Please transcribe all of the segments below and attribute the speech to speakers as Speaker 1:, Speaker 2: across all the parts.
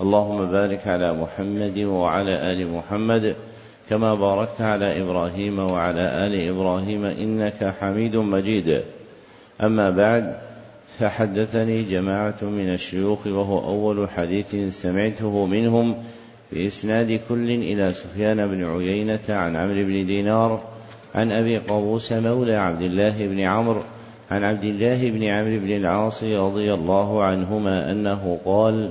Speaker 1: اللهم بارك على محمد وعلى آل محمد كما باركت على إبراهيم وعلى آل إبراهيم إنك حميد مجيد. أما بعد فحدثني جماعة من الشيوخ وهو أول حديث سمعته منهم بإسناد كل إلى سفيان بن عيينة عن عمرو بن دينار عن أبي قابوس مولى عبد الله بن عمرو عن عبد الله بن عمرو بن العاص رضي الله عنهما أنه قال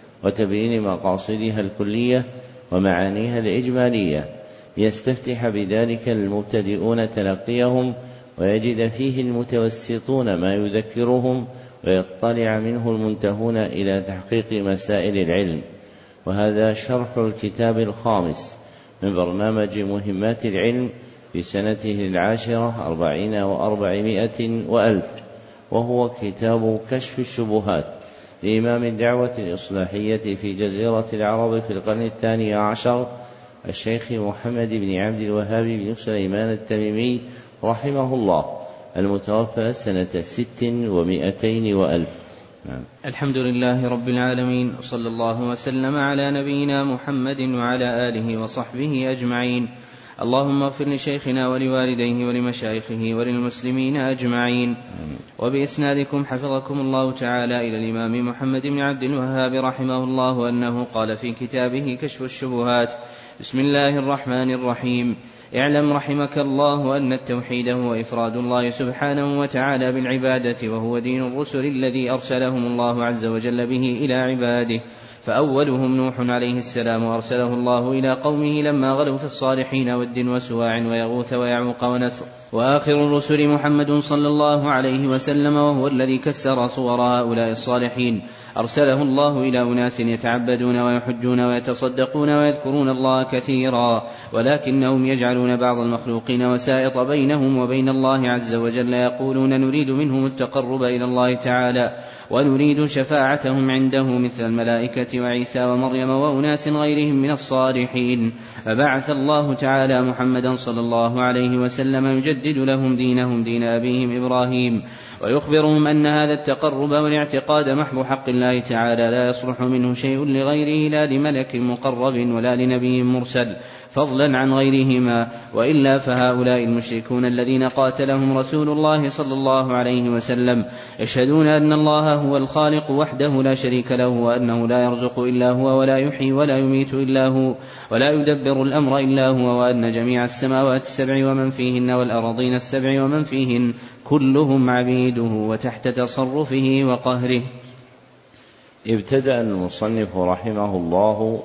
Speaker 1: وتبيين مقاصدها الكلية ومعانيها الإجمالية. ليستفتح بذلك المبتدئون تلقيهم ويجد فيه المتوسطون ما يذكرهم ويطلع منه المنتهون إلى تحقيق مسائل العلم. وهذا شرح الكتاب الخامس من برنامج مهمات العلم في سنته العاشرة أربعين وأربعمائة وألف وهو كتاب كشف الشبهات. لإمام الدعوة الإصلاحية في جزيرة العرب في القرن الثاني عشر الشيخ محمد بن عبد الوهاب بن سليمان التميمي رحمه الله المتوفى سنة ست ومائتين وألف
Speaker 2: نعم. الحمد لله رب العالمين وصلى الله وسلم على نبينا محمد وعلى آله وصحبه أجمعين اللهم اغفر لشيخنا ولوالديه ولمشايخه وللمسلمين أجمعين. وبإسنادكم حفظكم الله تعالى إلى الإمام محمد بن عبد الوهاب رحمه الله أنه قال في كتابه كشف الشبهات بسم الله الرحمن الرحيم. اعلم رحمك الله أن التوحيد هو إفراد الله سبحانه وتعالى بالعبادة وهو دين الرسل الذي أرسلهم الله عز وجل به إلى عباده. فأولهم نوح عليه السلام أرسله الله إلى قومه لما غلوا في الصالحين ود وسواع ويغوث ويعوق ونسر. وآخر الرسل محمد صلى الله عليه وسلم وهو الذي كسر صور هؤلاء الصالحين. أرسله الله إلى أناس يتعبدون ويحجون ويتصدقون ويذكرون الله كثيرا. ولكنهم يجعلون بعض المخلوقين وسائط بينهم وبين الله عز وجل يقولون نريد منهم التقرب إلى الله تعالى. ونريد شفاعتهم عنده مثل الملائكة وعيسى ومريم وأناس غيرهم من الصالحين. فبعث الله تعالى محمدا صلى الله عليه وسلم يجدد لهم دينهم دين أبيهم إبراهيم. ويخبرهم أن هذا التقرب والاعتقاد محض حق الله تعالى لا يصلح منه شيء لغيره لا لملك مقرب ولا لنبي مرسل فضلا عن غيرهما. وإلا فهؤلاء المشركون الذين قاتلهم رسول الله صلى الله عليه وسلم يشهدون أن الله هو الخالق وحده لا شريك له وأنه لا يرزق إلا هو ولا يحيي ولا يميت إلا هو ولا يدبر الأمر إلا هو وأن جميع السماوات السبع ومن فيهن والارضين السبع ومن فيهن كلهم عبيده وتحت تصرفه وقهره.
Speaker 1: ابتدأ المصنف رحمه الله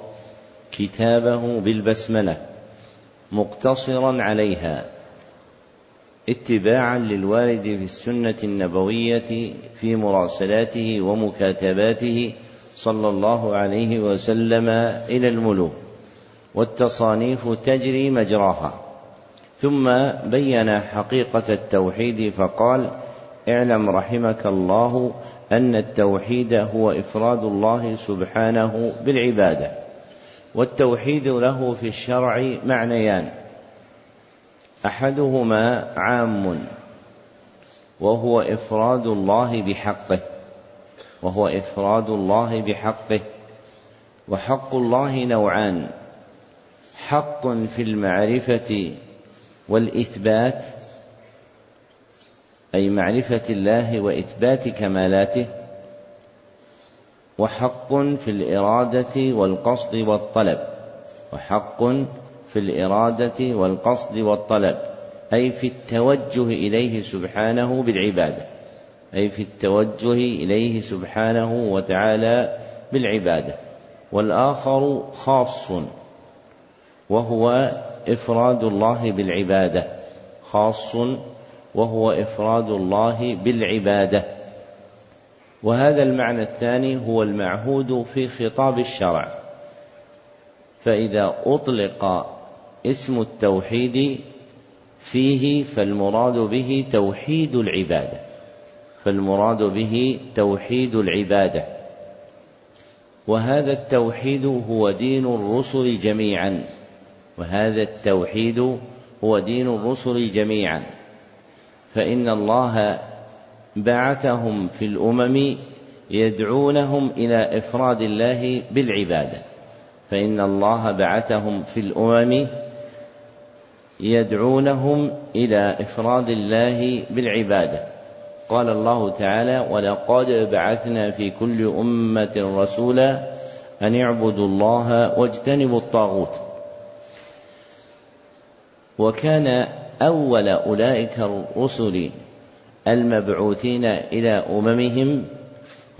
Speaker 1: كتابه بالبسملة مقتصرا عليها اتباعا للوارد في السنة النبوية في مراسلاته ومكاتباته صلى الله عليه وسلم إلى الملوك والتصانيف تجري مجراها. ثم بين حقيقة التوحيد فقال اعلم رحمك الله أن التوحيد هو إفراد الله سبحانه بالعبادة والتوحيد له في الشرع معنيان أحدهما عام وهو إفراد الله بحقه وهو إفراد الله بحقه وحق الله نوعان حق في المعرفة والإثبات أي معرفة الله وإثبات كمالاته وحق في الإرادة والقصد والطلب وحق في الإرادة والقصد والطلب أي في التوجه إليه سبحانه بالعبادة أي في التوجه إليه سبحانه وتعالى بالعبادة والآخر خاص وهو إفراد الله بالعبادة خاص وهو إفراد الله بالعبادة. وهذا المعنى الثاني هو المعهود في خطاب الشرع. فإذا أطلق اسم التوحيد فيه فالمراد به توحيد العبادة فالمراد به توحيد العبادة. وهذا التوحيد هو دين الرسل جميعا. وهذا التوحيد هو دين الرسل جميعا. فإن الله بعثهم في الأمم يدعونهم إلى إفراد الله بالعبادة. فإن الله بعثهم في الأمم يدعونهم إلى إفراد الله بالعبادة. قال الله تعالى ولقد بعثنا في كل أمة رسولا أن اعبدوا الله واجتنبوا الطاغوت وكان أول أولئك الرسل المبعوثين إلى أممهم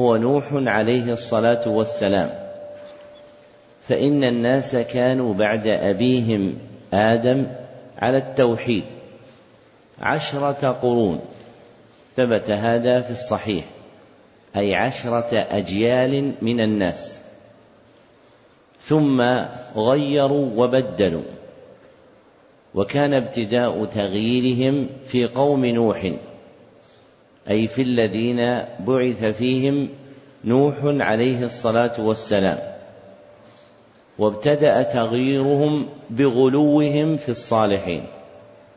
Speaker 1: هو نوح عليه الصلاة والسلام. فإن الناس كانوا بعد أبيهم آدم على التوحيد عشرة قرون. ثبت هذا في الصحيح أي عشرة أجيال من الناس. ثم غيروا وبدلوا. وكان ابتداء تغييرهم في قوم نوح أي في الذين بعث فيهم نوح عليه الصلاة والسلام. وابتدأ تغييرهم بغلوهم في الصالحين.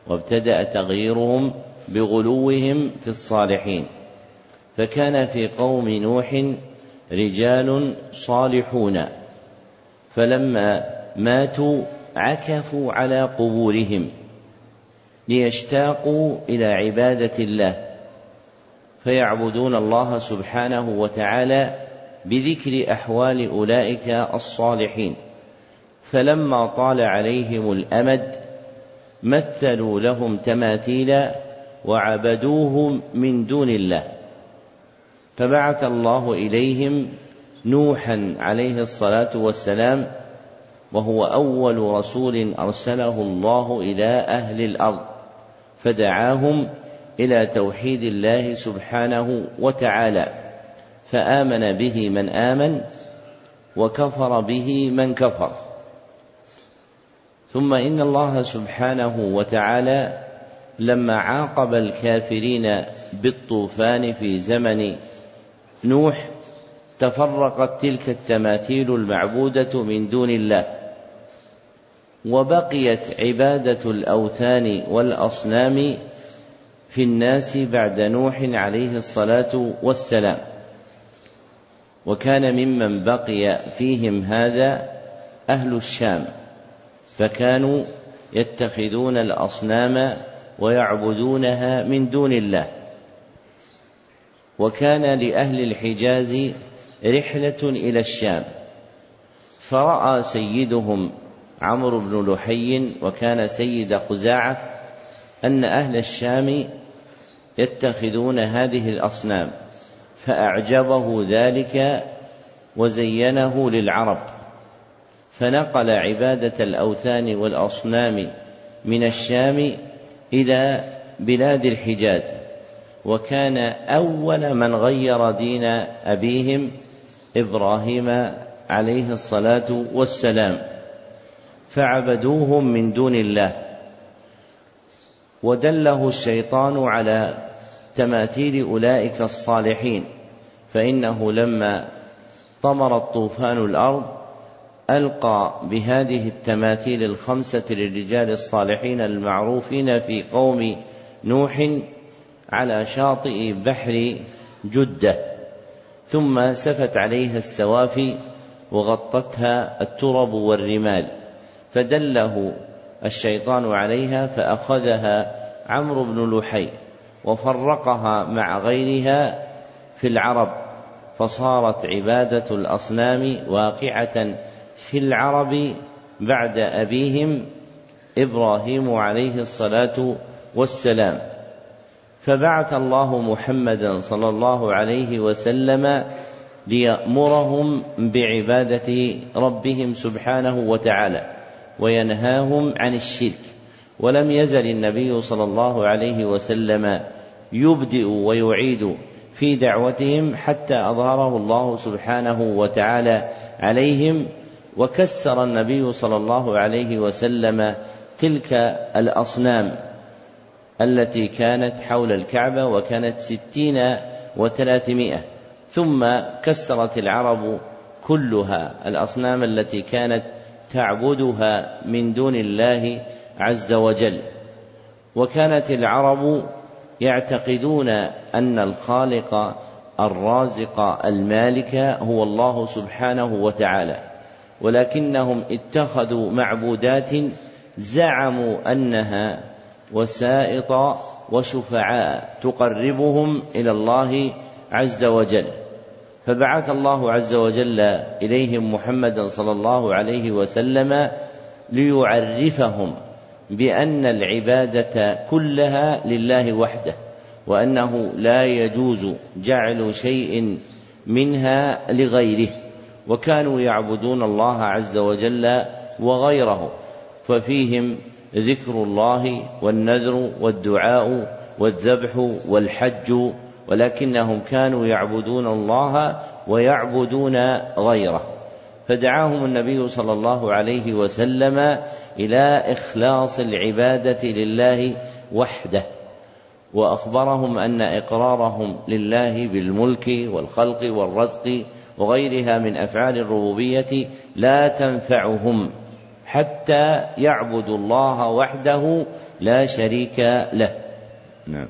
Speaker 1: وابتدأ تغييرهم بغلوهم في الصالحين. فكان في قوم نوح رجال صالحون. فلما ماتوا عكفوا على قبورهم ليشتاقوا إلى عبادة الله فيعبدون الله سبحانه وتعالى بذكر أحوال أولئك الصالحين. فلما طال عليهم الأمد مثلوا لهم تماثيلا وعبدوهم من دون الله. فبعث الله إليهم نوحا عليه الصلاة والسلام وهو أول رسول أرسله الله إلى أهل الأرض فدعاهم إلى توحيد الله سبحانه وتعالى فآمن به من آمن وكفر به من كفر. ثم إن الله سبحانه وتعالى لما عاقب الكافرين بالطوفان في زمن نوح تفرقت تلك التماثيل المعبودة من دون الله وبقيت عبادة الأوثان والأصنام في الناس بعد نوح عليه الصلاة والسلام. وكان ممن بقي فيهم هذا أهل الشام فكانوا يتخذون الأصنام ويعبدونها من دون الله. وكان لأهل الحجاز رحلة إلى الشام. فرأى سيدهم عمرو بن لحي وكان سيد خزاعة أن أهل الشام يتخذون هذه الأصنام فأعجبه ذلك وزينه للعرب. فنقل عبادة الأوثان والأصنام من الشام إلى بلاد الحجاز وكان أول من غير دين أبيهم إبراهيم عليه الصلاة والسلام فعبدوهم من دون الله ودله الشيطان على تماثيل أولئك الصالحين فإنه لما طمر الطوفان الأرض ألقى بهذه التماثيل الخمسة للرجال الصالحين المعروفين في قوم نوح على شاطئ بحر جدة. ثم سفت عليها السوافي وغطتها الترب والرمال فدله الشيطان عليها فأخذها عمرو بن لحي وفرقها مع غيرها في العرب فصارت عبادة الأصنام واقعة في العرب بعد أبيهم إبراهيم عليه الصلاة والسلام. فبعث الله محمدا صلى الله عليه وسلم ليأمرهم بعبادة ربهم سبحانه وتعالى وينهاهم عن الشرك. ولم يزل النبي صلى الله عليه وسلم يبدئ ويعيد في دعوتهم حتى أظهره الله سبحانه وتعالى عليهم وكسر النبي صلى الله عليه وسلم تلك الأصنام. التي كانت حول الكعبة وكانت ستين وثلاثمائة. ثم كسرت العرب كلها الأصنام التي كانت تعبدها من دون الله عز وجل. وكانت العرب يعتقدون أن الخالق الرازق المالك هو الله سبحانه وتعالى ولكنهم اتخذوا معبودات زعموا أنها وسائط وشفعاء تقربهم إلى الله عز وجل. فبعث الله عز وجل إليهم محمدا صلى الله عليه وسلم ليعرفهم بأن العبادة كلها لله وحده وأنه لا يجوز جعل شيء منها لغيره. وكانوا يعبدون الله عز وجل وغيره ففيهم ذكر الله والنذر والدعاء والذبح والحج ولكنهم كانوا يعبدون الله ويعبدون غيره. فدعاهم النبي صلى الله عليه وسلم إلى إخلاص العبادة لله وحده وأخبرهم أن إقرارهم لله بالملك والخلق والرزق وغيرها من أفعال الربوبية لا تنفعهم. حتى يعبدوا الله وحده لا شريك له. نعم.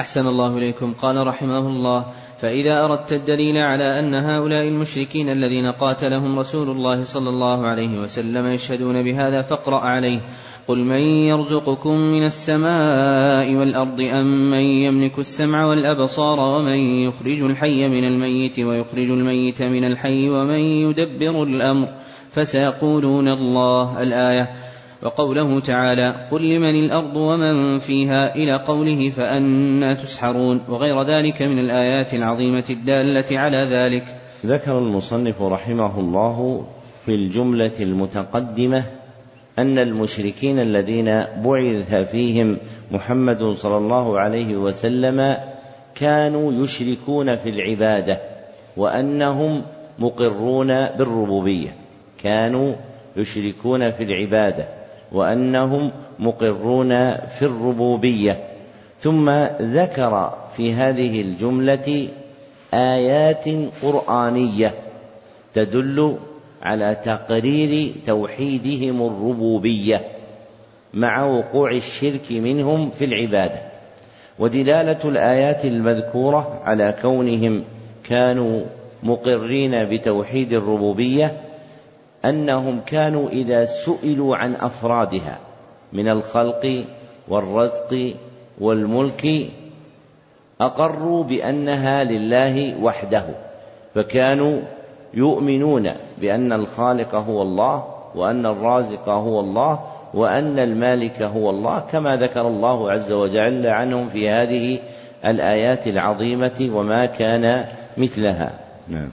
Speaker 2: أحسن الله إليكم. قال رحمه الله فإذا أردت الدليل على أن هؤلاء المشركين الذين قاتلهم رسول الله صلى الله عليه وسلم يشهدون بهذا فاقرأ عليه. قل من يرزقكم من السماء والأرض أم من يملك السمع والأبصار ومن يخرج الحي من الميت ويخرج الميت من الحي ومن يدبر الأمر؟ فسيقولون الله الآية. وقوله تعالى قل لمن الأرض ومن فيها إلى قوله فأنا تسحرون. وغير ذلك من الآيات العظيمة الدالة على ذلك.
Speaker 1: ذكر المصنف رحمه الله في الجملة المتقدمة أن المشركين الذين بعث فيهم محمد صلى الله عليه وسلم كانوا يشركون في العبادة وأنهم مقرون بالربوبية. كانوا يشركون في العبادة وأنهم مقرون في الربوبية. ثم ذكر في هذه الجملة آيات قرآنية تدل على تقرير توحيدهم الربوبية مع وقوع الشرك منهم في العبادة. ودلالة الآيات المذكورة على كونهم كانوا مقرين بتوحيد الربوبية أنهم كانوا إذا سئلوا عن أفرادها من الخلق والرزق والملك أقروا بأنها لله وحده فكانوا يؤمنون بأن الخالق هو الله وأن الرازق هو الله وأن المالك هو الله كما ذكر الله عز وجل عنهم في هذه الآيات العظيمة وما كان مثلها. نعم.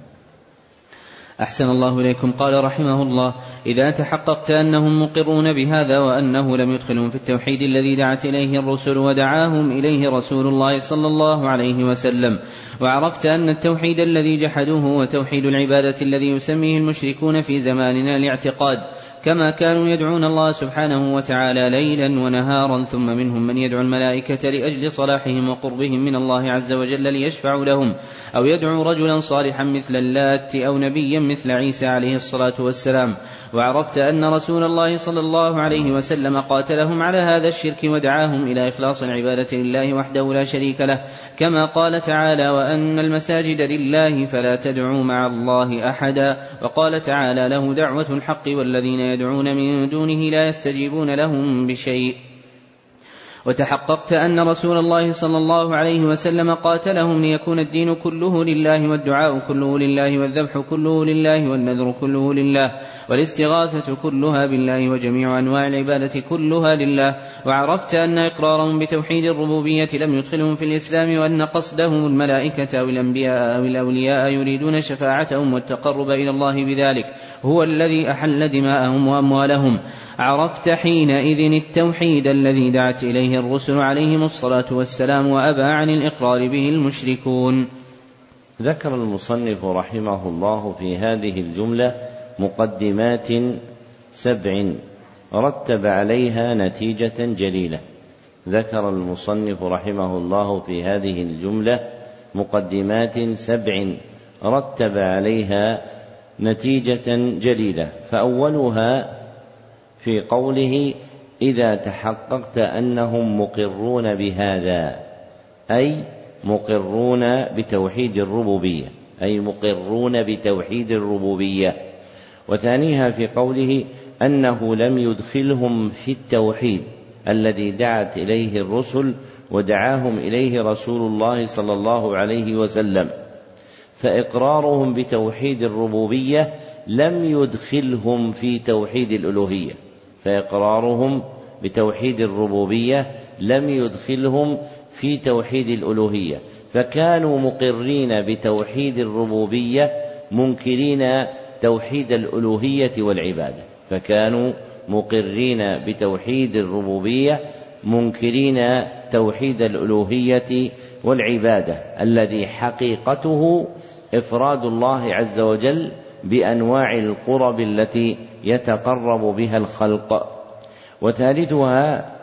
Speaker 2: أحسن الله إليكم. قال رحمه الله إذا تحققت أنهم مقرون بهذا وأنه لم يدخلهم في التوحيد الذي دعت إليه الرسل ودعاهم إليه رسول الله صلى الله عليه وسلم وعرفت أن التوحيد الذي جحدوه هو توحيد العبادة الذي يسميه المشركون في زماننا الاعتقاد كما كانوا يدعون الله سبحانه وتعالى ليلا ونهارا ثم منهم من يدعو الملائكة لأجل صلاحهم وقربهم من الله عز وجل ليشفعوا لهم أو يدعو رجلا صالحا مثل اللات أو نبيا مثل عيسى عليه الصلاة والسلام. وعرفت أن رسول الله صلى الله عليه وسلم قاتلهم على هذا الشرك ودعاهم إلى إخلاص العبادة لله وحده لا شريك له. كما قال تعالى وأن المساجد لله فلا تدعوا مع الله أحدا وقال تعالى له دعوة الحق والذين يدعون من دونه لا يستجيبون لهم بشيء. وتحققت أن رسول الله صلى الله عليه وسلم قاتلهم ليكون الدين كله لله والدعاء كله لله والذبح كله لله والنذر كله لله والاستغاثة كلها بالله وجميع أنواع العبادة كلها لله. وعرفت أن إقرارهم بتوحيد الربوبية لم يدخلهم في الإسلام وأن قصدهم الملائكة أو الأنبياء أو الأولياء يريدون شفاعتهم والتقرب إلى الله بذلك. هو الذي أحل دماءهم وأموالهم. عرفت حينئذ التوحيد الذي دعت إليه الرسل عليهم الصلاة والسلام وأبى عن الإقرار به المشركون.
Speaker 1: ذكر المصنف رحمه الله في هذه الجملة مقدمات سبع رتب عليها نتيجة جليلة. ذكر المصنف رحمه الله في هذه الجملة مقدمات سبع رتب عليها نتيجة جليلة. فأولها في قوله إذا تحققت أنهم مقرون بهذا أي مقرون بتوحيد الربوبية أي مقرون بتوحيد الربوبية. وثانيها في قوله أنه لم يدخلهم في التوحيد الذي دعت إليه الرسل ودعاهم إليه رسول الله صلى الله عليه وسلم. فإقرارهم بتوحيد الربوبية لم يدخلهم في توحيد الألوهية. فإقرارهم بتوحيد الربوبية لم يدخلهم في توحيد الألوهية. فكانوا مقرين بتوحيد الربوبية منكرين توحيد الألوهية والعبادة. فكانوا مقرين بتوحيد الربوبية منكرين توحيد الألوهية والعبادة الذي حقيقته إفراد الله عز وجل بأنواع القرب التي يتقرب بها الخلق. وثالثها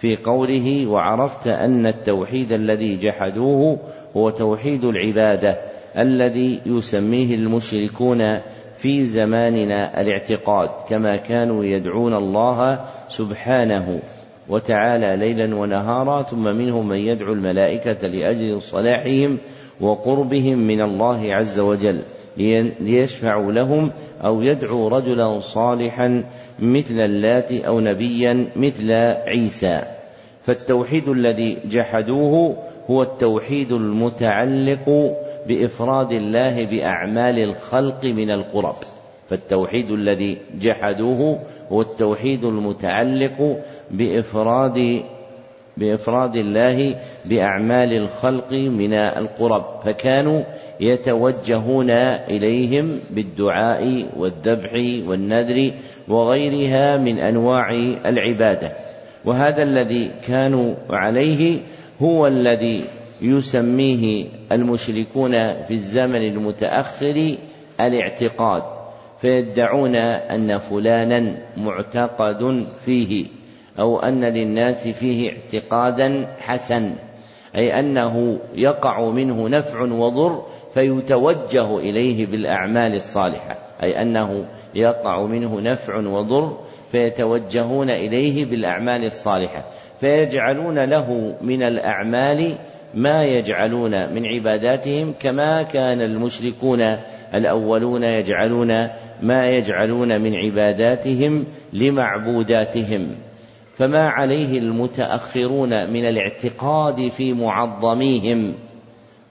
Speaker 1: في قوله وعرفت أن التوحيد الذي جحدوه هو توحيد العبادة الذي يسميه المشركون في زماننا الاعتقاد كما كانوا يدعون الله سبحانه وتعالى ليلا ونهارا ثم منهم من يدعو الملائكة لأجل صلاحهم وقربهم من الله عز وجل ليشفعوا لهم أو يدعو رجلا صالحا مثل اللات أو نبيا مثل عيسى. فالتوحيد الذي جحدوه هو التوحيد المتعلق بإفراد الله بأعمال الخلق من القرب. فالتوحيد الذي جحدوه هو التوحيد المتعلق بإفراد بإفراد الله بأعمال الخلق من القرب فكانوا يتوجهون إليهم بالدعاء والذبح والنذر وغيرها من أنواع العبادة. وهذا الذي كانوا عليه هو الذي يسميه المشركون في الزمن المتأخر الاعتقاد فيدعون أن فلانا معتقد فيه. أو أن للناس فيه اعتقادا حسن أي أنه يقع منه نفع وضر فيتوجه إليه بالأعمال الصالحة أي أنه يقع منه نفع وضر فيتوجهون إليه بالأعمال الصالحة فيجعلون له من الأعمال ما يجعلون من عباداتهم كما كان المشركون الأولون يجعلون ما يجعلون من عباداتهم لمعبوداتهم. فما عليه المتأخرون من الاعتقاد في معظميهم.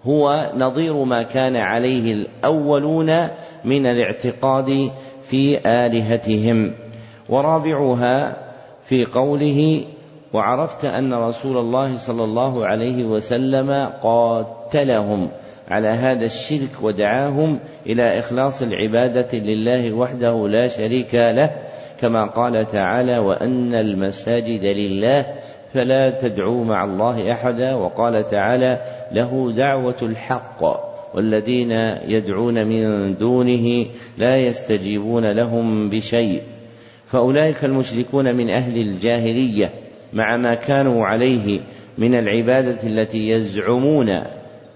Speaker 1: هو نظير ما كان عليه الأولون من الاعتقاد في آلهتهم. ورابعها في قوله وعرفت أن رسول الله صلى الله عليه وسلم قاتلهم. على هذا الشرك ودعاهم إلى إخلاص العبادة لله وحده لا شريك له كما قال تعالى وأن المساجد لله فلا تدعوا مع الله أحدا وقال تعالى له دعوة الحق والذين يدعون من دونه لا يستجيبون لهم بشيء فأولئك المشركون من أهل الجاهلية مع ما كانوا عليه من العبادة التي يزعمون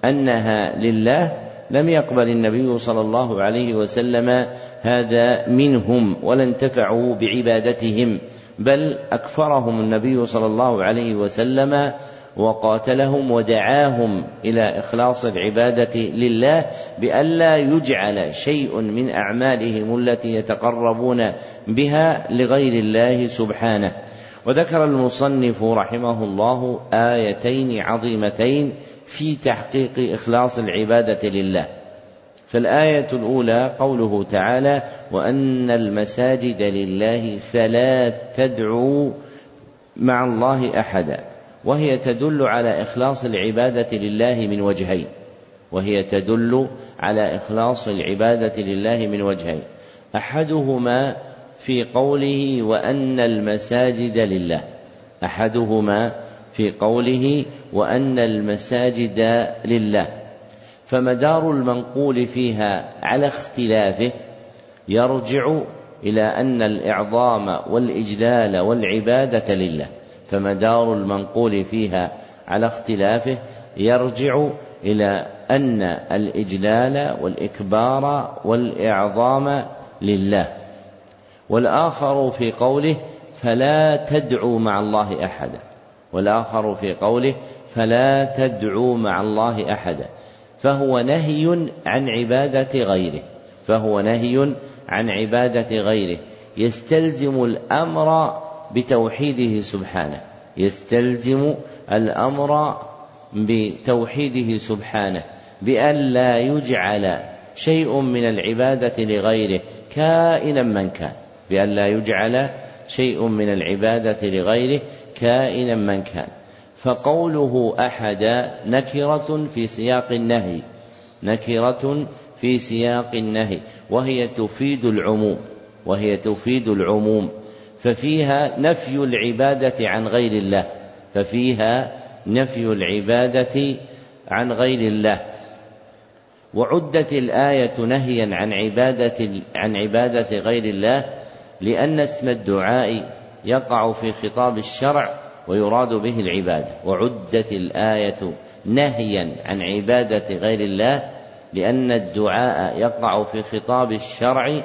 Speaker 1: أنها لله لم يقبل النبي صلى الله عليه وسلم هذا منهم ولا انتفعوا بعبادتهم بل أكفرهم النبي صلى الله عليه وسلم وقاتلهم ودعاهم إلى إخلاص العبادة لله بألا يجعل شيء من أعمالهم التي يتقربون بها لغير الله سبحانه. وذكر المصنف رحمه الله آيتين عظيمتين في تحقيق إخلاص العبادة لله. فالآية الأولى قوله تعالى: وأن المساجد لله فلا تدعوا مع الله أحدا، وهي تدل على إخلاص العبادة لله من وجهين، وهي تدل على إخلاص العبادة لله من وجهين، أحدهما في قوله وأن المساجد لله، أحدهما في قوله وأن المساجد لله. فمدار المنقول فيها على اختلافه يرجع إلى أن الإعظام والإجلال والعبادة لله. فمدار المنقول فيها على اختلافه يرجع إلى أن الإجلال والإكبار والإعظام لله. والآخر في قوله فلا تدعوا مع الله أحدا. والآخر في قوله فلا تدعوا مع الله أحدا فهو نهي عن عبادة غيره فهو نهي عن عبادة غيره يستلزم الأمر بتوحيده سبحانه يستلزم الأمر بتوحيده سبحانه بأن لا يجعل شيء من العبادة لغيره كائنا من كان بأن لا يجعل شيء من العبادة لغيره كائنا من كان. فقوله أحد نكرة في سياق النهي نكرة في سياق النهي وهي تفيد العموم وهي تفيد العموم. ففيها نفي العبادة عن غير الله ففيها نفي العبادة عن غير الله. وعدت الآية نهيا عن عبادة عن عبادة غير الله لأن اسم الدعاء يقع في خطاب الشرع ويراد به العبادة وعدت الآية نهيا عن عبادة غير الله لأن الدعاء يقع في خطاب الشرع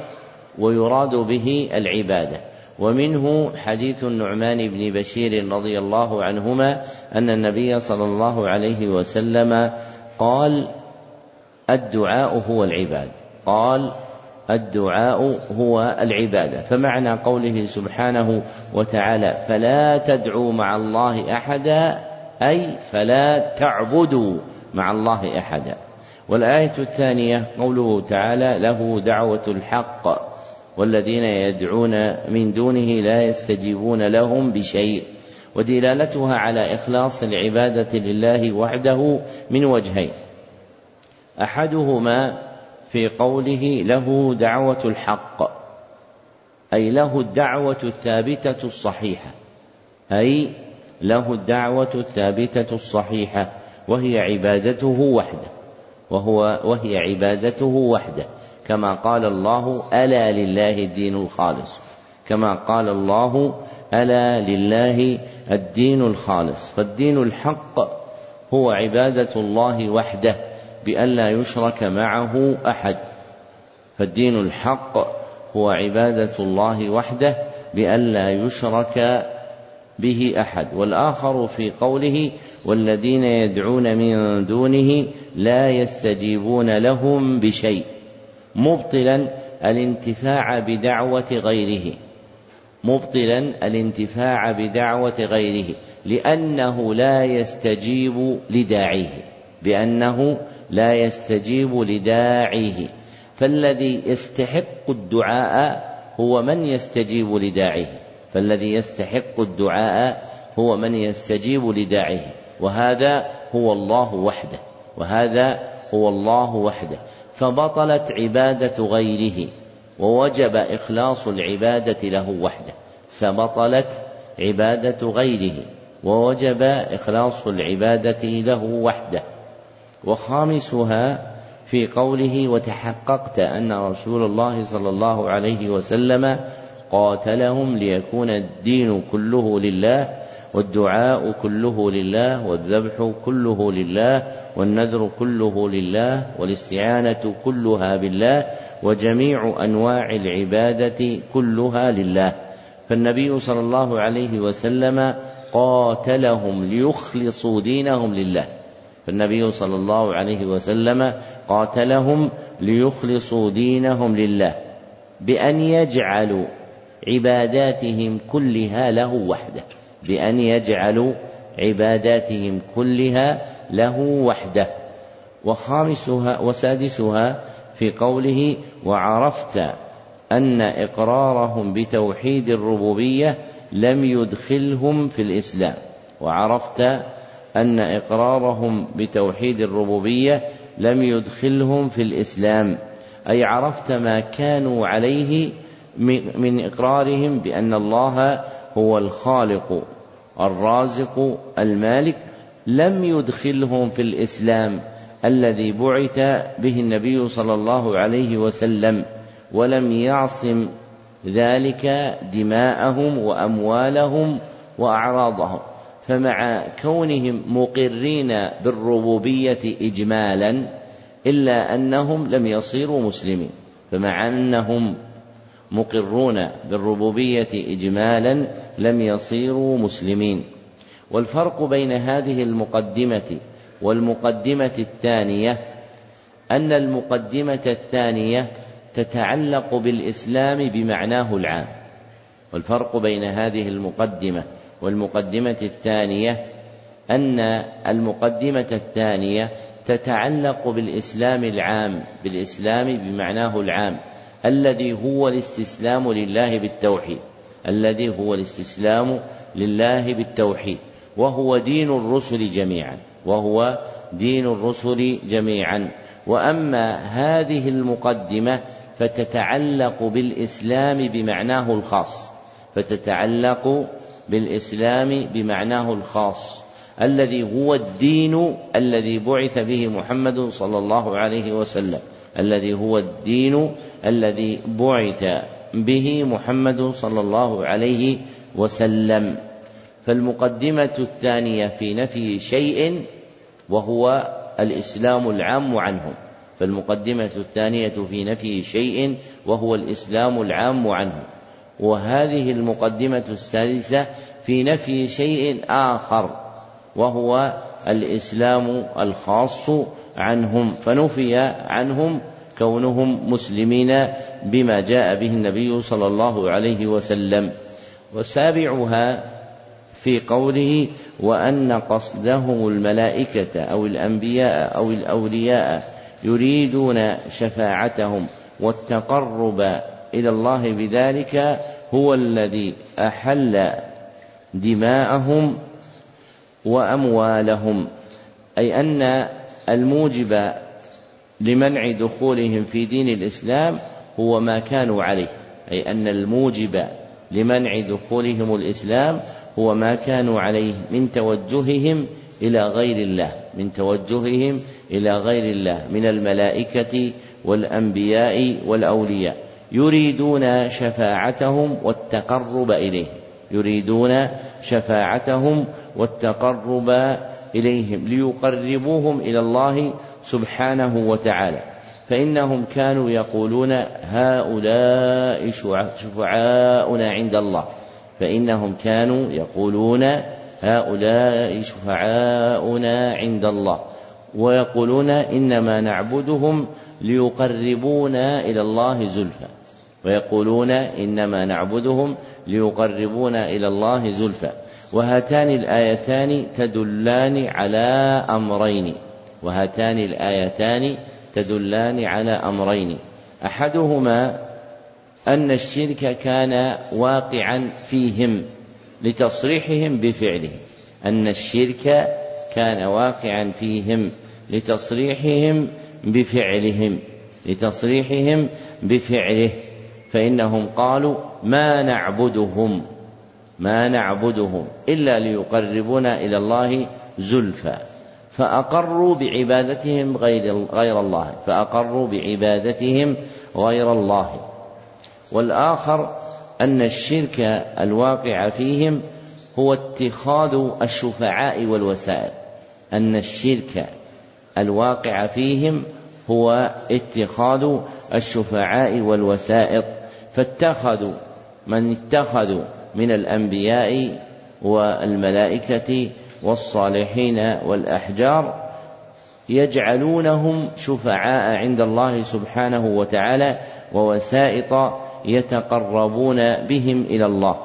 Speaker 1: ويراد به العبادة. ومنه حديث النعمان بن بشير رضي الله عنهما أن النبي صلى الله عليه وسلم قال الدعاء هو العباد. قال الدعاء هو العبادة. فمعنى قوله سبحانه وتعالى فلا تدعوا مع الله أحدا أي فلا تعبدوا مع الله أحدا. والآية الثانية قوله تعالى له دعوة الحق والذين يدعون من دونه لا يستجيبون لهم بشيء. ودلالتها على إخلاص العبادة لله وحده من وجهين. أحدهما في قوله له دعوة الحق أي له الدعوة الثابتة الصحيحة أي له الدعوة الثابتة الصحيحة وهي عبادته وحده وهو وهي عبادته وحده كما قال الله ألا لله الدين الخالص كما قال الله ألا لله الدين الخالص. فالدين الحق هو عبادة الله وحده بأن لا يشرك معه أحد. فالدين الحق هو عبادة الله وحده بأن لا يشرك به أحد. والآخر في قوله والذين يدعون من دونه لا يستجيبون لهم بشيء مبطلا الانتفاع بدعوة غيره مبطلا الانتفاع بدعوة غيره لأنه لا يستجيب لداعيه. بأنه لا يستجيب لداعيه. فالذي يستحق الدعاء هو من يستجيب لداعيه. فالذي يستحق الدعاء هو من يستجيب لداعيه. وهذا هو الله وحده. وهذا هو الله وحده. فبطلت عبادة غيره. ووجب إخلاص العبادة له وحده. فبطلت عبادة غيره. ووجب إخلاص العبادة له وحده. وخامسها في قوله وتحققت أن رسول الله صلى الله عليه وسلم قاتلهم ليكون الدين كله لله والدعاء كله لله والذبح كله لله والنذر كله لله والاستعانة كلها بالله وجميع أنواع العبادة كلها لله. فالنبي صلى الله عليه وسلم قاتلهم ليخلصوا دينهم لله. فالنبي صلى الله عليه وسلم قاتلهم ليخلصوا دينهم لله بأن يجعلوا عباداتهم كلها له وحده بأن يجعلوا عباداتهم كلها له وحده. وخامسها وسادسها في قوله وعرفت أن إقرارهم بتوحيد الربوبية لم يدخلهم في الإسلام وعرفت أن إقرارهم بتوحيد الربوبية لم يدخلهم في الإسلام. أي عرفت ما كانوا عليه من إقرارهم بأن الله هو الخالق الرازق المالك لم يدخلهم في الإسلام الذي بعث به النبي صلى الله عليه وسلم ولم يعصم ذلك دماءهم وأموالهم وأعراضهم. فمع كونهم مقرين بالربوبية إجمالا إلا أنهم لم يصيروا مسلمين. فمع أنهم مقرون بالربوبية إجمالا لم يصيروا مسلمين. والفرق بين هذه المقدمة والمقدمة الثانية أن المقدمة الثانية تتعلق بالإسلام بمعناه العام. والفرق بين هذه المقدمة والمقدمة الثانية أن المقدمة الثانية تتعلق بالإسلام العام بالإسلام بمعناه العام الذي هو الاستسلام لله بالتوحيد الذي هو الاستسلام لله بالتوحيد وهو دين الرسل جميعا وهو دين الرسل جميعا. وأما هذه المقدمة فتتعلق بالإسلام بمعناه الخاص فتتعلق بالإسلام بمعناه الخاص الذي هو الدين الذي بعث به محمد صلى الله عليه وسلم الذي هو الدين الذي بعث به محمد صلى الله عليه وسلم. فالمقدمة الثانية في نفي شيء وهو الإسلام العام عنهم فالمقدمة الثانية في نفي شيء وهو الإسلام العام عنهم وهذه المقدمة السادسة في نفي شيء آخر وهو الإسلام الخاص عنهم فنفي عنهم كونهم مسلمين بما جاء به النبي صلى الله عليه وسلم. وسابعها في قوله وأن قصدهم الملائكة أو الأنبياء أو الأولياء يريدون شفاعتهم والتقرب إلى الله بذلك هو الذي أحل دماءهم وأموالهم. أي أن الموجب لمنع دخولهم في دين الإسلام هو ما كانوا عليه. أي أن الموجب لمنع دخولهم الإسلام هو ما كانوا عليه من توجههم إلى غير الله من توجههم إلى غير الله من الملائكة والأنبياء والأولياء. يريدون شفاعتهم والتقرب إليه. يريدون شفاعتهم والتقرب إليهم ليقربوهم إلى الله سبحانه وتعالى. فإنهم كانوا يقولون هؤلاء شفعاؤنا عند الله. فإنهم كانوا يقولون هؤلاء شفعاؤنا عند الله. ويقولون إنما نعبدهم ليقربونا إلى الله زلفى. ويقولون إنما نعبدهم ليقربونا إلى الله زلفى. وهاتان الآيتان تدلان على أمرين. وهاتان الآيتان تدلان على أمرين. أحدهما أن الشرك كان واقعا فيهم لتصريحهم بفعله. أن الشرك كان واقعا فيهم لتصريحهم بفعلهم. لتصريحهم بفعله. فإنهم قالوا ما نعبدهم ما نعبدهم إلا ليقربونا إلى الله زلفى. فأقروا بعبادتهم غير غير الله فأقروا بعبادتهم غير الله. والآخر أن الشرك الواقع فيهم هو اتخاذ الشفعاء والوسائل. أن الشرك الواقع فيهم هو اتخاذ الشفعاء والوسائط فاتخذوا من اتخذوا من الأنبياء والملائكة والصالحين والأحجار يجعلونهم شفعاء عند الله سبحانه وتعالى ووسائط يتقربون بهم إلى الله.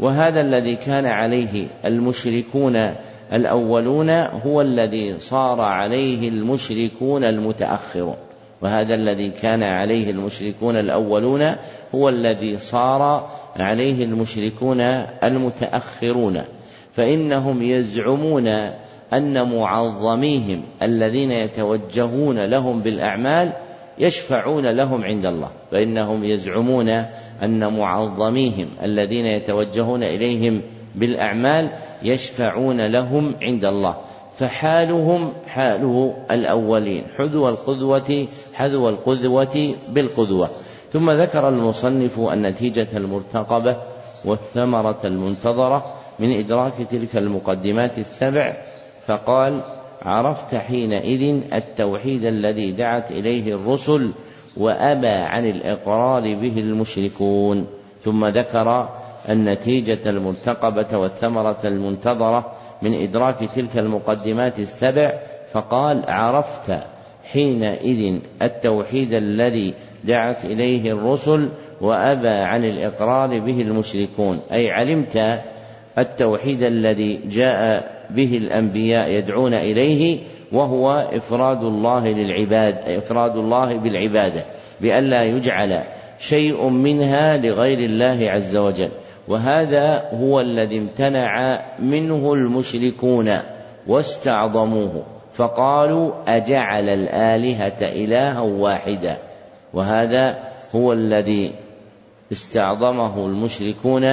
Speaker 1: وهذا الذي كان عليه المشركون الأولون هو الذي صار عليه المشركون المتأخرون. وهذا الذي كان عليه المشركون الأولون هو الذي صار عليه المشركون المتأخرون فإنهم يزعمون أن معظميهم الذين يتوجهون لهم بالأعمال يشفعون لهم عند الله فإنهم يزعمون أن معظميهم الذين يتوجهون إليهم بالأعمال يشفعون لهم عند الله فحالهم حال الأولين حذو القدوة حذو القدوة بالقدوة ثم ذكر المصنف النتيجة المرتقبة والثمرة المنتظرة من إدراك تلك المقدمات السبع فقال عرفت حينئذ التوحيد الذي دعت إليه الرسل وأبى عن الإقرار به المشركون. ثم ذكر النتيجة المرتقبة والثمرة المنتظرة من إدراك تلك المقدمات السبع فقال عرفت حينئذ التوحيد الذي دعت إليه الرسل وأبى عن الإقرار به المشركون. أي علمت التوحيد الذي جاء به الأنبياء يدعون إليه وهو إفراد الله للعباد إفراد الله بالعبادة بألا يجعل شيء منها لغير الله عز وجل. وهذا هو الذي امتنع منه المشركون واستعظموه. فقالوا أجعل الآلهة إلها واحدا وهذا هو الذي استعظمه المشركون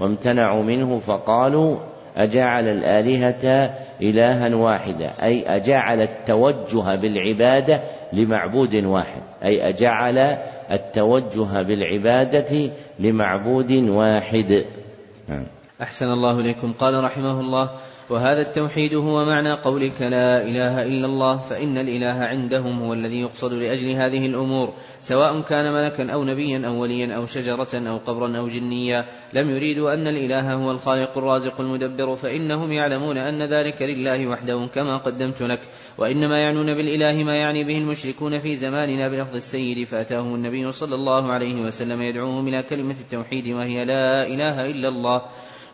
Speaker 1: وامتنعوا منه فقالوا أجعل الآلهة إلها واحدا أي أجعل التوجه بالعبادة لمعبود واحد أي أجعل التوجه بالعبادة لمعبود واحد
Speaker 2: نعم. أحسن الله إليكم قال رحمه الله وهذا التوحيد هو معنى قولك لا إله إلا الله فإن الإله عندهم هو الذي يقصد لأجل هذه الأمور سواء كان ملكا أو نبيا أو وليا أو شجرة أو قبرا أو جنيا. لم يريدوا أن الإله هو الخالق الرازق المدبر فإنهم يعلمون أن ذلك لله وحده كما قدمت لك. وإنما يعنون بالإله ما يعني به المشركون في زماننا بلفظ السيد فأتاهم النبي صلى الله عليه وسلم يدعوهم إلى كلمة التوحيد وهي لا إله إلا الله.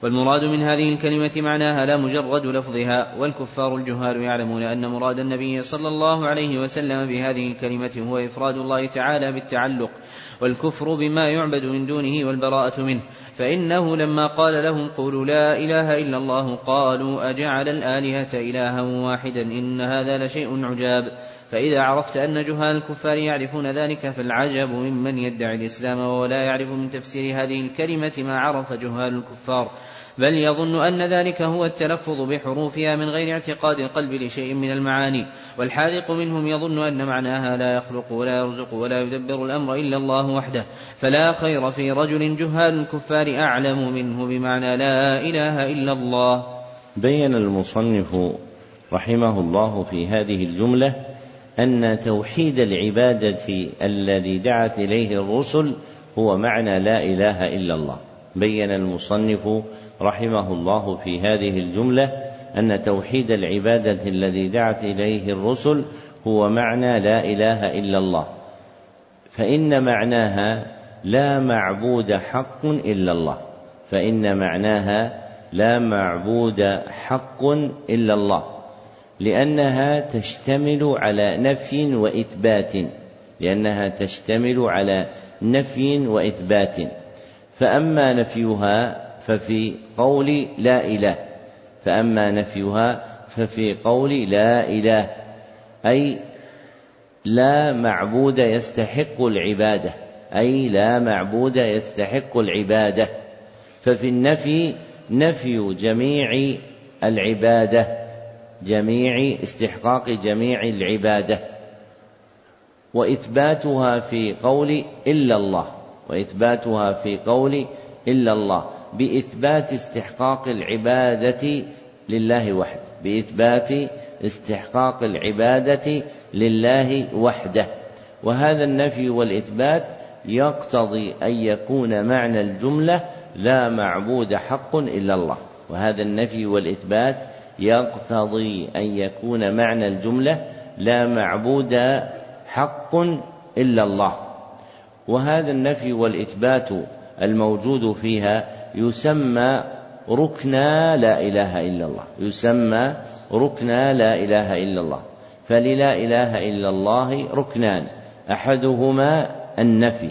Speaker 2: والمراد من هذه الكلمة معناها لا مجرد لفظها والكفار الجهال يعلمون أن مراد النبي صلى الله عليه وسلم بهذه الكلمة هو إفراد الله تعالى بالتعلق والكفر بما يعبد من دونه والبراءة منه. فإنه لما قال لهم قولوا لا إله إلا الله قالوا أجعل الآلهة إلها واحدا إن هذا لشيء عجاب. فإذا عرفت أن جهال الكفار يعرفون ذلك فالعجب ممن يدعي الإسلام ولا يعرف من تفسير هذه الكلمة ما عرف جهال الكفار. بل يظن أن ذلك هو التلفظ بحروفها من غير اعتقاد القلب لشيء من المعاني والحاذق منهم يظن أن معناها لا يخلق ولا يرزق ولا يدبر الأمر إلا الله وحده. فلا خير في رجل جهال الكفار أعلم منه بمعنى لا إله إلا الله.
Speaker 3: بين المصنف رحمه الله في هذه الجملة أن توحيد العبادة الذي دعت إليه الرسل هو معنى لا إله إلا الله. بين المصنف رحمه الله في هذه الجملة أن توحيد العبادة الذي دعت إليه الرسل هو معنى لا إله إلا الله. فإن معناها لا معبود حق إلا الله. فإن معناها لا معبود حق إلا الله. لأنها تشتمل على نفي وإثبات. لأنها تشتمل على نفي وإثبات. فأما نفيها ففي قول لا إله. فأما نفيها ففي قول لا إله. أي لا معبود يستحق العبادة. أي لا معبود يستحق العبادة. ففي النفي نفي جميع العبادة. جميع استحقاق جميع العبادة. وإثباتها في قول إلا الله. وإثباتها في قول إلا الله بإثبات استحقاق العبادة لله وحده بإثبات استحقاق العبادة لله وحده. وهذا النفي والإثبات يقتضي أن يكون معنى الجملة لا معبود حق إلا الله. وهذا النفي والإثبات يقتضي أن يكون معنى الجملة لا معبود حق إلا الله.
Speaker 1: وهذا النفي والإثبات الموجود فيها يسمى ركنا لا إله إلا الله يسمى ركنا لا إله إلا الله فللا إله إلا الله ركنان أحدهما النفي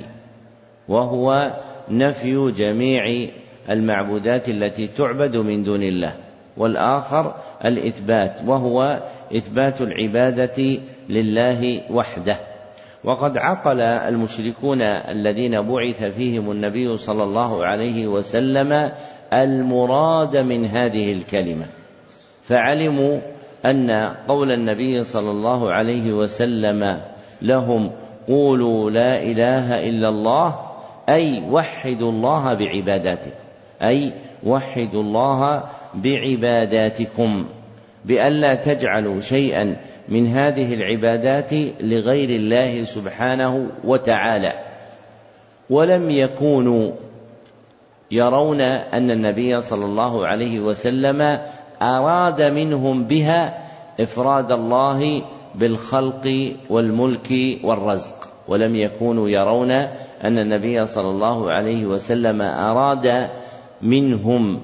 Speaker 1: وهو نفي جميع المعبودات التي تعبد من دون الله والآخر الإثبات وهو إثبات العبادة لله وحده. وقد عقل المشركون الذين بعث فيهم النبي صلى الله عليه وسلم المراد من هذه الكلمة. فعلموا أن قول النبي صلى الله عليه وسلم لهم قولوا لا إله إلا الله أي وحدوا الله بعباداتكم أي وحدوا الله بعباداتكم بألا تجعلوا شيئا من هذه العبادات لغير الله سبحانه وتعالى. ولم يكونوا يرون أن النبي صلى الله عليه وسلم أراد منهم بها إفراد الله بالخلق والملك والرزق. ولم يكونوا يرون أن النبي صلى الله عليه وسلم أراد منهم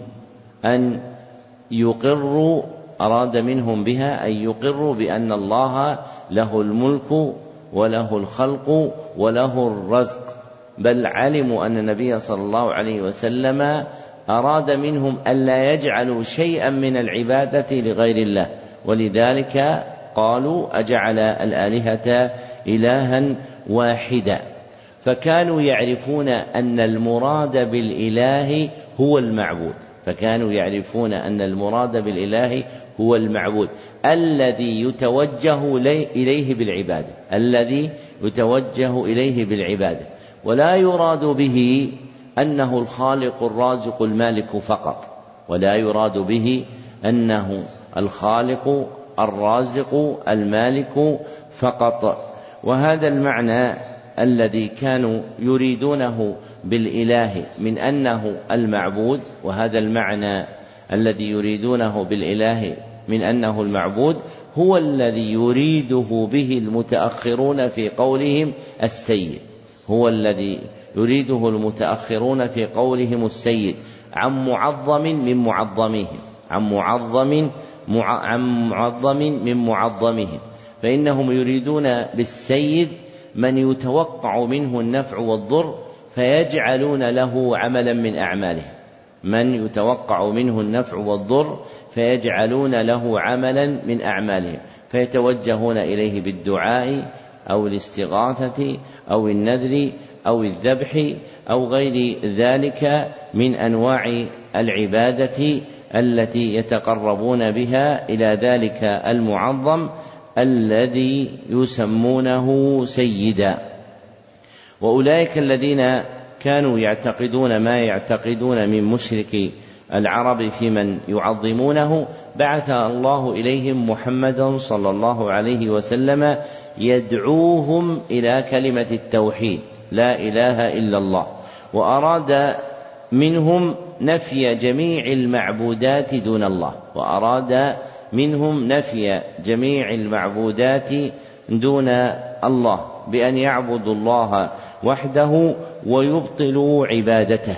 Speaker 1: أن يقروا أراد منهم بها أن يقروا بأن الله له الملك وله الخلق وله الرزق. بل علموا أن النبي صلى الله عليه وسلم أراد منهم ألا يجعلوا شيئا من العبادة لغير الله. ولذلك قالوا أجعل الآلهة إلها واحدا. فكانوا يعرفون أن المراد بالإله هو المعبود. فكانوا يعرفون أن المراد بالإله هو المعبود الذي يتوجه إليه بالعبادة الذي يتوجه إليه بالعبادة ولا يراد به أنه الخالق الرازق المالك فقط ولا يراد به أنه الخالق الرازق المالك فقط. وهذا المعنى الذي كانوا يريدونه بالإله من أنه المعبود وهذا المعنى الذي يريدونه بالإله من أنه المعبود هو الذي يريده به المتأخرون في قولهم السيد. هو الذي يريده المتأخرون في قولهم السيد. عن معظم من معظمهم. عن معظم عن معظم من معظمهم. فإنهم يريدون بالسيد من يتوقع منه النفع والضر فيجعلون له عملا من أعمالهم من يتوقع منه النفع والضر فيجعلون له عملا من أعمالهم فيتوجهون إليه بالدعاء أو الاستغاثة أو النذر أو الذبح أو غير ذلك من أنواع العبادة التي يتقربون بها إلى ذلك المعظم الذي يسمونه سيدا. وأولئك الذين كانوا يعتقدون ما يعتقدون من مشرك العرب في من يعظمونه بعث الله إليهم محمدا صلى الله عليه وسلم يدعوهم إلى كلمة التوحيد لا إله إلا الله. وأراد منهم نفي جميع المعبودات دون الله. وأراد منهم نفي جميع المعبودات دون الله. بأن يعبدوا الله وحده ويبطلوا عبادته.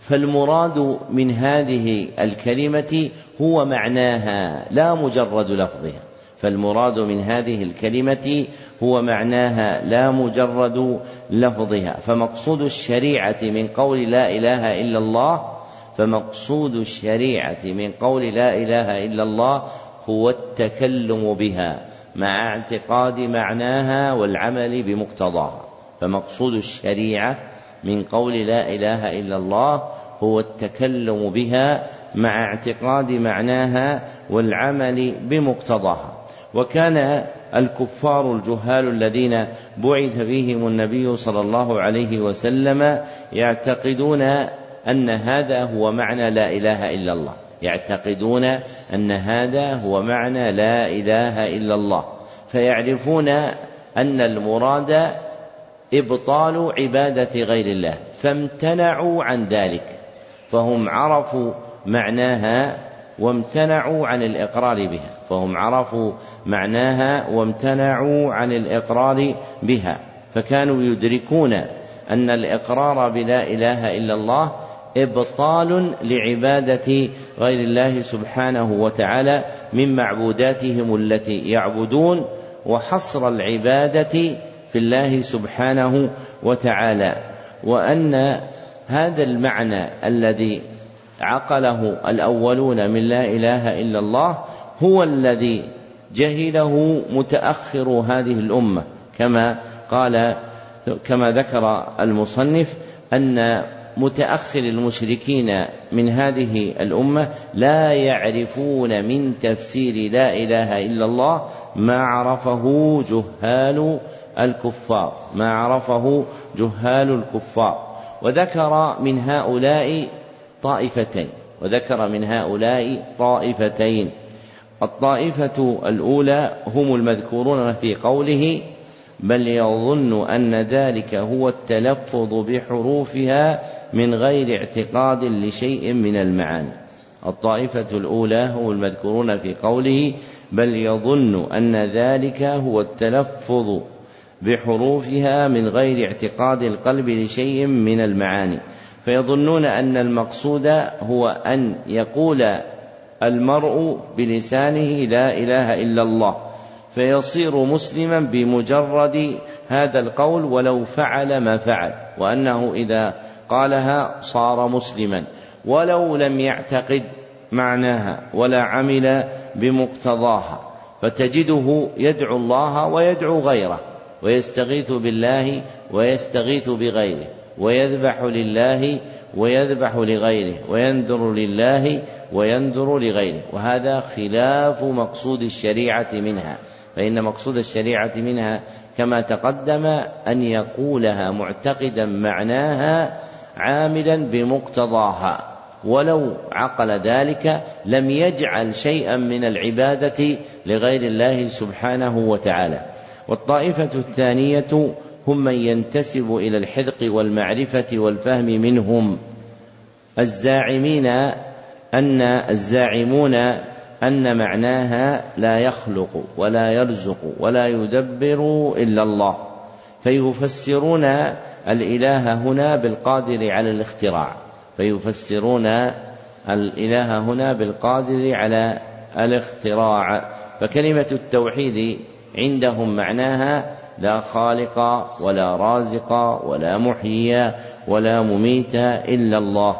Speaker 1: فالمراد من هذه الكلمة هو معناها لا مجرد لفظها. فالمراد من هذه الكلمة هو معناها لا مجرد لفظها. فمقصود الشريعة من قول لا إله إلا الله فمقصود الشريعة من قول لا إله إلا الله هو التكلم بها. مع اعتقاد معناها والعمل بمقتضاها فمقصود الشريعة من قول لا إله إلا الله هو التكلم بها مع اعتقاد معناها والعمل بمقتضاها. وكان الكفار الجهال الذين بعث فيهم النبي صلى الله عليه وسلم يعتقدون أن هذا هو معنى لا إله إلا الله. يعتقدون أن هذا هو معنى لا إله إلا الله فيعرفون أن المراد إبطال عبادة غير الله فامتنعوا عن ذلك فهم عرفوا معناها وامتنعوا عن الإقرار بها فهم عرفوا معناها وامتنعوا عن الإقرار بها فكانوا يدركون أن الإقرار بلا إله إلا الله إبطال لعبادة غير الله سبحانه وتعالى من معبوداتهم التي يعبدون وحصر العبادة في الله سبحانه وتعالى. وأن هذا المعنى الذي عقله الأولون من لا إله إلا الله هو الذي جهله متأخر هذه الأمة. كما قال كما ذكر المصنف أن متأخر المشركين من هذه الأمة لا يعرفون من تفسير لا إله إلا الله ما عرفه جهال الكفار ما عرفه جهال الكفار. وذكر من هؤلاء طائفتين وذكر من هؤلاء طائفتين. الطائفة الأولى هم المذكورون في قوله بل يظن أن ذلك هو التلفظ بحروفها من غير اعتقاد لشيء من المعاني. الطائفة الأولى هم المذكورون في قوله بل يظن أن ذلك هو التلفظ بحروفها من غير اعتقاد القلب لشيء من المعاني. فيظنون أن المقصود هو أن يقول المرء بلسانه لا إله إلا الله. فيصير مسلما بمجرد هذا القول ولو فعل ما فعل. وأنه إذا قالها صار مسلما ولو لم يعتقد معناها ولا عمل بمقتضاها فتجده يدعو الله ويدعو غيره ويستغيث بالله ويستغيث بغيره ويذبح لله ويذبح لغيره وينذر لله وينذر لغيره وهذا خلاف مقصود الشريعة منها فإن مقصود الشريعة منها كما تقدم أن يقولها معتقدا معناها عاملا بمقتضاها ولو عقل ذلك لم يجعل شيئا من العبادة لغير الله سبحانه وتعالى. والطائفة الثانية هم من ينتسب إلى الحذق والمعرفة والفهم منهم. الزاعمين أن الزاعمون أن معناها لا يخلق ولا يرزق ولا يدبر إلا الله. فيفسرون الإله هنا بالقادر على الاختراع. فيفسرون الإله هنا بالقادر على الاختراع. فكلمة التوحيد عندهم معناها لا خالق ولا رازق ولا محيي ولا مميت إلا الله.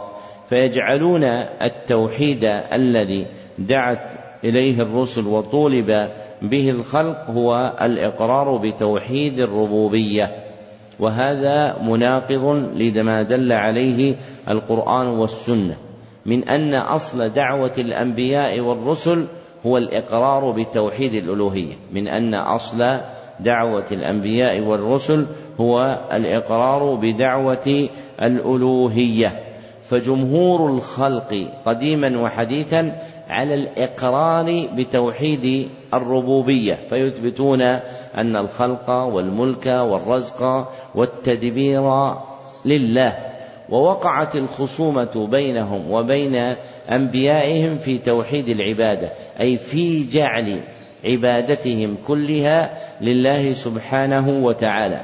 Speaker 1: فيجعلون التوحيد الذي دعت إليه الرسل وطولب به الخلق هو الإقرار بتوحيد الربوبية وهذا مناقض لما دل عليه القرآن والسنة من أن أصل دعوة الأنبياء والرسل هو الإقرار بتوحيد الألوهية من أن أصل دعوة الأنبياء والرسل هو الإقرار بدعوة الألوهية. فجمهور الخلق قديما وحديثا على الإقرار بتوحيد الربوبية فيثبتون أن الخلق والملك والرزق والتدبير لله. ووقعت الخصومة بينهم وبين أنبيائهم في توحيد العبادة أي في جعل عبادتهم كلها لله سبحانه وتعالى.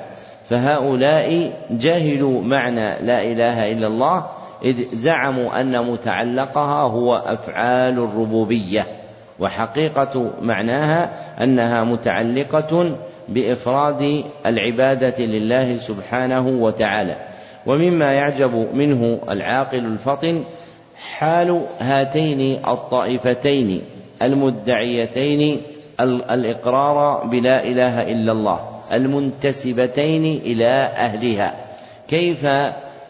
Speaker 1: فهؤلاء جهلوا معنى لا إله إلا الله إذ زعموا أن متعلقها هو أفعال الربوبية. وحقيقة معناها أنها متعلقة بإفراد العبادة لله سبحانه وتعالى. ومما يعجب منه العاقل الفطن حال هاتين الطائفتين المدعيتين الإقرار بلا إله إلا الله المنتسبتين إلى أهلها. كيف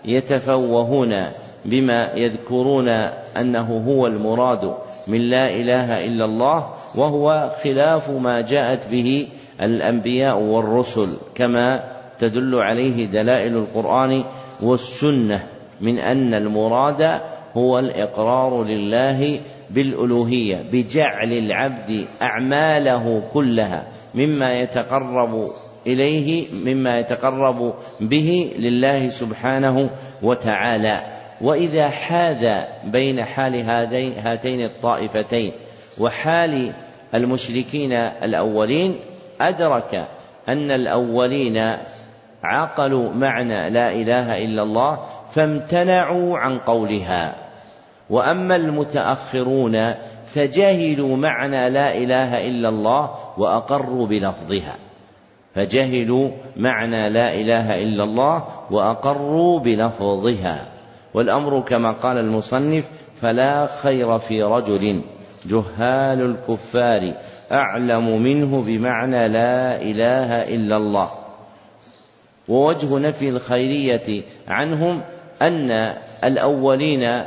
Speaker 1: يتفوهون بما يذكرون أنه هو المراد؟ من لا إله إلا الله وهو خلاف ما جاءت به الأنبياء والرسل كما تدل عليه دلائل القرآن والسنة من أن المراد هو الإقرار لله بالألوهية بجعل العبد أعماله كلها مما يتقرب إليه مما يتقرب به لله سبحانه وتعالى. وإذا حاذ بين حال هاتين الطائفتين وحال المشركين الأولين أدرك أن الأولين عقلوا معنى لا إله إلا الله فامتنعوا عن قولها. وأما المتأخرون فجهلوا معنى لا إله إلا الله وأقروا بلفظها. فجهلوا معنى لا إله إلا الله وأقروا بلفظها. والأمر كما قال المصنف فلا خير في رجل. جهال الكفار أعلم منه بمعنى لا إله إلا الله. ووجه نفي الخيرية عنهم أن الأولين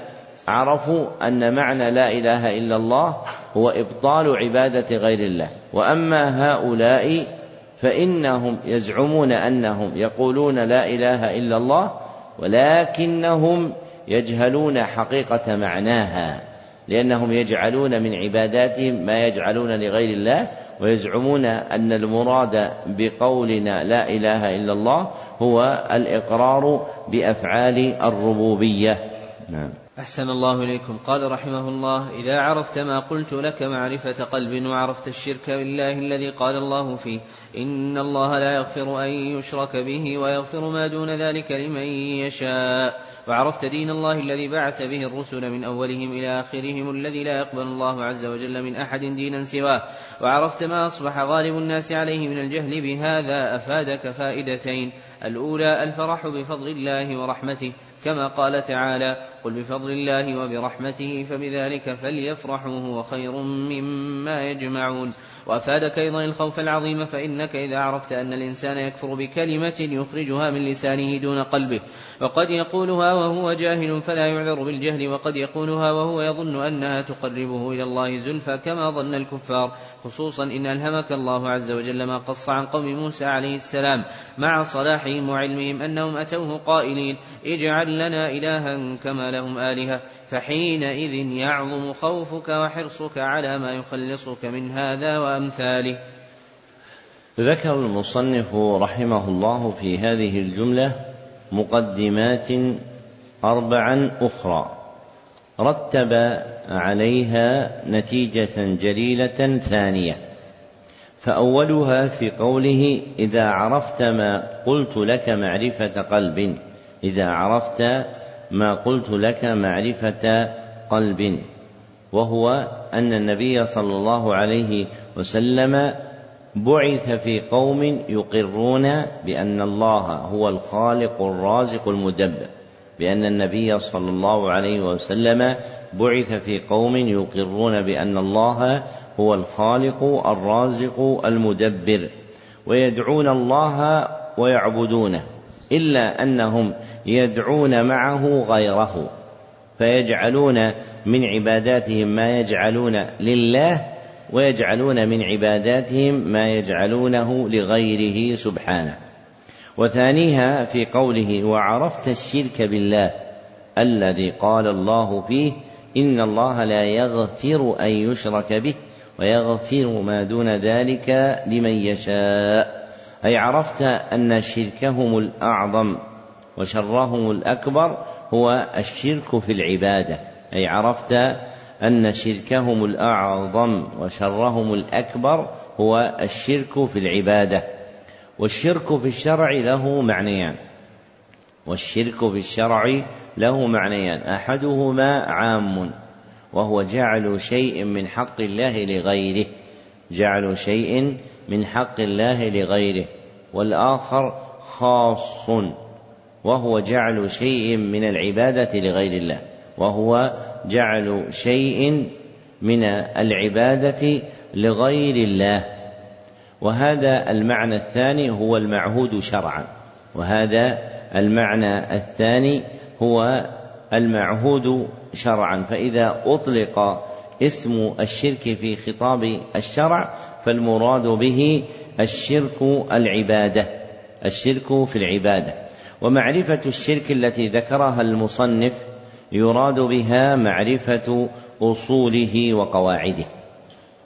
Speaker 1: عرفوا أن معنى لا إله إلا الله هو إبطال عبادة غير الله. وأما هؤلاء فإنهم يزعمون أنهم يقولون لا إله إلا الله ولكنهم يجهلون حقيقة معناها لأنهم يجعلون من عباداتهم ما يجعلون لغير الله ويزعمون أن المراد بقولنا لا إله إلا الله هو الإقرار بأفعال الربوبية. نعم.
Speaker 2: أحسن الله إليكم. قال رحمه الله إذا عرفت ما قلت لك معرفة قلب وعرفت الشرك بالله الذي قال الله فيه إن الله لا يغفر أن يشرك به ويغفر ما دون ذلك لمن يشاء. وعرفت دين الله الذي بعث به الرسل من أولهم إلى آخرهم الذي لا يقبل الله عز وجل من أحد دينا سواه. وعرفت ما أصبح غالب الناس عليه من الجهل بهذا أفادك فائدتين. الأولى الفرح بفضل الله ورحمته. كما قال تعالى قل بفضل الله وبرحمته فبذلك فليفرحوا هو خير مما يجمعون وأفادك أيضا الخوف العظيم فإنك إذا عرفت أن الإنسان يكفر بكلمة يخرجها من لسانه دون قلبه. وقد يقولها وهو جاهل فلا يعذر بالجهل وقد يقولها وهو يظن أنها تقربه إلى الله زلفى كما ظن الكفار. خصوصا إن ألهمك الله عز وجل ما قص عن قوم موسى عليه السلام مع صلاحهم وعلمهم أنهم أتوه قائلين اجعل لنا إلها كما لهم آلهة. فحينئذ يعظم خوفك وحرصك على ما يخلصك من هذا وأمثاله.
Speaker 1: ذكر المصنف رحمه الله في هذه الجملة مقدمات أربعا أخرى. رتب عليها نتيجة جليلة ثانية. فأولها في قوله إذا عرفت ما قلت لك معرفة قلب. إذا عرفت ما قلت لك معرفة قلب. وهو أن النبي صلى الله عليه وسلم بعث في قوم يقرون بأن الله هو الخالق الرازق المدبر بأن النبي صلى الله عليه وسلم بعث في قوم يقرون بأن الله هو الخالق الرازق المدبر ويدعون الله ويعبدونه إلا أنهم يدعون معه غيره فيجعلون من عباداتهم ما يجعلون لله ويجعلون من عباداتهم ما يجعلونه لغيره سبحانه. وثانيها في قوله وعرفت الشرك بالله الذي قال الله فيه إن الله لا يغفر أن يشرك به ويغفر ما دون ذلك لمن يشاء أي عرفت أن شركهم الأعظم وشرهم الأكبر هو الشرك في العبادة. أي عرفت أن شركهم الأعظم وشرهم الأكبر هو الشرك في العبادة. والشرك في الشرع له معنيان. والشرك في الشرع له معنيان. أحدهما عام وهو جعل شيء من حق الله لغيره. جعل شيء من حق الله لغيره. والآخر خاص وهو جعل شيء من العبادة لغير الله وهو جعل شيء من العبادة لغير الله. وهذا المعنى الثاني هو المعهود شرعا. وهذا المعنى الثاني هو المعهود شرعا. فإذا أطلق اسم الشرك في خطاب الشرع فالمراد به الشرك العبادة الشرك في العبادة. ومعرفة الشرك التي ذكرها المصنف يراد بها معرفة أصوله وقواعده.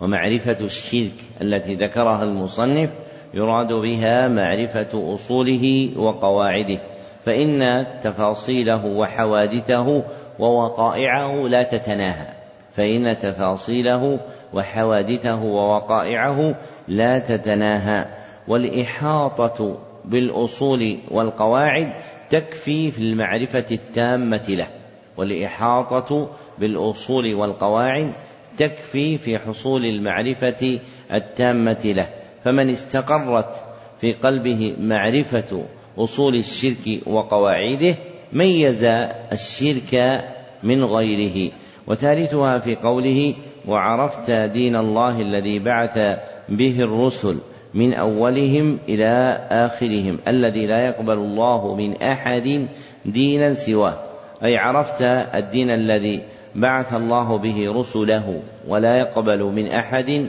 Speaker 1: ومعرفة الشرك التي ذكرها المصنف يراد بها معرفة أصوله وقواعده. فإن تفاصيله وحوادثه ووقائعه لا تتناهى. فإن تفاصيله وحوادثه ووقائعه لا تتناهى. والإحاطة بالأصول والقواعد تكفي في المعرفة التامة له. والإحاطة بالأصول والقواعد تكفي في حصول المعرفة التامة له. فمن استقرت في قلبه معرفة أصول الشرك وقواعده ميز الشرك من غيره. وثالثها في قوله وعرفت دين الله الذي بعث به الرسل من أولهم إلى آخرهم الذي لا يقبل الله من أحد دينا سواه أي عرفت الدين الذي بعث الله به رسله ولا يقبل من أحد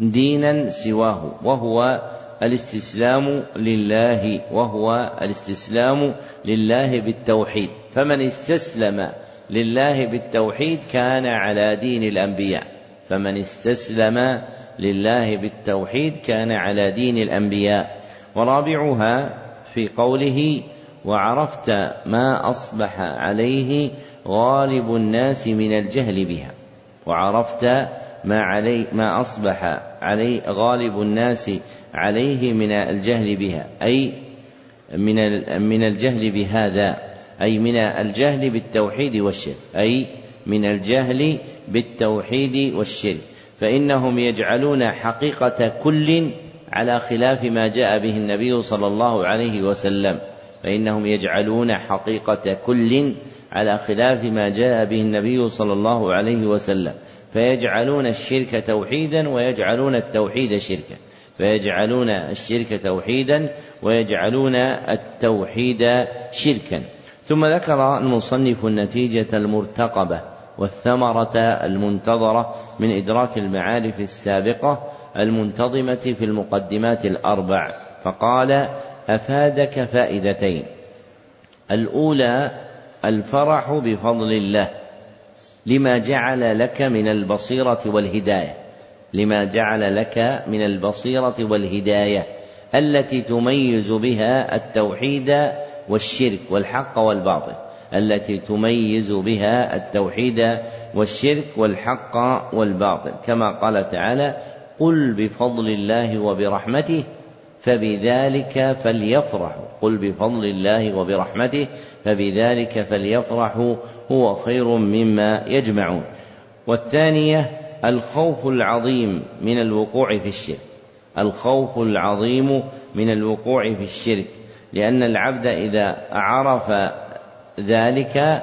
Speaker 1: دينا سواه وهو الاستسلام لله وهو الاستسلام لله بالتوحيد. فمن استسلم لله بالتوحيد كان على دين الأنبياء. فمن استسلم لله بالتوحيد كان على دين الأنبياء. ورابعها في قوله وعرفت ما أصبح عليه غالب الناس من الجهل بها. وعرفت ما علي ما أصبح عليه غالب الناس عليه من الجهل بها. أي من من الجهل بهذا. أي من الجهل بالتوحيد والشرك. أي من الجهل بالتوحيد والشرك. فإنهم يجعلون حقيقة كل على خلاف ما جاء به النبي صلى الله عليه وسلم. فإنهم يجعلون حقيقة كل على خلاف ما جاء به النبي صلى الله عليه وسلم. فيجعلون الشرك توحيدا ويجعلون التوحيد شركا. فيجعلون الشرك توحيدا ويجعلون التوحيد شركا. ثم ذكر المصنف النتيجة المرتقبة والثمرة المنتظرة من إدراك المعارف السابقة المنتظمة في المقدمات الأربع. فقال أفادك فائدتين. الأولى الفرح بفضل الله لما جعل لك من البصيرة والهداية لما جعل لك من البصيرة والهداية التي تميز بها التوحيد والشرك والحق والباطل التي تميز بها التوحيد والشرك والحق والباطل. كما قال تعالى قل بفضل الله وبرحمته فبذلك فليفرحوا قل بفضل الله وبرحمته فبذلك فليفرحوا هو خير مما يجمعون. والثانية الخوف العظيم من الوقوع في الشرك. الخوف العظيم من الوقوع في الشرك. لأن العبد إذا عرف ذلك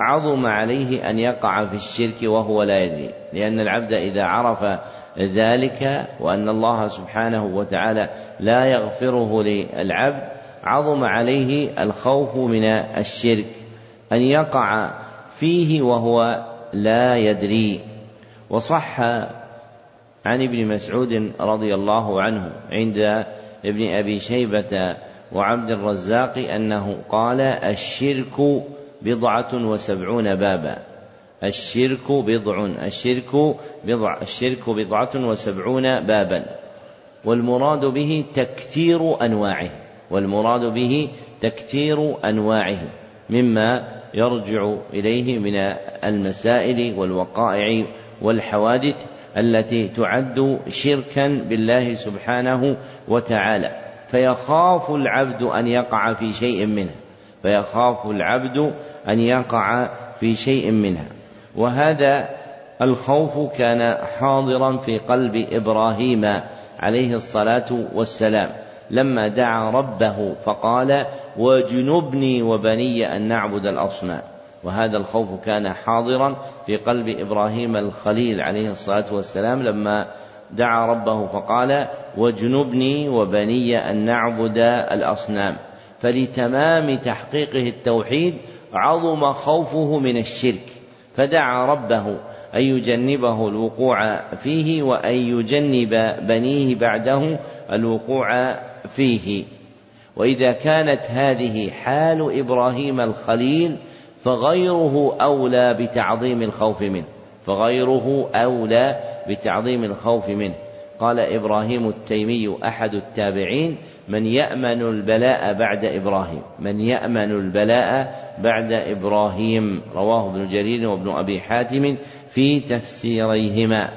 Speaker 1: عظم عليه أن يقع في الشرك وهو لا يدري. لأن العبد إذا عرف ذلك وأن الله سبحانه وتعالى لا يغفره للعبد عظم عليه الخوف من الشرك أن يقع فيه وهو لا يدري. وصح عن ابن مسعود رضي الله عنه عند ابن أبي شيبة وعبد الرزاق أنه قال الشرك بضعة وسبعون بابا. الشرك بضع الشرك بضع الشرك بضعة وسبعون بابا. والمراد به تكثير أنواعه. والمراد به تكثير أنواعه. مما يرجع إليه من المسائل والوقائع والحوادث التي تعد شركا بالله سبحانه وتعالى. فيخاف العبد أن يقع في شيء منها فيخاف العبد أن يقع في شيء منها. وهذا الخوف كان حاضرا في قلب إبراهيم عليه الصلاة والسلام. لما دعا ربه فقال وجنبني وبني أن نعبد الأصنام. وهذا الخوف كان حاضرا في قلب إبراهيم الخليل عليه الصلاة والسلام. لما دعا ربه فقال واجنبني وبني أن نعبد الأصنام. فلتمام تحقيقه التوحيد عظم خوفه من الشرك. فدعا ربه أن يجنبه الوقوع فيه وأن يجنب بنيه بعده الوقوع فيه. وإذا كانت هذه حال إبراهيم الخليل فغيره أولى بتعظيم الخوف منه فغيره أولى بتعظيم الخوف منه. قال إبراهيم التيمي أحد التابعين من يأمن البلاء بعد إبراهيم من يأمن البلاء بعد إبراهيم. رواه ابن جرير وابن أبي حاتم في تفسيريهما.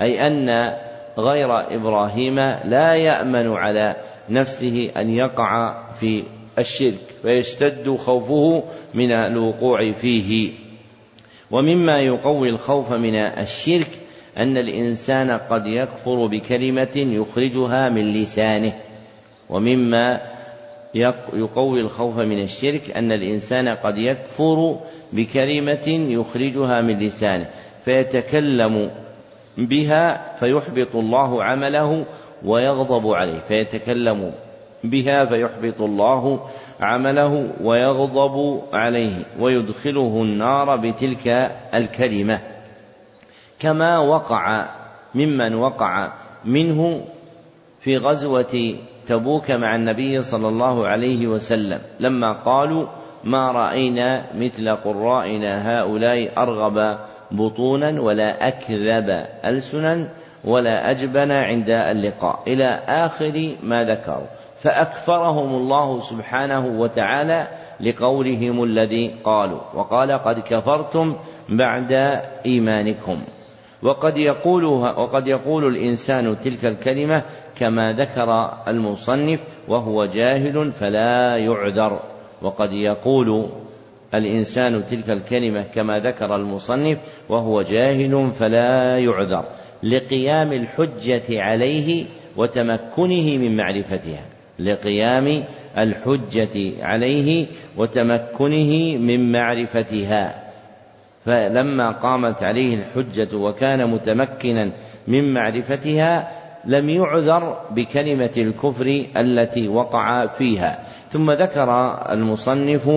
Speaker 1: أي أن غير إبراهيم لا يأمن على نفسه أن يقع في الشرك فيشتد خوفه من الوقوع فيه. ومما يقوي الخوف من الشرك أن الإنسان قد يكفر بكلمة يخرجها من لسانه ومما يقوي الخوف من الشرك أن الإنسان قد يكفر بكلمة يخرجها من لسانه فيتكلم بها فيحبط الله عمله ويغضب عليه فيتكلم بها فيحبط الله عمله ويغضب عليه ويدخله النار بتلك الكلمة. كما وقع ممن وقع منه في غزوة تبوك مع النبي صلى الله عليه وسلم لما قالوا ما رأينا مثل قرائنا هؤلاء أرغب بطونا ولا أكذب ألسنا ولا أجبن عند اللقاء. إلى آخر ما ذكروا. فأكفرهم الله سبحانه وتعالى لقولهم الذي قالوا. وقال قد كفرتم بعد إيمانكم. وقد يقولها وقد يقول الإنسان تلك الكلمة كما ذكر المصنف وهو جاهل فلا يعذر. وقد يقول الإنسان تلك الكلمة كما ذكر المصنف وهو جاهل فلا يعذر لقيام الحجة عليه وتمكنه من معرفتها. لقيام الحجة عليه وتمكنه من معرفتها. فلما قامت عليه الحجة وكان متمكنا من معرفتها لم يعذر بكلمة الكفر التي وقع فيها. ثم ذكر المصنف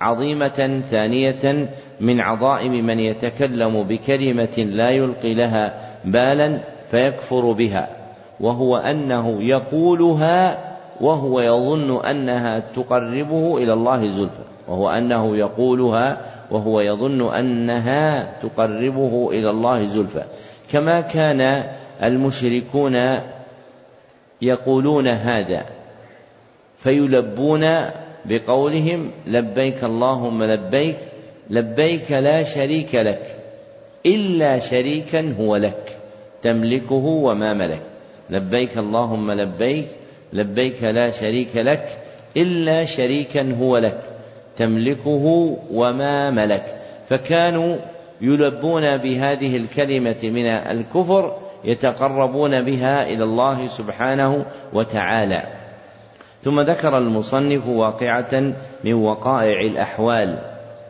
Speaker 1: عظيمة ثانية من عظائم من يتكلم بكلمة لا يلقي لها بالا فيكفر بها وهو أنه يقولها وهو يظن أنها تقربه إلى الله زلفى وهو أنه يقولها وهو يظن أنها تقربه إلى الله زلفى. كما كان المشركون يقولون هذا فيلبون بقولهم لبيك اللهم لبيك لبيك لا شريك لك إلا شريكا هو لك تملكه وما ملك. لبيك اللهم لبيك لبيك لا شريك لك إلا شريكا هو لك تملكه وما ملك. فكانوا يلبون بهذه الكلمة من الكفر يتقربون بها إلى الله سبحانه وتعالى. ثم ذكر المصنف واقعة من وقائع الأحوال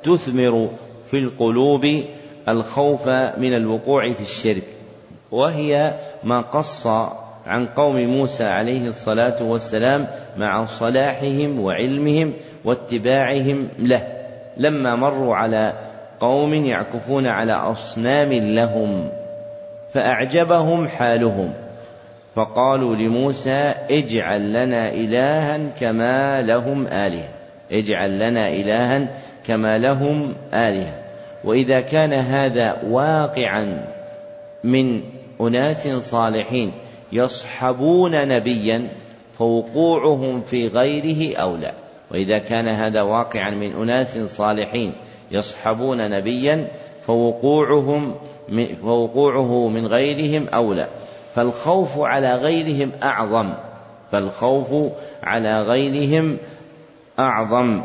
Speaker 1: تثمر في القلوب الخوف من الوقوع في الشرك وهي ما قص عن قوم موسى عليه الصلاة والسلام مع صلاحهم وعلمهم واتباعهم له لما مروا على قوم يعكفون على أصنام لهم فأعجبهم حالهم فقالوا لموسى اجعل لنا إلها كما لهم آلهة اجعل لنا إلها كما لهم آلهة. وإذا كان هذا واقعا من أناس صالحين يصحبون نبيا فوقوعهم في غيره أولى وإذا كان هذا واقعا من أناس صالحين يصحبون نبيا فوقوعهم فوقوعه من غيرهم أولى فالخوف على غيرهم أعظم. فالخوف على غيرهم أعظم.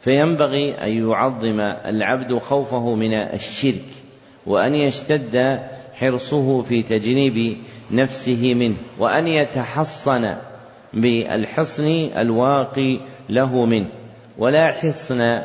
Speaker 1: فينبغي أن يعظم العبد خوفه من الشرك وأن يشتد حرصه في تجنيب نفسه منه وأن يتحصن بالحصن الواقي له منه. ولا حصن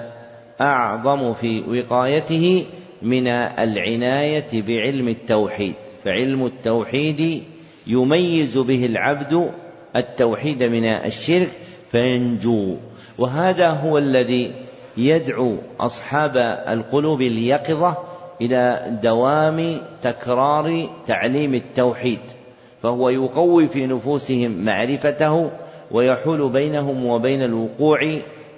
Speaker 1: أعظم في وقايته من العناية بعلم التوحيد فعلم التوحيد يميز به العبد التوحيد من الشرك فينجو. وهذا هو الذي يدعو أصحاب القلوب اليقظة إلى دوام تكرار تعليم التوحيد فهو يقوي في نفوسهم معرفته ويحول بينهم وبين الوقوع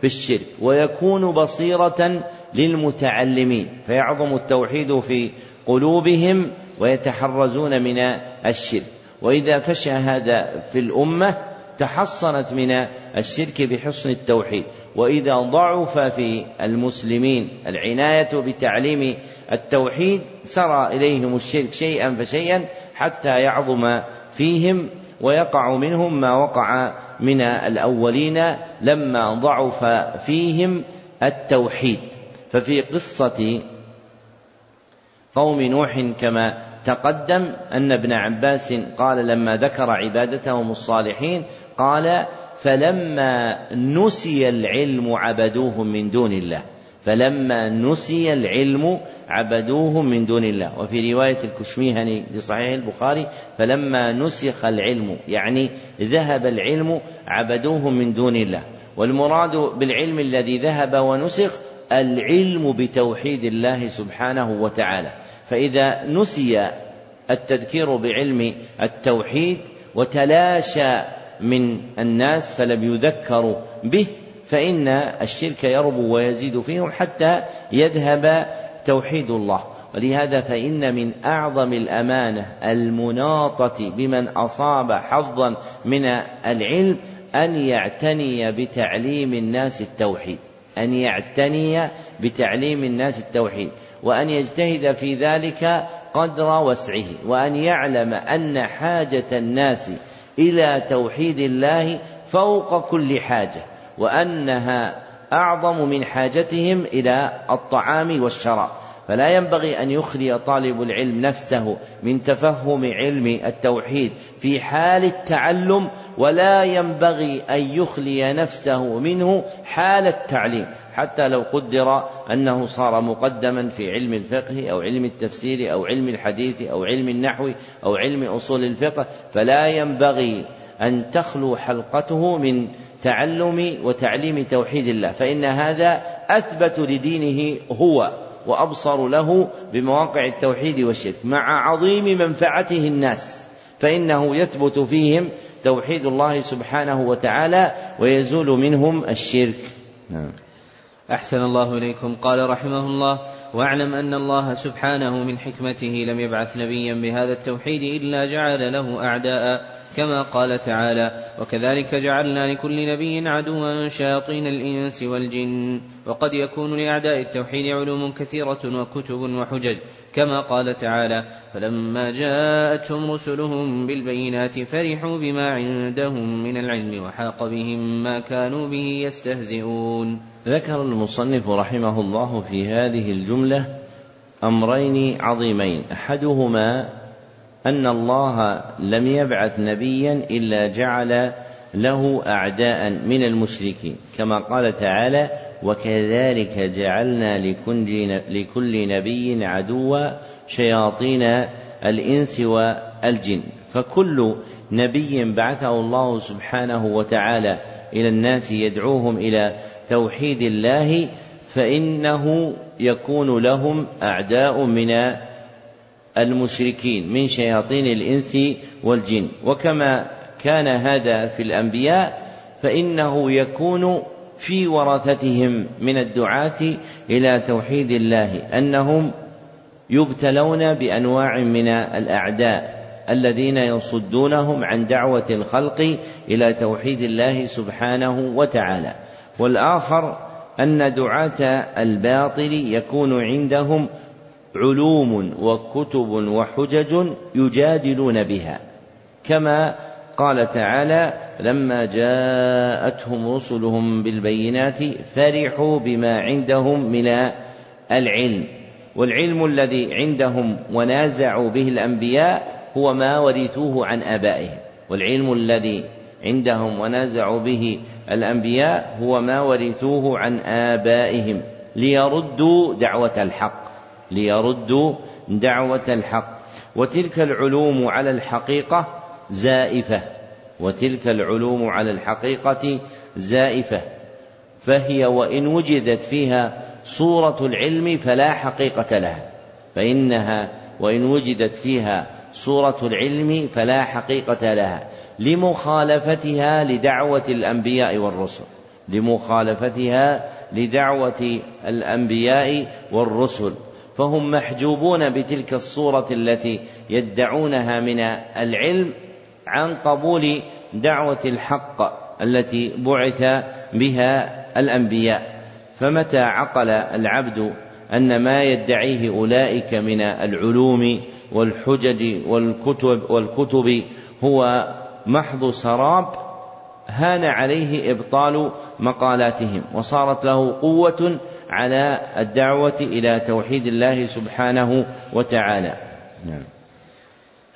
Speaker 1: في الشرك ويكون بصيرة للمتعلمين فيعظم التوحيد في قلوبهم ويتحرزون من الشرك. وإذا فشى هذا في الأمة تحصنت من الشرك بحصن التوحيد. وإذا ضعف في المسلمين العناية بتعليم التوحيد سرى إليهم الشرك شيئا فشيئا حتى يعظم فيهم ويقع منهم ما وقع من الأولين لما ضعف فيهم التوحيد. ففي قصة قوم نوح كما تقدم أن ابن عباس قال لما ذكر عبادتهم الصالحين قال فلما نسي العلم عبدوهم من دون الله. فلما نسي العلم عبدوهم من دون الله. وفي رواية الكشميهني لصحيح البخاري فلما نسخ العلم يعني ذهب العلم عبدوهم من دون الله. والمراد بالعلم الذي ذهب ونسخ العلم بتوحيد الله سبحانه وتعالى. فإذا نسي التذكير بعلم التوحيد وتلاشى من الناس فلم يذكروا به فإن الشرك يربو ويزيد فيهم حتى يذهب توحيد الله. ولهذا فإن من أعظم الأمانة المناطة بمن أصاب حظا من العلم أن يعتني بتعليم الناس التوحيد أن يعتني بتعليم الناس التوحيد وأن يجتهد في ذلك قدر وسعه وأن يعلم أن حاجة الناس إلى توحيد الله فوق كل حاجة وأنها أعظم من حاجتهم إلى الطعام والشراب. فلا ينبغي أن يخلي طالب العلم نفسه من تفهم علم التوحيد في حال التعلم ولا ينبغي أن يخلي نفسه منه حال التعليم. حتى لو قدر أنه صار مقدما في علم الفقه أو علم التفسير أو علم الحديث أو علم النحو أو علم أصول الفقه فلا ينبغي أن تخلو حلقته من تعلم وتعليم توحيد الله. فإن هذا أثبت لدينه هو. وأبصر له بمواقع التوحيد والشرك مع عظيم منفعته الناس فإنه يثبت فيهم توحيد الله سبحانه وتعالى ويزول منهم الشرك. نعم.
Speaker 2: أحسن الله إليكم. قال رحمه الله واعلم أن الله سبحانه من حكمته لم يبعث نبيا بهذا التوحيد إلا جعل له أعداء كما قال تعالى وكذلك جعلنا لكل نبي عدوا شياطين الإنس والجن. وقد يكون لأعداء التوحيد علوم كثيرة وكتب وحجج كما قال تعالى فلما جاءتهم رسلهم بالبينات فرحوا بما عندهم من العلم وحاق بهم ما كانوا به يستهزئون.
Speaker 1: ذكر المصنف رحمه الله في هذه الجملة أمرين عظيمين. أحدهما أن الله لم يبعث نبيا إلا جعل له أعداء من المشركين كما قال تعالى وكذلك جعلنا لكل, نبي عدوا شياطين الإنس والجن. فكل نبي بعثه الله سبحانه وتعالى إلى الناس يدعوهم إلى توحيد الله فإنه يكون لهم أعداء من المشركين من شياطين الإنس والجن. وكما كان هذا في الأنبياء فإنه يكون في ورثتهم من الدعاة إلى توحيد الله أنهم يبتلون بأنواع من الأعداء الذين يصدونهم عن دعوة الخلق إلى توحيد الله سبحانه وتعالى. والآخر أن دعاة الباطل يكون عندهم علوم وكتب وحجج يجادلون بها كما قال تعالى لما جاءتهم رسلهم بالبينات فرحوا بما عندهم من العلم. والعلم الذي عندهم ونازعوا به الأنبياء هو ما ورثوه عن آبائهم. والعلم الذي عندهم ونازعوا به الأنبياء هو ما ورثوه عن آبائهم. ليردوا دعوة الحق. ليردوا دعوة الحق. وتلك العلوم على الحقيقة زائفة وتلك العلوم على الحقيقة زائفة فهي وإن وجدت فيها صورة العلم فلا حقيقة لها فإنها وإن وجدت فيها صورة العلم فلا حقيقة لها لمخالفتها لدعوة الأنبياء والرسل لمخالفتها لدعوة الأنبياء والرسل فهم محجوبون بتلك الصورة التي يدعونها من العلم عن قبول دعوة الحق التي بعث بها الأنبياء فمتى عقل العبد أن ما يدعيه أولئك من العلوم والحجج والكتب والكتب هو محض سراب هان عليه إبطال مقالاتهم وصارت له قوة على الدعوة إلى توحيد الله سبحانه وتعالى. نعم.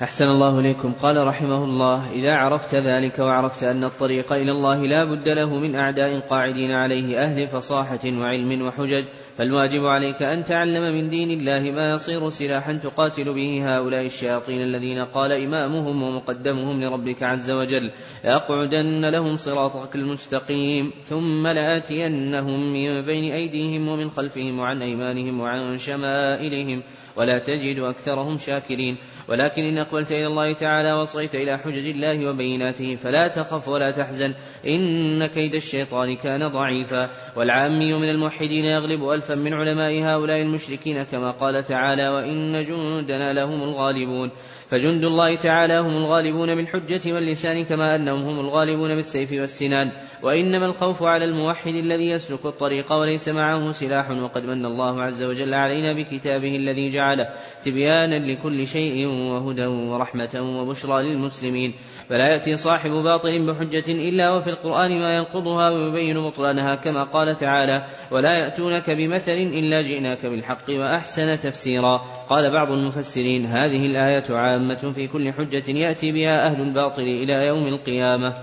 Speaker 2: أحسن الله إليكم. قال رحمه الله إذا عرفت ذلك وعرفت أن الطريق إلى الله لا بد له من أعداء قاعدين عليه أهل فصاحة وعلم وحجج فالواجب عليك أن تعلم من دين الله ما يصير سلاحا تقاتل به هؤلاء الشياطين الذين قال إمامهم ومقدمهم لربك عز وجل لأقعدن لهم صراطك المستقيم ثم لآتينهم من بين أيديهم ومن خلفهم وعن أيمانهم وعن شمائلهم ولا تجد أكثرهم شاكرين. ولكن إن أقبلت إلى الله تعالى وصيت إلى حجج الله وبيناته فلا تخف ولا تحزن. إن كيد الشيطان كان ضعيفا. والعامي من الموحدين يغلب ألفا من علماء هؤلاء المشركين كما قال تعالى وإن جندنا لهم الغالبون. فجند الله تعالى هم الغالبون بالحجة واللسان كما أنهم هم الغالبون بالسيف والسنان. وإنما الخوف على الموحد الذي يسلك الطريق وليس معه سلاح وقد من الله عز وجل علينا بكتابه الذي جعله تبيانا لكل شيء وهدى ورحمة وبشرى للمسلمين. فلا يأتي صاحب باطل بحجة إلا وفي القرآن ما ينقضها ويبين بطلانها كما قال تعالى ولا يأتونك بمثل إلا جئناك بالحق وأحسن تفسيرا. قال بعض المفسرين هذه الآية عامة في كل حجة يأتي بها أهل الباطل إلى يوم القيامة.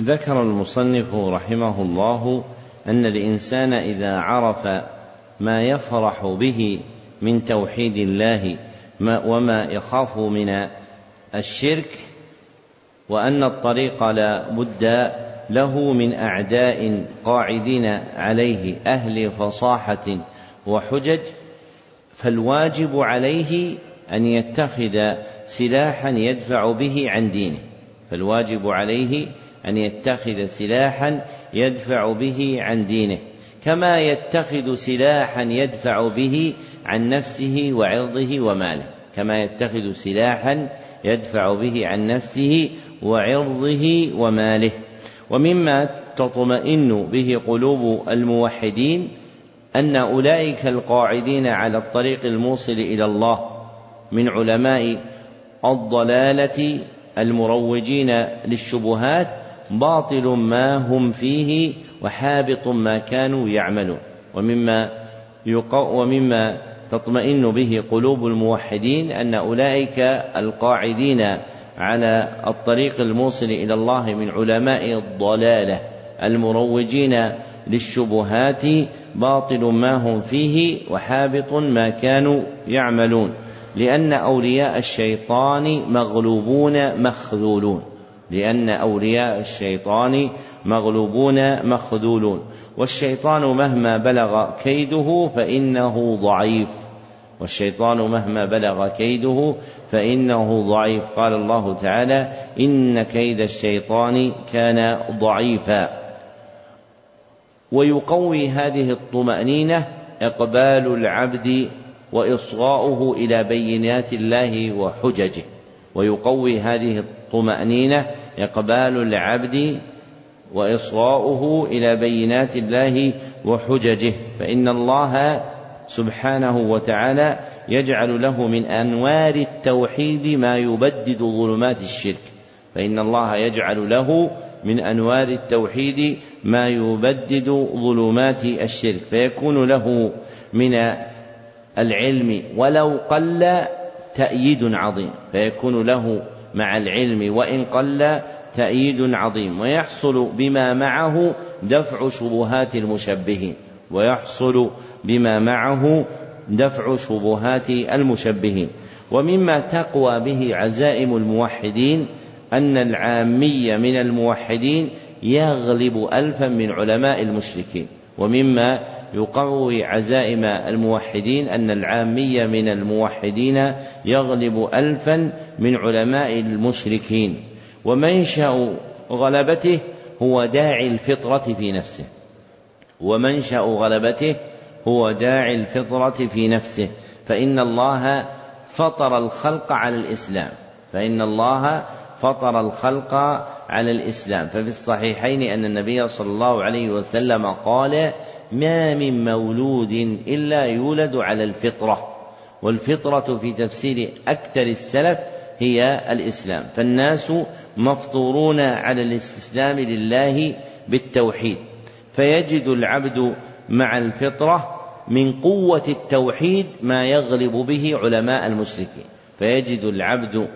Speaker 1: ذكر المصنف رحمه الله أن الإنسان إذا عرف ما يفرح به من توحيد الله وما يخاف من الشرك وأن الطريق لا بد له من أعداء قاعدين عليه أهل فصاحة وحجج فالواجب عليه أن يتخذ سلاحا يدفع به عن دينه. فالواجب عليه أن يتخذ سلاحا يدفع به عن دينه. كما يتخذ سلاحا يدفع به عن نفسه وعرضه وماله. كما يتخذ سلاحا يدفع به عن نفسه وعرضه وماله. ومما تطمئن به قلوب الموحدين أن أولئك القاعدين على الطريق الموصل إلى الله من علماء الضلالة المروجين للشبهات باطل ما هم فيه وحابط ما كانوا يعملون. ومما ومما تطمئن به قلوب الموحدين أن أولئك القاعدين على الطريق الموصل إلى الله من علماء الضلالة المروجين للشبهات باطل ما هم فيه وحابط ما كانوا يعملون لأن أولياء الشيطان مغلوبون مخذولون لأن أولياء الشيطان مغلوبون مخذولون. والشيطان مهما بلغ كيده فإنه ضعيف والشيطان مهما بلغ كيده فإنه ضعيف. قال الله تعالى إن كيد الشيطان كان ضعيفا. ويقوي هذه الطمأنينة إقبال العبد وإصغاؤه إلى بينات الله وحججه. ويقوي هذه الطمأنينة إقبال العبد وإصغاؤه إلى بينات الله وحججه. فإن الله سبحانه وتعالى يجعل له من أنوار التوحيد ما يبدد ظلمات الشرك. فإن الله يجعل له من أنوار التوحيد ما يبدد ظلمات الشرك فيكون له من العلم ولو قل تأييد عظيم فيكون له مع العلم وإن قل تأييد عظيم ويحصل بما معه دفع شبهات المشبهين ويحصل بما معه دفع شبهات المشبهين ومما تقوى به عزائم الموحدين أن العامي من الموحدين يغلب ألفا من علماء المشركين ومما يقوي عزائم الموحدين أن العامي من الموحدين يغلب ألفا من علماء المشركين. ومنشأ غلبته هو داعي الفطرة في نفسه. ومنشأ غلبته هو داعي الفطرة في نفسه. فإن الله فطر الخلق على الإسلام. فإن الله فطر الخلق على الإسلام. ففي الصحيحين أن النبي صلى الله عليه وسلم قال ما من مولود إلا يولد على الفطرة. والفطرة في تفسير أكثر السلف هي الإسلام. فالناس مفطورون على الاستسلام لله بالتوحيد. فيجد العبد مع الفطرة من قوة التوحيد ما يغلب به علماء المشركين. فيجد العبد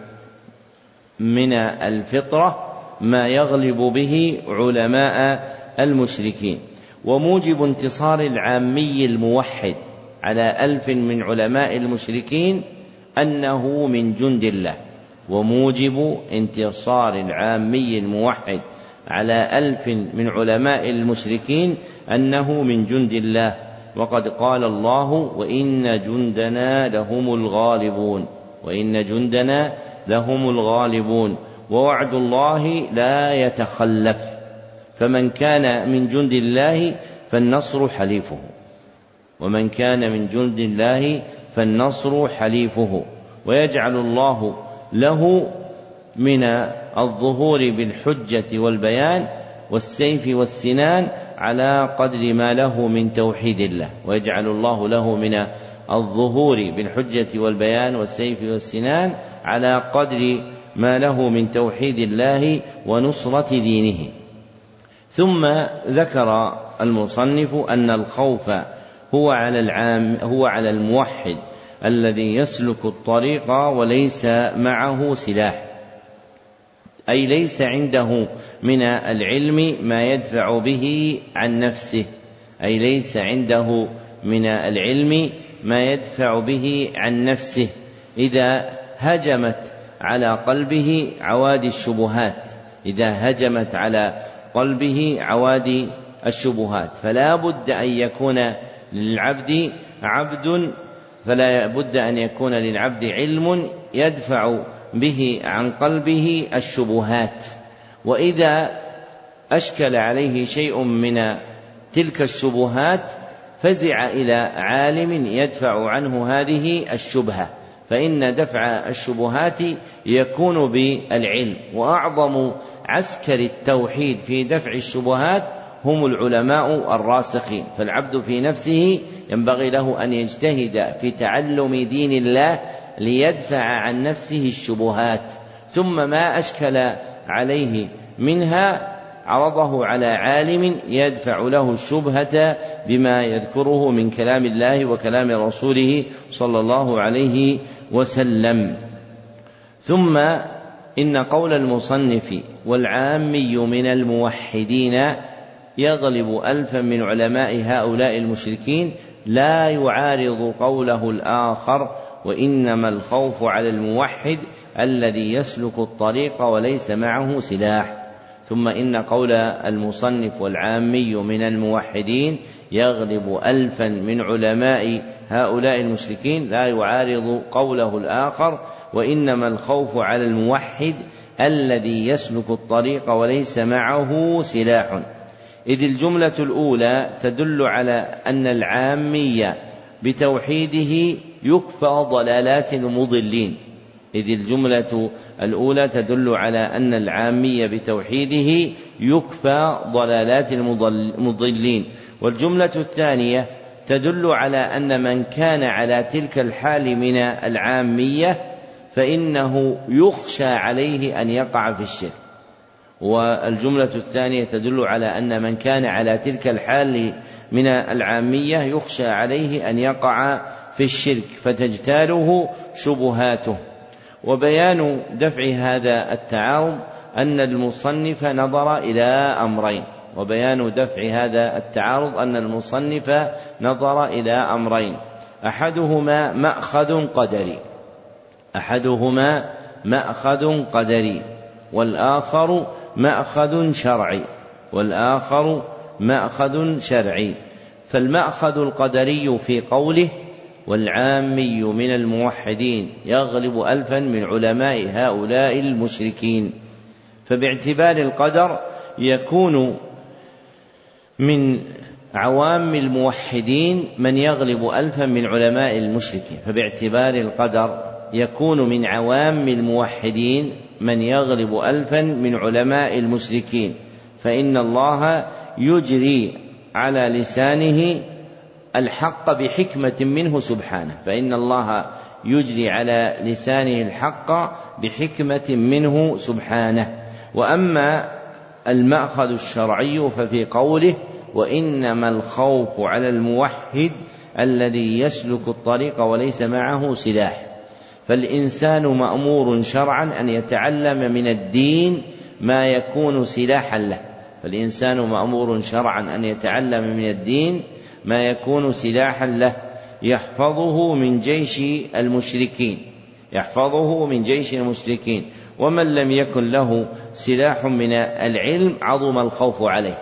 Speaker 1: من الفطرة ما يغلب به علماء المشركين. وموجب انتصار العامي الموحد على ألف من علماء المشركين أنه من جند الله. وموجب انتصار العامي الموحد على ألف من علماء المشركين أنه من جند الله. وقد قال الله وإن جندنا لهم الغالبون وإن جندنا لهم الغالبون ووعد الله لا يتخلف. فمن كان من جند الله فالنصر حليفه. ومن كان من جند الله فالنصر حليفه. ويجعل الله له من الظهور بالحجة والبيان والسيف والسنان على قدر ما له من توحيد الله. ويجعل الله له من الظهور بالحجة والبيان والسيف والسنان على قدر ما له من توحيد الله ونصرة دينه. ثم ذكر المصنف أن الخوف هو على العام هو على الموحد الذي يسلك الطريق وليس معه سلاح. أي ليس عنده من العلم ما يدفع به عن نفسه. أي ليس عنده من العلم ما يدفع به عن نفسه إذا هجمت على قلبه عوادي الشبهات. إذا هجمت على قلبه عوادي الشبهات. فلا بد أن يكون للعبد عبد فلا بد أن يكون للعبد علم يدفع به عن قلبه الشبهات. وإذا أشكل عليه شيء من تلك الشبهات فزع إلى عالم يدفع عنه هذه الشبهة فإن دفع الشبهات يكون بالعلم. وأعظم عسكر التوحيد في دفع الشبهات هم العلماء الراسخين فالعبد في نفسه ينبغي له أن يجتهد في تعلم دين الله ليدفع عن نفسه الشبهات ثم ما أشكل عليه منها عرضه على عالم يدفع له الشبهة بما يذكره من كلام الله وكلام رسوله صلى الله عليه وسلم. ثم إن قول المصنف والعامي من الموحدين يغلب ألفا من علماء هؤلاء المشركين لا يعارض قوله الآخر وإنما الخوف على الموحد الذي يسلك الطريق وليس معه سلاح. ثم إن قول المصنف والعامي من الموحدين يغلب ألفا من علماء هؤلاء المشركين لا يعارض قوله الآخر وإنما الخوف على الموحد الذي يسلك الطريق وليس معه سلاح. إذ الجملة الأولى تدل على أن العامية بتوحيده يكفى ضلالات المضلين. إذ الجملة الأولى تدل على أن العامية بتوحيده يكفى ضلالات المضلين. والجملة الثانية تدل على أن من كان على تلك الحال من العامية فإنه يخشى عليه أن يقع في الشرك. والجملة الثانية تدل على أن من كان على تلك الحال من العامية يخشى عليه أن يقع في الشرك فتجتاله شبهاته. وبيان دفع هذا التعارض أن المصنف نظر إلى أمرين وبيان دفع هذا التعارض أن المصنف نظر إلى أمرين أحدهما مأخذ قدري أحدهما مأخذ قدري والآخر مأخذ شرعي والآخر مأخذ شرعي فالمأخذ القدري في قوله والعامي من الموحدين يغلب ألفا من علماء هؤلاء المشركين. فباعتبار القدر يكون من عوام الموحدين من يغلب ألفا من علماء المشركين. فباعتبار القدر يكون من عوام الموحدين من يغلب ألفا من علماء المشركين. فإن الله يجري على لسانه الحق بحكمة منه سبحانه فإن الله يجري على لسانه الحق بحكمة منه سبحانه. وأما المأخذ الشرعي ففي قوله وإنما الخوف على الموحد الذي يسلك الطريق وليس معه سلاح. فالإنسان مأمور شرعا أن يتعلم من الدين ما يكون سلاحا له. فالإنسان مأمور شرعا أن يتعلم من الدين ما يكون سلاحا له يحفظه من جيش المشركين يحفظه من جيش المشركين. ومن لم يكن له سلاح من العلم عظم الخوف عليه.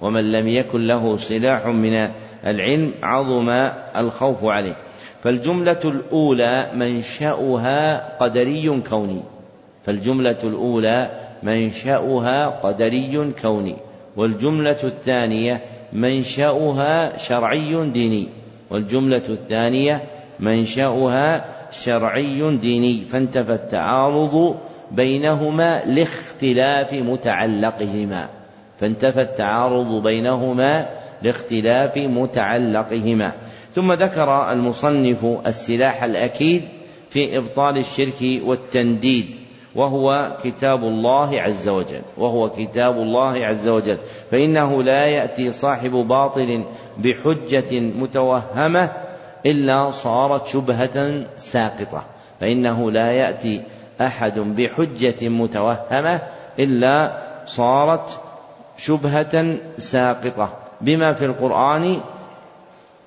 Speaker 1: ومن لم يكن له سلاح من العلم عظم الخوف عليه. فالجملة الأولى منشأها قدري كوني. فالجملة الأولى منشأها قدري كوني. والجملة الثانية منشأها شرعي ديني والجملة الثانية منشأها شرعي ديني فانتفى التعارض بينهما لاختلاف متعلقهما فانتفى التعارض بينهما لاختلاف متعلقهما. ثم ذكر المصنف السلاح الأكيد في إبطال الشرك والتنديد وهو كتاب الله عز وجل وهو كتاب الله عز وجل. فإنه لا يأتي صاحب باطل بحجة متوهمة إلا صارت شبهة ساقطة. فإنه لا يأتي أحد بحجة متوهمة إلا صارت شبهة ساقطة. بما في القرآن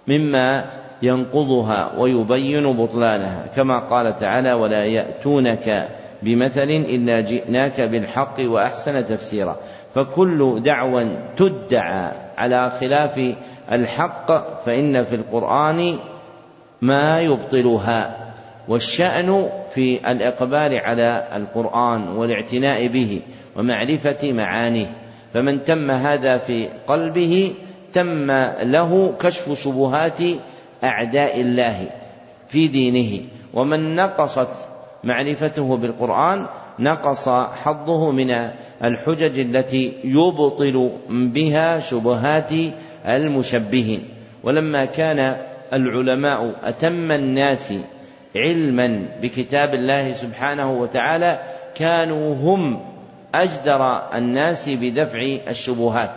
Speaker 1: مما ينقضها ويبين بطلانها. كما قال تعالى ولا يأتونك بمثل إلا جئناك بالحق وأحسن تفسيرا. فكل دعوى تدعى على خلاف الحق فإن في القرآن ما يبطلها. والشأن في الإقبال على القرآن والاعتناء به ومعرفة معانيه. فمن تم هذا في قلبه تم له كشف شبهات أعداء الله في دينه. ومن نقصت معرفته بالقرآن نقص حظه من الحجج التي يبطل بها شبهات المشبهين. ولما كان العلماء أتم الناس علما بكتاب الله سبحانه وتعالى كانوا هم أجدر الناس بدفع الشبهات.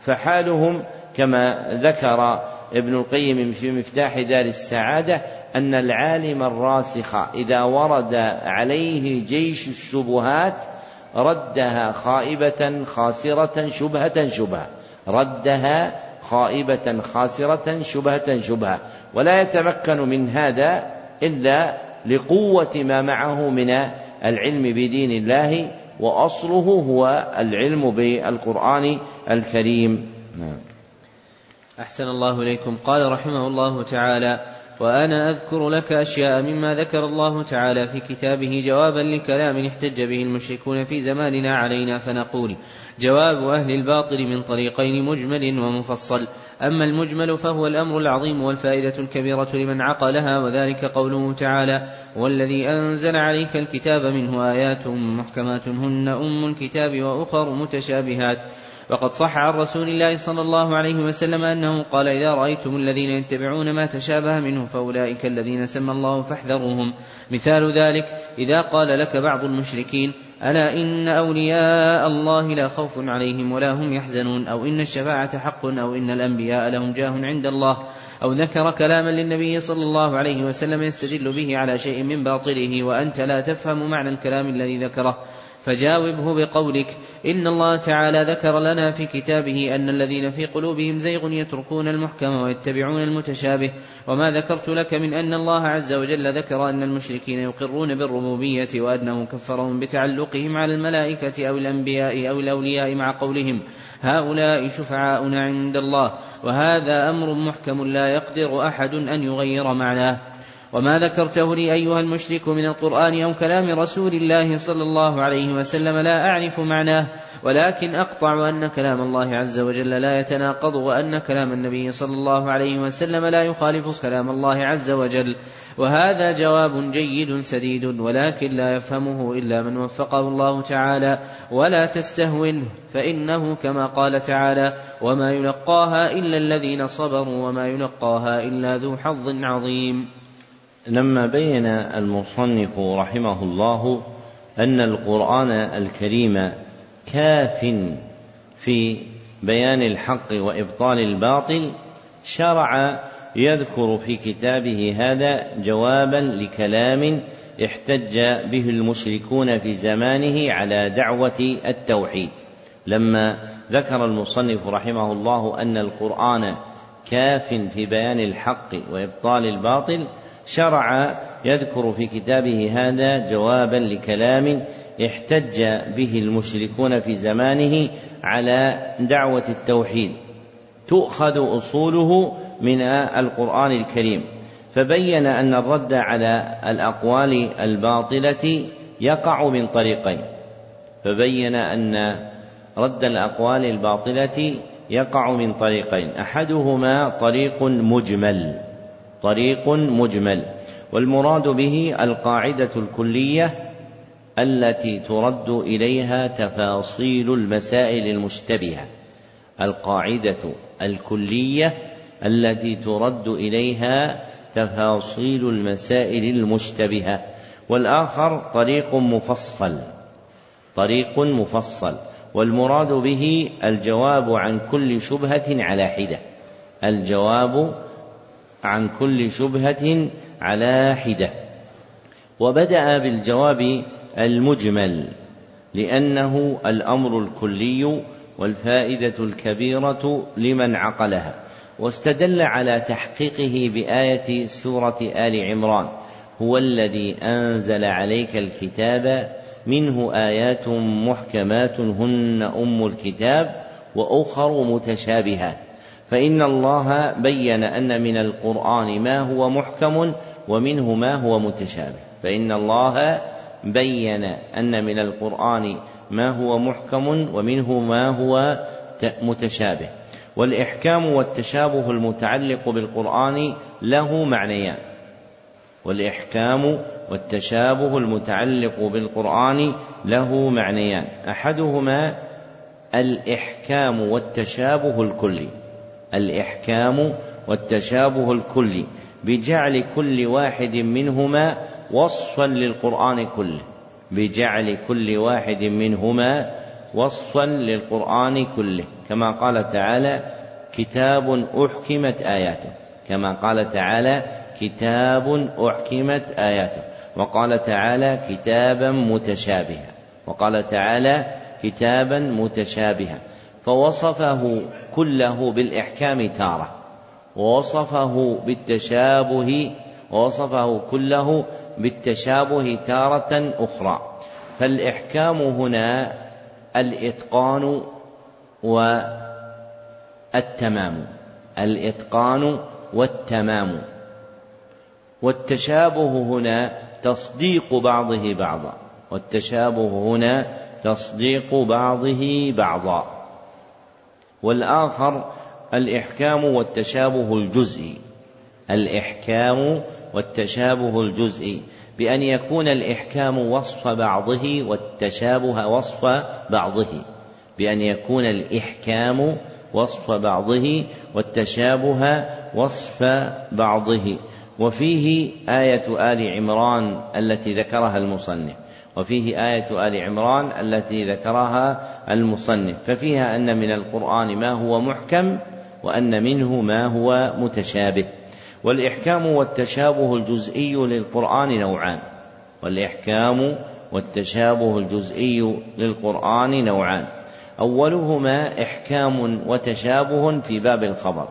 Speaker 1: فحالهم كما ذكر ابن القيم في مفتاح دار السعادة أن العالم الراسخ إذا ورد عليه جيش الشبهات ردها خائبة خاسرة شبهة شبهة. ردها خائبة خاسرة شبهة شبهة. ولا يتمكن من هذا إلا لقوة ما معه من العلم بدين الله وأصله هو العلم بالقرآن الكريم. نعم.
Speaker 2: أحسن الله إليكم. قال رحمه الله تعالى وأنا أذكر لك أشياء مما ذكر الله تعالى في كتابه جوابا لكلام احتج به المشركون في زماننا علينا فنقول جواب أهل الباطل من طريقين مجمل ومفصل. أما المجمل فهو الأمر العظيم والفائدة الكبيرة لمن عقلها وذلك قوله تعالى والذي أنزل عليك الكتاب منه آيات محكمات هن أم الكتاب وأخر متشابهات. وقد صح عن رسول الله صلى الله عليه وسلم أنه قال إذا رأيتم الذين يتبعون ما تشابه منه فأولئك الذين سمى الله فاحذروهم. مثال ذلك إذا قال لك بعض المشركين ألا إن أولياء الله لا خوف عليهم ولا هم يحزنون أو إن الشفاعة حق أو إن الأنبياء لهم جاه عند الله أو ذكر كلاما للنبي صلى الله عليه وسلم يستدل به على شيء من باطله وأنت لا تفهم معنى الكلام الذي ذكره. فجاوبه بقولك إن الله تعالى ذكر لنا في كتابه أن الذين في قلوبهم زيغ يتركون المحكم ويتبعون المتشابه وما ذكرت لك من أن الله عز وجل ذكر أن المشركين يقرون بالربوبية وأنه كفرهم بتعلقهم على الملائكة أو الأنبياء أو الأولياء مع قولهم هؤلاء شفعاؤنا عند الله وهذا أمر محكم لا يقدر أحد أن يغير معناه وما ذكرته لي أيها المشرك من القرآن أو كلام رسول الله صلى الله عليه وسلم لا أعرف معناه ولكن أقطع أن كلام الله عز وجل لا يتناقض وأن كلام النبي صلى الله عليه وسلم لا يخالف كلام الله عز وجل. وهذا جواب جيد سديد ولكن لا يفهمه إلا من وفقه الله تعالى. ولا تستهونه فإنه كما قال تعالى وما يلقاها إلا الذين صبروا وما يلقاها إلا ذو حظ عظيم.
Speaker 1: لما بين المصنف رحمه الله أن القرآن الكريم كاف في بيان الحق وإبطال الباطل شرع يذكر في كتابه هذا جوابا لكلام احتج به المشركون في زمانه على دعوة التوحيد. لما ذكر المصنف رحمه الله أن القرآن كاف في بيان الحق وإبطال الباطل شرع يذكر في كتابه هذا جوابا لكلام احتج به المشركون في زمانه على دعوة التوحيد. تؤخذ أصوله من القرآن الكريم. فبين أن الرد على الأقوال الباطلة يقع من طريقين. فبين أن رد الأقوال الباطلة يقع من طريقين. أحدهما طريق مجمل. طريق مجمل والمراد به القاعدة الكلية التي ترد إليها تفاصيل المسائل المشتبهة. القاعدة الكلية التي ترد إليها تفاصيل المسائل المشتبهة. والآخر طريق مفصل طريق مفصل والمراد به الجواب عن كل شبهة على حدة. الجواب عن كل شبهة على حدة. وبدأ بالجواب المجمل لأنه الأمر الكلي والفائدة الكبيرة لمن عقلها واستدل على تحقيقه بآية سورة آل عمران هو الذي أنزل عليك الكتاب منه آيات محكمات هن أم الكتاب وأخر متشابهات. فإن الله بين أن من القرآن ما هو محكم ومنه ما هو متشابه. فإن الله بين أن من القرآن ما هو محكم ومنه ما هو متشابه. والإحكام والتشابه المتعلق بالقرآن له معنيان. والإحكام والتشابه المتعلق بالقرآن له معنيان. أحدهما الإحكام والتشابه الكلي. الإحكام والتشابه الكلي بجعل كل واحد منهما وصفا للقرآن كله بجعل كل واحد منهما وصفا للقرآن كله. كما قال تعالى كتاب أحكمت آياته. كما قال تعالى كتاب أحكمت آياته. وقال تعالى كتابا متشابها. وقال تعالى كتابا متشابها. فوصفه كله بالإحكام تارة. ووصفه بالتشابه ووصفه كله بالتشابه تارة أخرى. فالإحكام هنا الإتقان والتمام. الإتقان والتمام. والتشابه هنا تصديق بعضه بعضا. والتشابه هنا تصديق بعضه بعضا. والآخر الإحكام والتشابه الجزئي. الإحكام والتشابه الجزئي. بأن يكون الإحكام وصف بعضه والتشابه وصف بعضه. بأن يكون الإحكام وصف بعضه والتشابه وصف بعضه. وفيه آية آل عمران التي ذكرها المصنف. وفيه آية آل عمران التي ذكرها المصنف ففيها أن من القرآن ما هو محكم وأن منه ما هو متشابه. والإحكام والتشابه الجزئي للقرآن نوعان. والإحكام والتشابه الجزئي للقرآن نوعان. أولهما إحكام وتشابه في باب الخبر.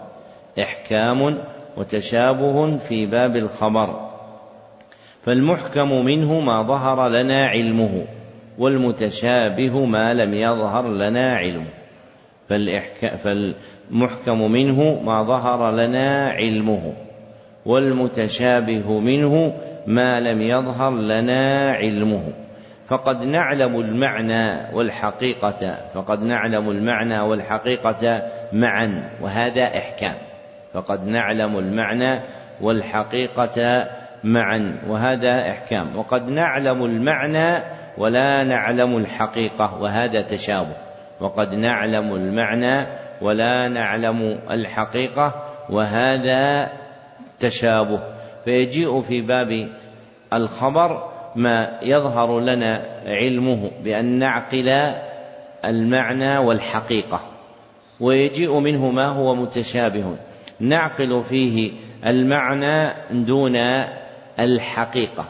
Speaker 1: إحكام وتشابه في باب الخبر. فالمحكم منه ما ظهر لنا علمه والمتشابه ما لم يظهر لنا علمه. فالمحكم منه ما ظهر لنا علمه والمتشابه منه ما لم يظهر لنا علمه. فقد نعلم المعنى والحقيقة فقد نعلم المعنى والحقيقة معا وهذا إحكام. فقد نعلم المعنى والحقيقة معا وهذا إحكام. وقد نعلم المعنى ولا نعلم الحقيقة وهذا تشابه. وقد نعلم المعنى ولا نعلم الحقيقة وهذا تشابه. فيجيء في باب الخبر ما يظهر لنا علمه بأن نعقل المعنى والحقيقة. ويجيء منه ما هو متشابه. نعقل فيه المعنى دون الحقيقة.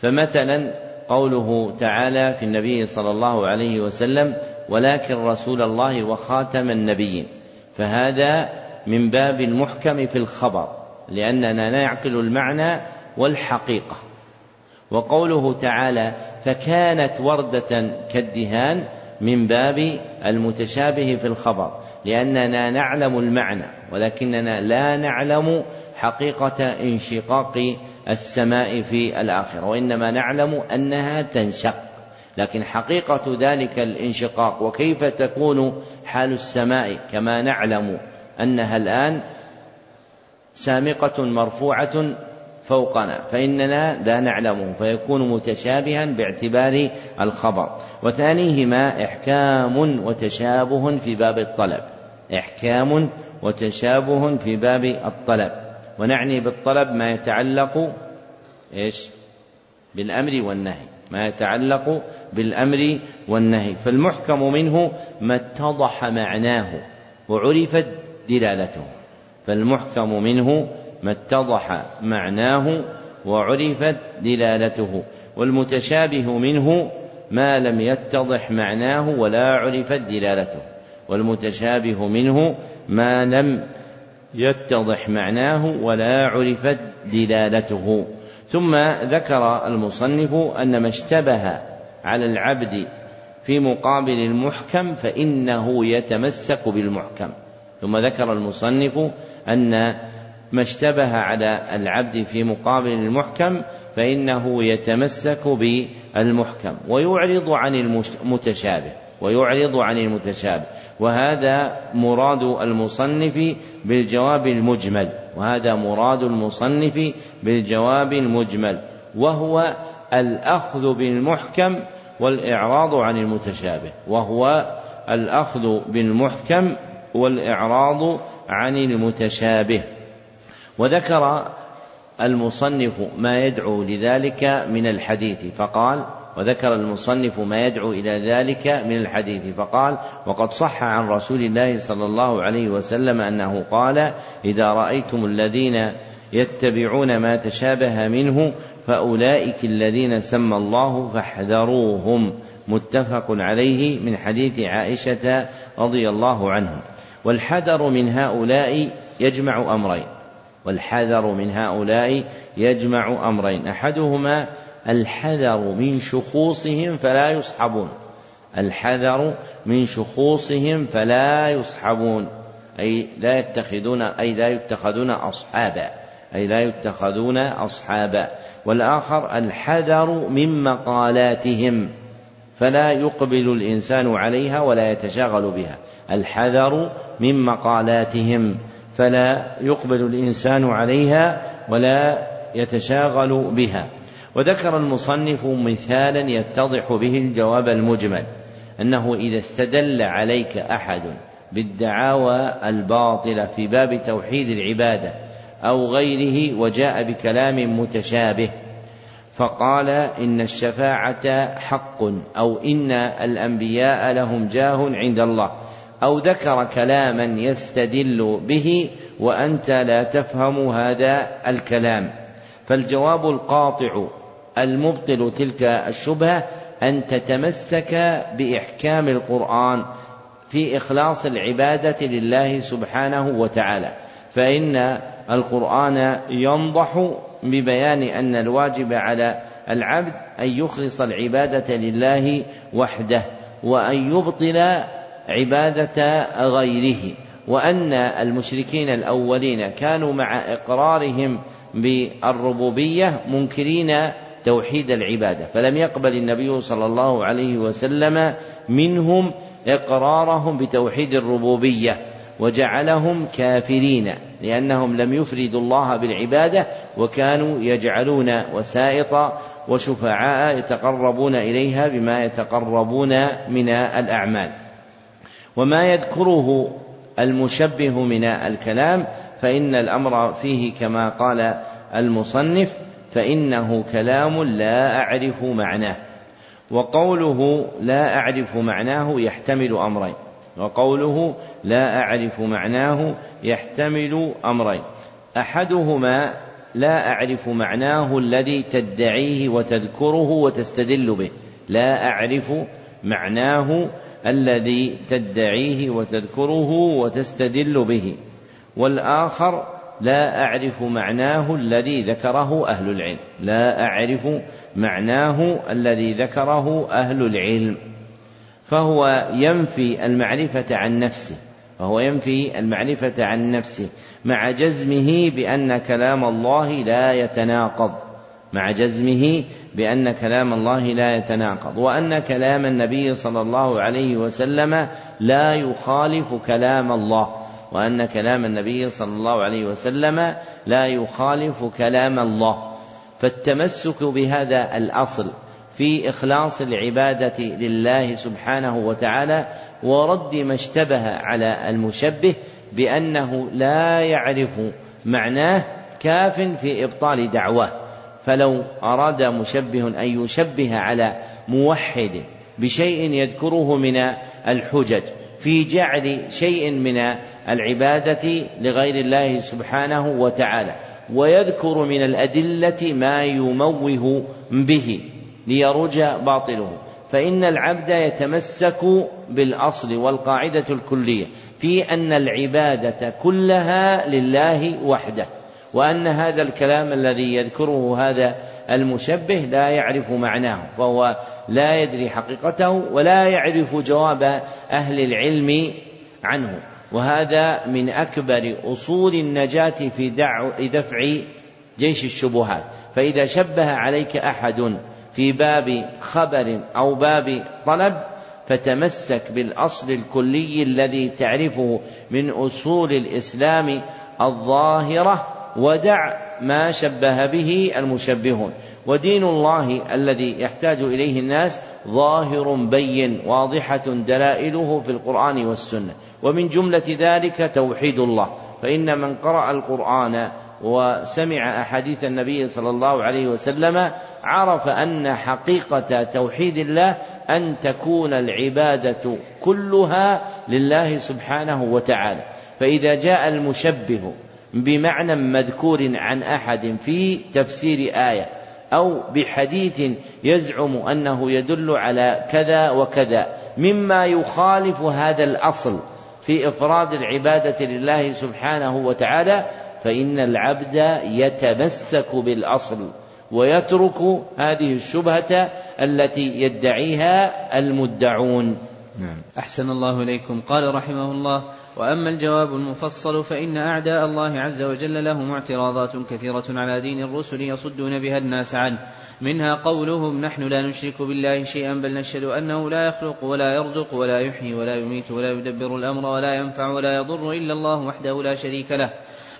Speaker 1: فمثلا قوله تعالى في النبي صلى الله عليه وسلم ولكن رسول الله وخاتم النبيين. فهذا من باب المحكم في الخبر لأننا نعقل المعنى والحقيقة. وقوله تعالى فكانت وردة كالدهان من باب المتشابه في الخبر لأننا نعلم المعنى ولكننا لا نعلم حقيقة انشقاق السماء في الآخرة وإنما نعلم أنها تنشق. لكن حقيقة ذلك الانشقاق وكيف تكون حال السماء كما نعلم أنها الآن سامقة مرفوعة فوقنا فإننا لا نعلمه فيكون متشابها باعتبار الخبر. وثانيهما إحكام وتشابه في باب الطلب. إحكام وتشابه في باب الطلب. ونعني بالطلب ما يتعلق إيش؟ بالأمر والنهي. ما يتعلق بالأمر والنهي. فالمحكم منه ما اتضح معناه وعرفت دلالته. فالمحكم منه ما اتضح معناه وعرفت دلالته. والمتشابه منه ما لم يتضح معناه ولا عرفت دلالته. والمتشابه منه ما لم يتضح معناه ولا عرفت دلالته. ثم ذكر المصنف أن ما اشتبه على العبد في مقابل المحكم فإنه يتمسك بالمحكم. ثم ذكر المصنف أن ما اشتبه على العبد في مقابل المحكم فإنه يتمسك بالمحكم. ويعرض عن المتشابه. ويعرض عن المتشابه. وهذا مراد المصنف بالجواب المجمل. وهذا مراد المصنف بالجواب المجمل. وهو الأخذ بالمحكم والإعراض عن المتشابه. وهو الأخذ بالمحكم والإعراض عن المتشابه. وذكر المصنف ما يدعو لذلك من الحديث. فقال وذكر المصنف ما يدعو إلى ذلك من الحديث فقال وقد صح عن رسول الله صلى الله عليه وسلم أنه قال إذا رأيتم الذين يتبعون ما تشابه منه فأولئك الذين سمى الله فاحذروهم. متفق عليه من حديث عائشة رضي الله عنهم والحذر من هؤلاء يجمع أمرين. والحذر من هؤلاء يجمع أمرين. أحدهما الحذر من شخوصهم فلا يصحبون. الحذر من شخوصهم فلا يصحبون. أي لا يتخذون أي لا يتخذون أصحابا. أي لا يتخذون أصحابا. والآخر الحذر من مقالاتهم. فلا يقبل الإنسان عليها ولا يتشاغل بها. الحذر من مقالاتهم. فلا يقبل الإنسان عليها ولا يتشاغل بها. وذكر المصنف مثالا يتضح به الجواب المجمل أنه إذا استدل عليك أحد بالدعاوى الباطلة في باب توحيد العبادة أو غيره وجاء بكلام متشابه فقال إن الشفاعة حق أو إن الأنبياء لهم جاه عند الله أو ذكر كلاما يستدل به وأنت لا تفهم هذا الكلام. فالجواب القاطع المبطل تلك الشبهة أن تتمسك بإحكام القرآن في إخلاص العبادة لله سبحانه وتعالى. فإن القرآن ينضح ببيان أن الواجب على العبد أن يخلص العبادة لله وحده وأن يبطل عبادة غيره وأن المشركين الأولين كانوا مع إقرارهم بالربوبية منكرين توحيد العبادة. فلم يقبل النبي صلى الله عليه وسلم منهم إقرارهم بتوحيد الربوبية وجعلهم كافرين لأنهم لم يفردوا الله بالعبادة وكانوا يجعلون وسائط وشفعاء يتقربون إليها بما يتقربون من الأعمال. وما يذكره المشبه من الكلام فإن الأمر فيه كما قال المصنف فإنه كلام لا أعرف معناه وقوله لا أعرف معناه يحتمل أمرين وقوله لا أعرف معناه يحتمل أمرين. أحدهما لا أعرف معناه الذي تدعيه وتذكره وتستدل به لا أعرف معناه الذي تدعيه وتذكره وتستدل به. والآخر لا أعرف معناه الذي ذكره أهل العلم. لا أعرف معناه الذي ذكره أهل العلم. فهو ينفي المعرفة عن نفسه. فهو ينفي المعرفة عن نفسه مع جزمه بأن كلام الله لا يتناقض. مع جزمه بأن كلام الله لا يتناقض. وأن كلام النبي صلى الله عليه وسلم لا يخالف كلام الله. وأن كلام النبي صلى الله عليه وسلم لا يخالف كلام الله. فالتمسك بهذا الأصل في إخلاص العبادة لله سبحانه وتعالى ورد ما اشتبه على المشبه بأنه لا يعرف معناه كاف في إبطال دعواه فلو أراد مشبه أن يشبه على موحد بشيء يذكره من الحجج في جعل شيء من العبادة لغير الله سبحانه وتعالى ويذكر من الأدلة ما يموه به ليرج باطله. فإن العبد يتمسك بالأصل والقاعدة الكلية في أن العبادة كلها لله وحده. وأن هذا الكلام الذي يذكره هذا المشبه لا يعرف معناه فهو لا يدري حقيقته ولا يعرف جواب أهل العلم عنه. وهذا من أكبر أصول النجاة في دفع جيش الشبهات. فإذا شبه عليك أحد في باب خبر أو باب طلب فتمسك بالأصل الكلي الذي تعرفه من أصول الإسلام الظاهرة ودع ما شبه به المشبهون. ودين الله الذي يحتاج إليه الناس ظاهر بين واضحة دلائله في القرآن والسنة. ومن جملة ذلك توحيد الله. فإن من قرأ القرآن وسمع أحاديث النبي صلى الله عليه وسلم عرف أن حقيقة توحيد الله أن تكون العبادة كلها لله سبحانه وتعالى. فإذا جاء المشبه بمعنى مذكور عن أحد في تفسير آية أو بحديث يزعم أنه يدل على كذا وكذا مما يخالف هذا الأصل في إفراد العبادة لله سبحانه وتعالى فإن العبد يتمسك بالأصل ويترك هذه الشبهة التي يدعيها المدعون.
Speaker 2: نعم. أحسن الله إليكم. قال رحمه الله وأما الجواب المفصل فإن أعداء الله عز وجل لهم اعتراضات كثيرة على دين الرسل يصدون بها الناس عنه. منها قولهم نحن لا نشرك بالله شيئا بل نشهد أنه لا يخلق ولا يرزق ولا يحيي ولا يميت ولا يدبر الأمر ولا ينفع ولا يضر إلا الله وحده لا شريك له.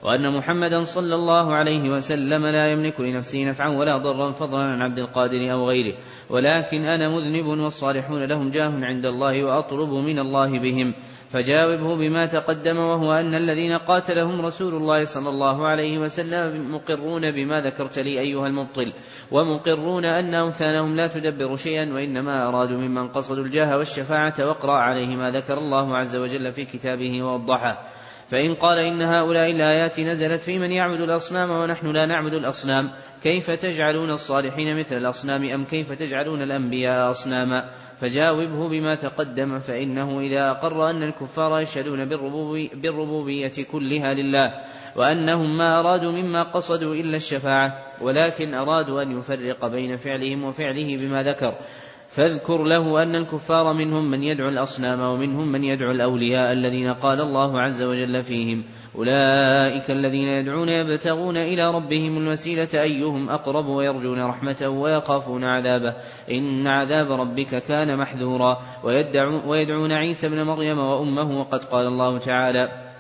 Speaker 2: وأن محمدا صلى الله عليه وسلم لا يملك لنفسه نفعا ولا ضرا فضلا عن عبد القادر أو غيره. ولكن أنا مذنب والصالحون لهم جاه عند الله وأطلب من الله بهم. فجاوبه بما تقدم وهو أن الذين قاتلهم رسول الله صلى الله عليه وسلم مقرون بما ذكرت لي أيها المبطل ومقرون أن أوثانهم لا تدبر شيئا وإنما أرادوا ممن قصدوا الجاه والشفاعة واقرأ عليه ما ذكر الله عز وجل في كتابه ووضحه. فإن قال إن هؤلاء الآيات نزلت في من يعبد الأصنام ونحن لا نعبد الأصنام كيف تجعلون الصالحين مثل الأصنام أم كيف تجعلون الأنبياء أصناما؟ فجاوبه بما تقدم فإنه إذا أقر أن الكفار يشهدون بالربوبية كلها لله وأنهم ما أرادوا مما قصدوا إلا الشفاعة ولكن أرادوا أن يفرق بين فعلهم وفعله بما ذكر. فاذكر له أن الكفار منهم من يدعو الأصنام ومنهم من يدعو الأولياء الذين قال الله عز وجل فيهم. أولئك الذين يدعون يبتغون إلى ربهم الوسيلة أيهم أقرب ويرجون رحمته ويخافون عذابه. إن عذاب ربك كان محذورا. ويدعون عيسى ابن مريم وأمه وقد قال الله تعالى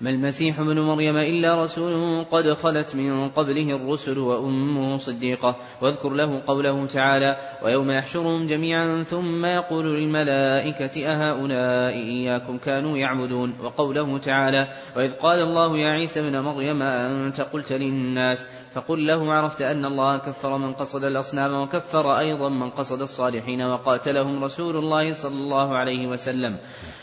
Speaker 2: ما المسيح ابن مريم إلا رسول قد خلت من قبله الرسل وأمه صديقة. واذكر له قوله تعالى ويوم يحشرهم جميعا ثم يقول للملائكة أهؤلاء إياكم كانوا يعبدون؟ وقوله تعالى وإذ قال الله يا عيسى ابن مريم أنت قلت للناس. فقل له عرفت أن الله كفر من قصد الأصنام وكفر أيضا من قصد الصالحين وقاتلهم رسول الله صلى الله عليه وسلم.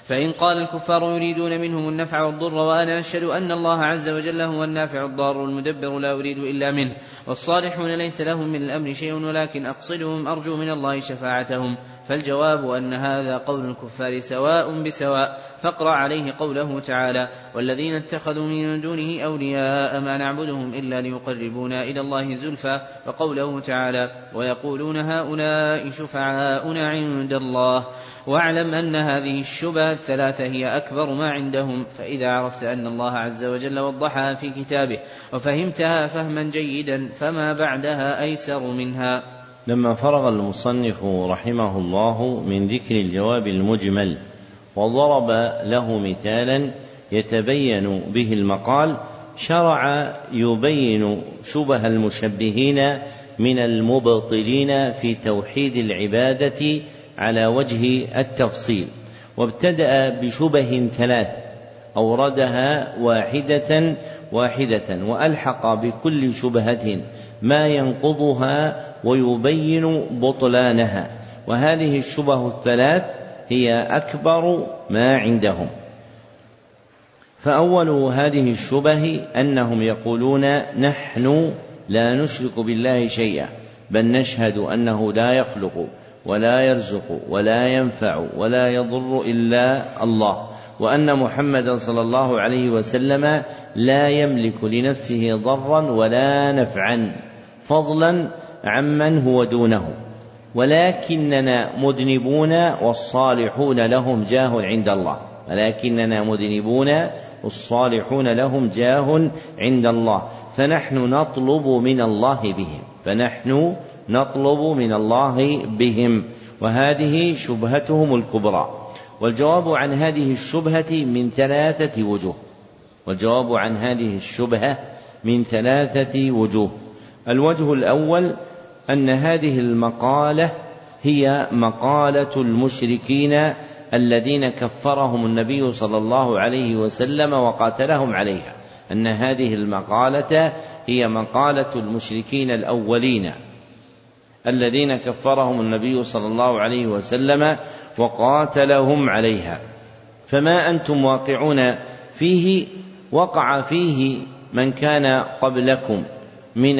Speaker 2: فإن قال الكفار يريدون منهم النفع والضر وأنا أشهد أن الله عز وجل هو النافع الضار المدبر لا أريد إلا منه والصالحون ليس لهم من الأمر شيء ولكن أقصدهم أرجو من الله شفاعتهم فالجواب أن هذا قول الكفار سواء بسواء فاقرأ عليه قوله تعالى والذين اتخذوا من دونه أولياء ما نعبدهم إلا ليقربونا إلى الله زلفى وقوله تعالى ويقولون هؤلاء شفعاؤنا عند الله واعلم أن هذه الشبه الثلاثة هي أكبر ما عندهم فإذا عرفت أن الله عز وجل وضحها في كتابه وفهمتها فهما جيدا فما بعدها أيسر منها.
Speaker 1: لما فرغ المصنف رحمه الله من ذكر الجواب المجمل وضرب له مثالا يتبين به المقال شرع يبين شبه المشبهين من المبطلين في توحيد العبادة على وجه التفصيل وابتدأ بشبه ثلاث أوردها واحدة واحدة وألحق بكل شبهة ما ينقضها ويبين بطلانها. وهذه الشبه الثلاث هي أكبر ما عندهم. فأول هذه الشبه أنهم يقولون نحن لا نشرك بالله شيئا بل نشهد أنه لا يخلق. ولا يرزق ولا ينفع ولا يضر إلا الله. وأن محمدا صلى الله عليه وسلم لا يملك لنفسه ضرا ولا نفعا فضلا عمن هو دونه. ولكننا مذنبون والصالحون لهم جاه عند الله. ولكننا مذنبون والصالحون لهم جاه عند الله. فنحن نطلب من الله بهم. فنحن نطلب من الله بهم وهذه شبهتهم الكبرى. والجواب عن هذه الشبهة من ثلاثة وجوه. والجواب عن هذه الشبهة من ثلاثة وجوه. الوجه الأول أن هذه المقالة هي مقالة المشركين الذين كفرهم النبي صلى الله عليه وسلم وقاتلهم عليها. أن هذه المقالة هي مقالة المشركين الأولين الذين كفرهم النبي صلى الله عليه وسلم وقاتلهم عليها. فما أنتم واقعون فيه؟ وقع فيه من كان قبلكم من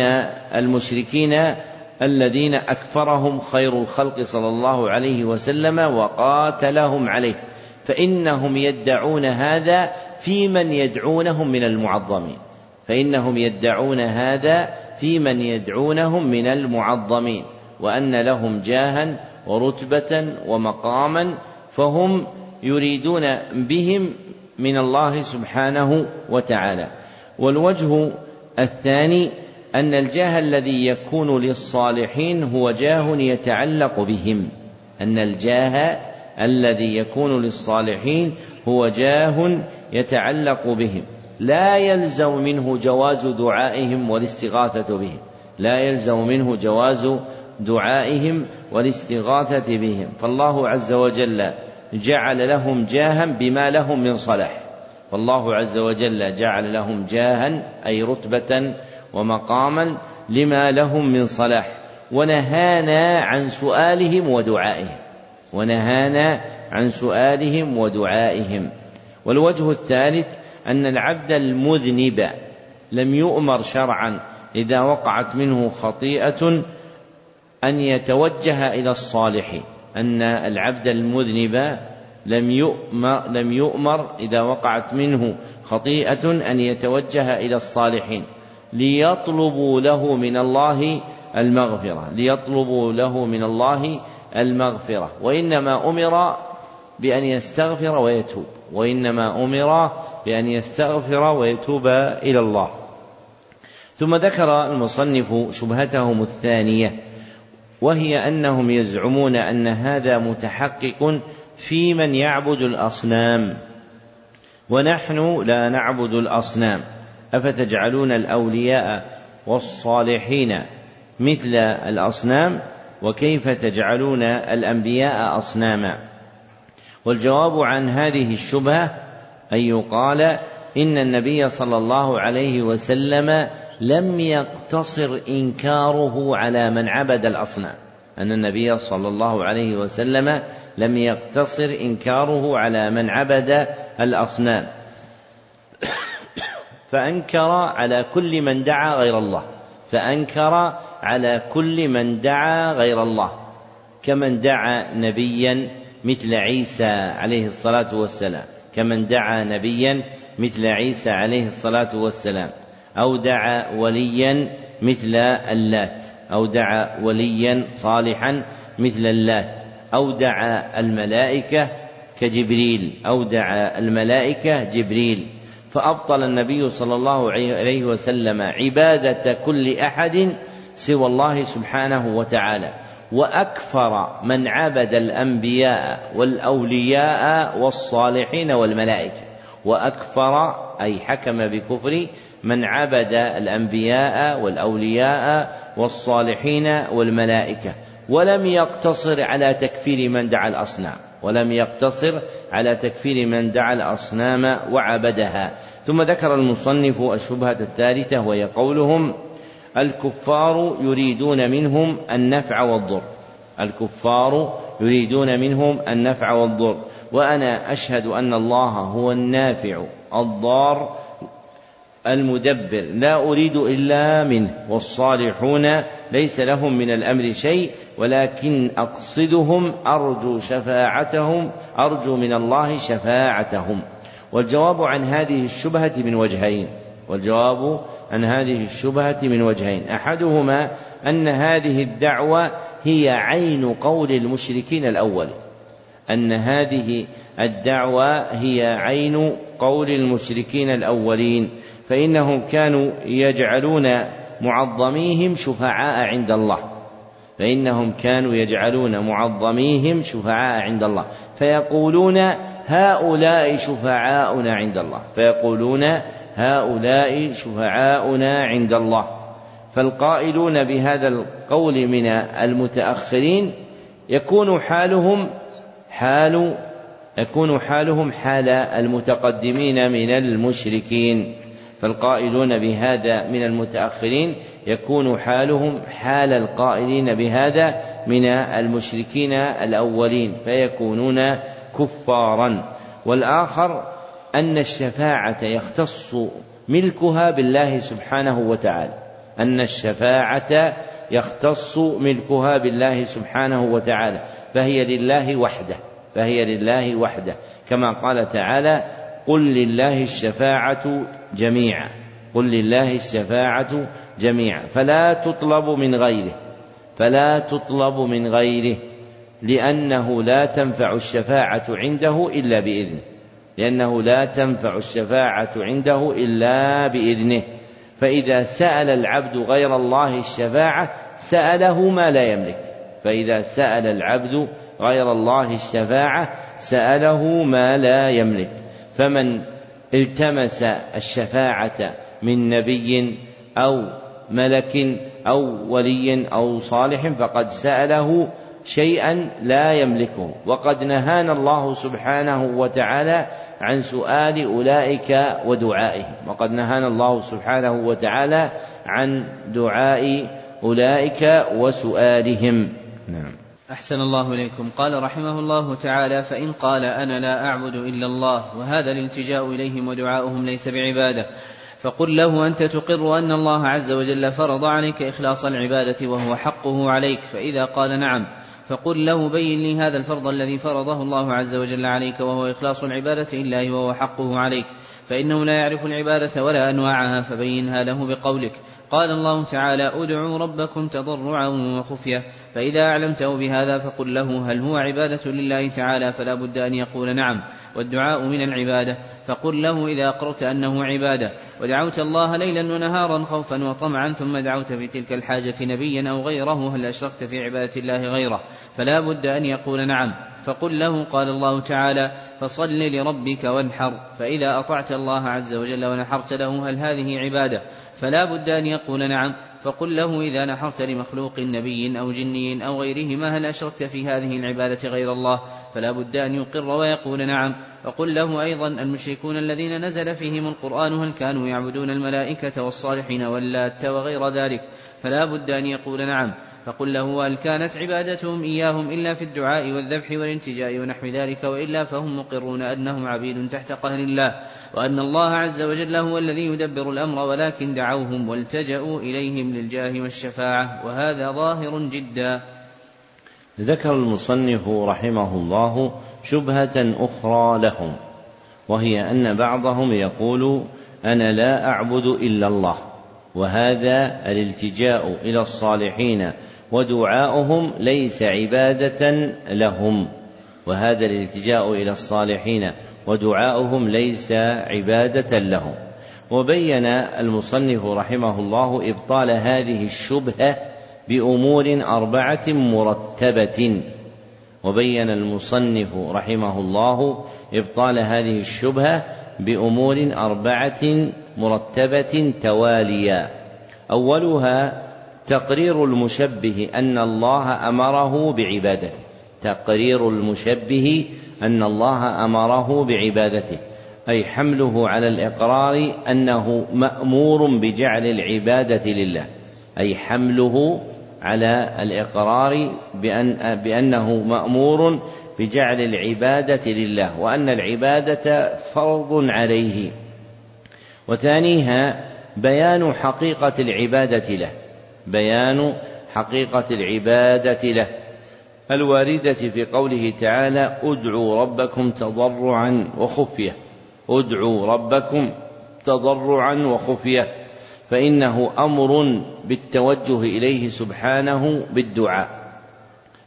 Speaker 1: المشركين الذين أكفرهم خير الخلق صلى الله عليه وسلم وقاتلهم عليه. فإنهم يدعون هذا في من يدعونهم من المعظمين. فإنهم يدعون هذا في من يدعونهم من المعظمين وأن لهم جاها ورتبة ومقاما فهم يريدون بهم من الله سبحانه وتعالى. والوجه الثاني أن الجاه الذي يكون للصالحين هو جاه يتعلق بهم. أن الجاه الذي يكون للصالحين هو جاه يتعلق بهم. لا يلزم منه جواز دعائهم والاستغاثة بهم. لا يلزم منه جواز دعائهم والاستغاثة بهم. فالله عز وجل جعل لهم جاها بما لهم من صلاح. فالله عز وجل جعل لهم جاها أي رتبة ومقاما لما لهم من صلاح. ونهانا عن سؤالهم ودعائهم. ونهانا عن سؤالهم ودعائهم. والوجه الثالث أن العبد المذنب لم يؤمر شرعا إذا وقعت منه خطيئة أن يتوجه إلى الصالحين أن العبد المذنب لم يؤمر, لم يؤمر إذا وقعت منه خطيئة أن يتوجه إلى الصالحين. ليطلبوا له من الله المغفرة ليطلبوا له من الله المغفرة. وإنما أمر بأن يستغفر ويتوب وإنما أمر بأن يستغفر ويتوب إلى الله. ثم ذكر المصنف شبهتهم الثانية وهي أنهم يزعمون أن هذا متحقق في من يعبد الأصنام. ونحن لا نعبد الأصنام. أفتجعلون الأولياء والصالحين مثل الأصنام؟ وكيف تجعلون الأنبياء أصناما؟ والجواب عن هذه الشبهة أن يقال إن النبي صلى الله عليه وسلم لم يقتصر إنكاره على من عبد الأصنام. أن النبي صلى الله عليه وسلم لم يقتصر إنكاره على من عبد الأصنام. فأنكر على كل من دعا غير الله. فأنكر على كل من دعا غير الله. كمن دعا نبيا مثل عيسى عليه الصلاة والسلام. كمن دعا نبيا مثل عيسى عليه الصلاة والسلام. أو دعا وليا مثل اللات. أو دعا وليا صالحا مثل اللات. أو دعا الملائكة كجبريل. أو دعا الملائكة جبريل. فأبطل النبي صلى الله عليه وسلم عبادة كل أحد سوى الله سبحانه وتعالى. وأكفر من عبد الأنبياء والأولياء والصالحين والملائكة. وأكفر أي حكم بكفر من عبد الأنبياء والأولياء والصالحين والملائكة. ولم يقتصر على تكفير من دعا الأصنام. ولم يقتصر على تكفير من دعا الأصنام وعبدها. ثم ذكر المصنف الشبهة الثالثة وهي قولهم الكفار يريدون منهم النفع والضر. الكفار يريدون منهم النفع والضر. وأنا أشهد أن الله هو النافع الضار المدبر. لا أريد إلا منه. والصالحون ليس لهم من الأمر شيء ولكن أقصدهم أرجو شفاعتهم أرجو من الله شفاعتهم. والجواب عن هذه الشبهة من وجهين. والجواب عن هذه الشبهة من وجهين. أحدهما أن هذه الدعوة هي عين قول المشركين الأول. أن هذه الدعوة هي عين قول المشركين الأولين. فإنهم كانوا يجعلون معظميهم شفعاء عند الله. فإنهم كانوا يجعلون معظميهم شفعاء عند الله. فيقولون هؤلاء شفعاؤنا عند الله. فيقولون هؤلاء شفعاؤنا عند الله. فالقائلون بهذا القول من المتأخرين يكون حالهم حال يكون حالهم حال المتقدمين من المشركين. فالقائلون بهذا من المتأخرين يكون حالهم حال القائلين بهذا من المشركين الأولين فيكونون كفارا. والآخر أن الشفاعة يختص ملكها بالله سبحانه وتعالى. أن الشفاعة يختص ملكها بالله سبحانه وتعالى. فهي لله وحده فهي لله وحده. كما قال تعالى قل لله الشفاعة جميعا قل لله الشفاعة جميعا. فلا تطلب من غيره فلا تطلب من غيره لأنه لا تنفع الشفاعة عنده إلا بإذنه. لأنه لا تنفع الشفاعة عنده إلا بإذنه. فإذا سأل العبد غير الله الشفاعة سأله ما لا يملك. فإذا سأل العبد غير الله الشفاعة سأله ما لا يملك. فمن التمس الشفاعة من نبي أو ملك أو ولي أو صالح فقد سأله شيئا لا يملكه. وقد نهانا الله سبحانه وتعالى عن سؤال أولئك ودعائهم. وقد نهانا الله سبحانه وتعالى عن دعاء أولئك وسؤالهم. نعم.
Speaker 2: أحسن الله إليكم. قال رحمه الله تعالى فإن قال أنا لا أعبد إلا الله وهذا الالتجاء إليهم ودعاؤهم ليس بعبادة. فقل له أنت تقر أن الله عز وجل فرض عليك إخلاص العبادة وهو حقه عليك. فإذا قال نعم فقل له بين لي هذا الفرض الذي فرضه الله عز وجل عليك وهو إخلاص العبادة لله وهو حقه عليك فإنه لا يعرف العبادة ولا أنواعها فبينها له بقولك. قال الله تعالى ادعوا ربكم تضرعا وخفية فإذا أعلمته بهذا فقل له هل هو عبادة لله تعالى فلا بد أن يقول نعم والدعاء من العبادة فقل له إذا أقررت أنه عبادة ودعوت الله ليلا ونهارا خوفا وطمعا ثم دعوت في تلك الحاجة نبيا أو غيره هل أشركت في عبادة الله غيره فلا بد أن يقول نعم فقل له قال الله تعالى فصل لربك وانحر فإذا أطعت الله عز وجل ونحرت له هل هذه عبادة فلا بد أن يقول نعم فقل له إذا نحرت لمخلوق نبي أو جني أو غيرهما هل أشركت في هذه العبادة غير الله؟ فلا بد أن يقر ويقول نعم. وقل له أيضا المشركون الذين نزل فيهم القرآن هل كانوا يعبدون الملائكة والصالحين واللات وغير ذلك؟ فلا بد أن يقول نعم. فقل له هل كانت عبادتهم إياهم إلا في الدعاء والذبح والانتجاء ونحو ذلك وإلا فهم مقرون أنهم عبيد تحت قهر الله وأن الله عز وجل هو الذي يدبر الأمر ولكن دعوهم والتجأوا إليهم للجاه والشفاعة وهذا ظاهر جدا.
Speaker 1: ذكر المصنف رحمه الله شبهة أخرى لهم وهي أن بعضهم يقول أنا لا أعبد إلا الله. وهذا الالتجاء إلى الصالحين ودعاؤهم ليس عبادة لهم. وهذا الالتجاء إلى الصالحين ودعاؤهم ليس عبادة لهم. وبين المصنف رحمه الله إبطال هذه الشبهة بأمور أربعة مرتبة. وبين المصنف رحمه الله إبطال هذه الشبهة بأمور أربعة مرتبة تواليا. أولها تقرير المشبه أن الله أمره بعبادته. تقرير المشبه أن الله أمره بعبادته. أي حمله على الإقرار أنه مأمور بجعل العبادة لله. أي حمله على الإقرار بأن بأنه مأمور بجعل العبادة لله. وأن العبادة فرض عليه. وثانيها بيان حقيقة العبادة له. بيان حقيقة العبادة له. الواردة في قوله تعالى أدعوا ربكم تضرعا وخفية. أدعوا ربكم تضرعا وخفية. فإنه أمر بالتوجه إليه سبحانه بالدعاء.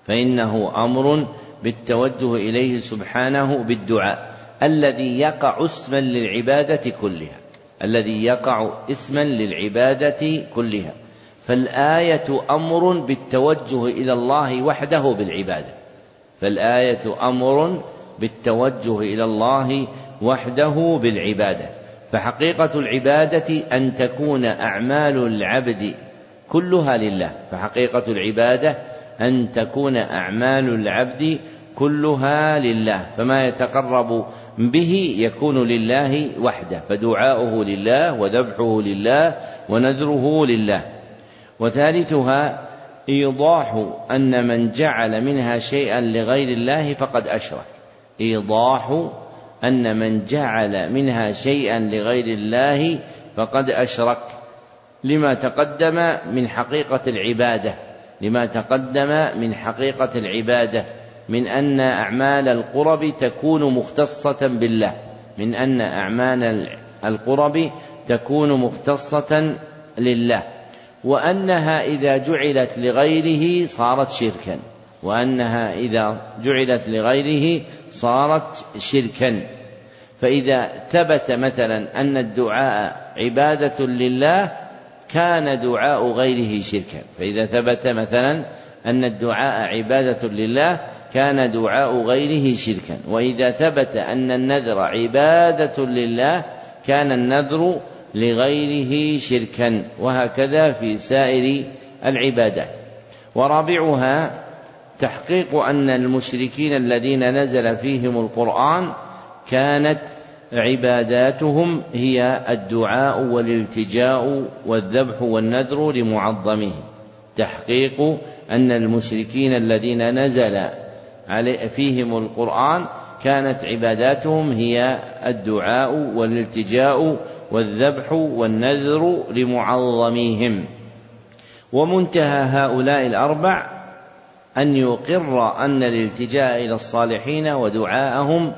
Speaker 1: فإنه أمر بالتوجه إليه سبحانه بالدعاء. الذي يقع اسما للعبادة كلها. الذي يقع اسما للعبادة كلها. فالآية أمر بالتوجه إلى الله وحده بالعبادة. فالآية أمر بالتوجه إلى الله وحده بالعبادة. فحقيقة العبادة أن تكون أعمال العبد كلها لله. فحقيقة العبادة أن تكون أعمال العبد كلها لله فما يتقرب به يكون لله وحده فدعاؤه لله وذبحه لله ونذره لله. وثالثها إيضاح أن من جعل منها شيئا لغير الله فقد أشرك. إيضاح أن من جعل منها شيئا لغير الله فقد أشرك. لما تقدم من حقيقة العبادة لما تقدم من حقيقة العبادة. من أن أعمال القرب تكون مختصة بالله. من أن أعمال القرب تكون مختصة لله. وأنها إذا جعلت لغيره صارت شركا. وأنها إذا جعلت لغيره صارت شركا. فإذا ثبت مثلا أن الدعاء عبادة لله كان دعاء غيره شركا. فإذا ثبت مثلا أن الدعاء عبادة لله كان دعاء غيره شركا. وإذا ثبت أن النذر عبادة لله كان النذر لغيره شركا. وهكذا في سائر العبادات. ورابعها تحقيق أن المشركين الذين نزل فيهم القرآن كانت عباداتهم هي الدعاء والالتجاء والذبح والنذر لمعظمه تحقيق أن المشركين الذين نزل فيهم القرآن كانت عباداتهم هي الدعاء والالتجاء والذبح والنذر لمعظميهم. ومنتهى هؤلاء الأربع أن يقر أن الالتجاء إلى الصالحين ودعاءهم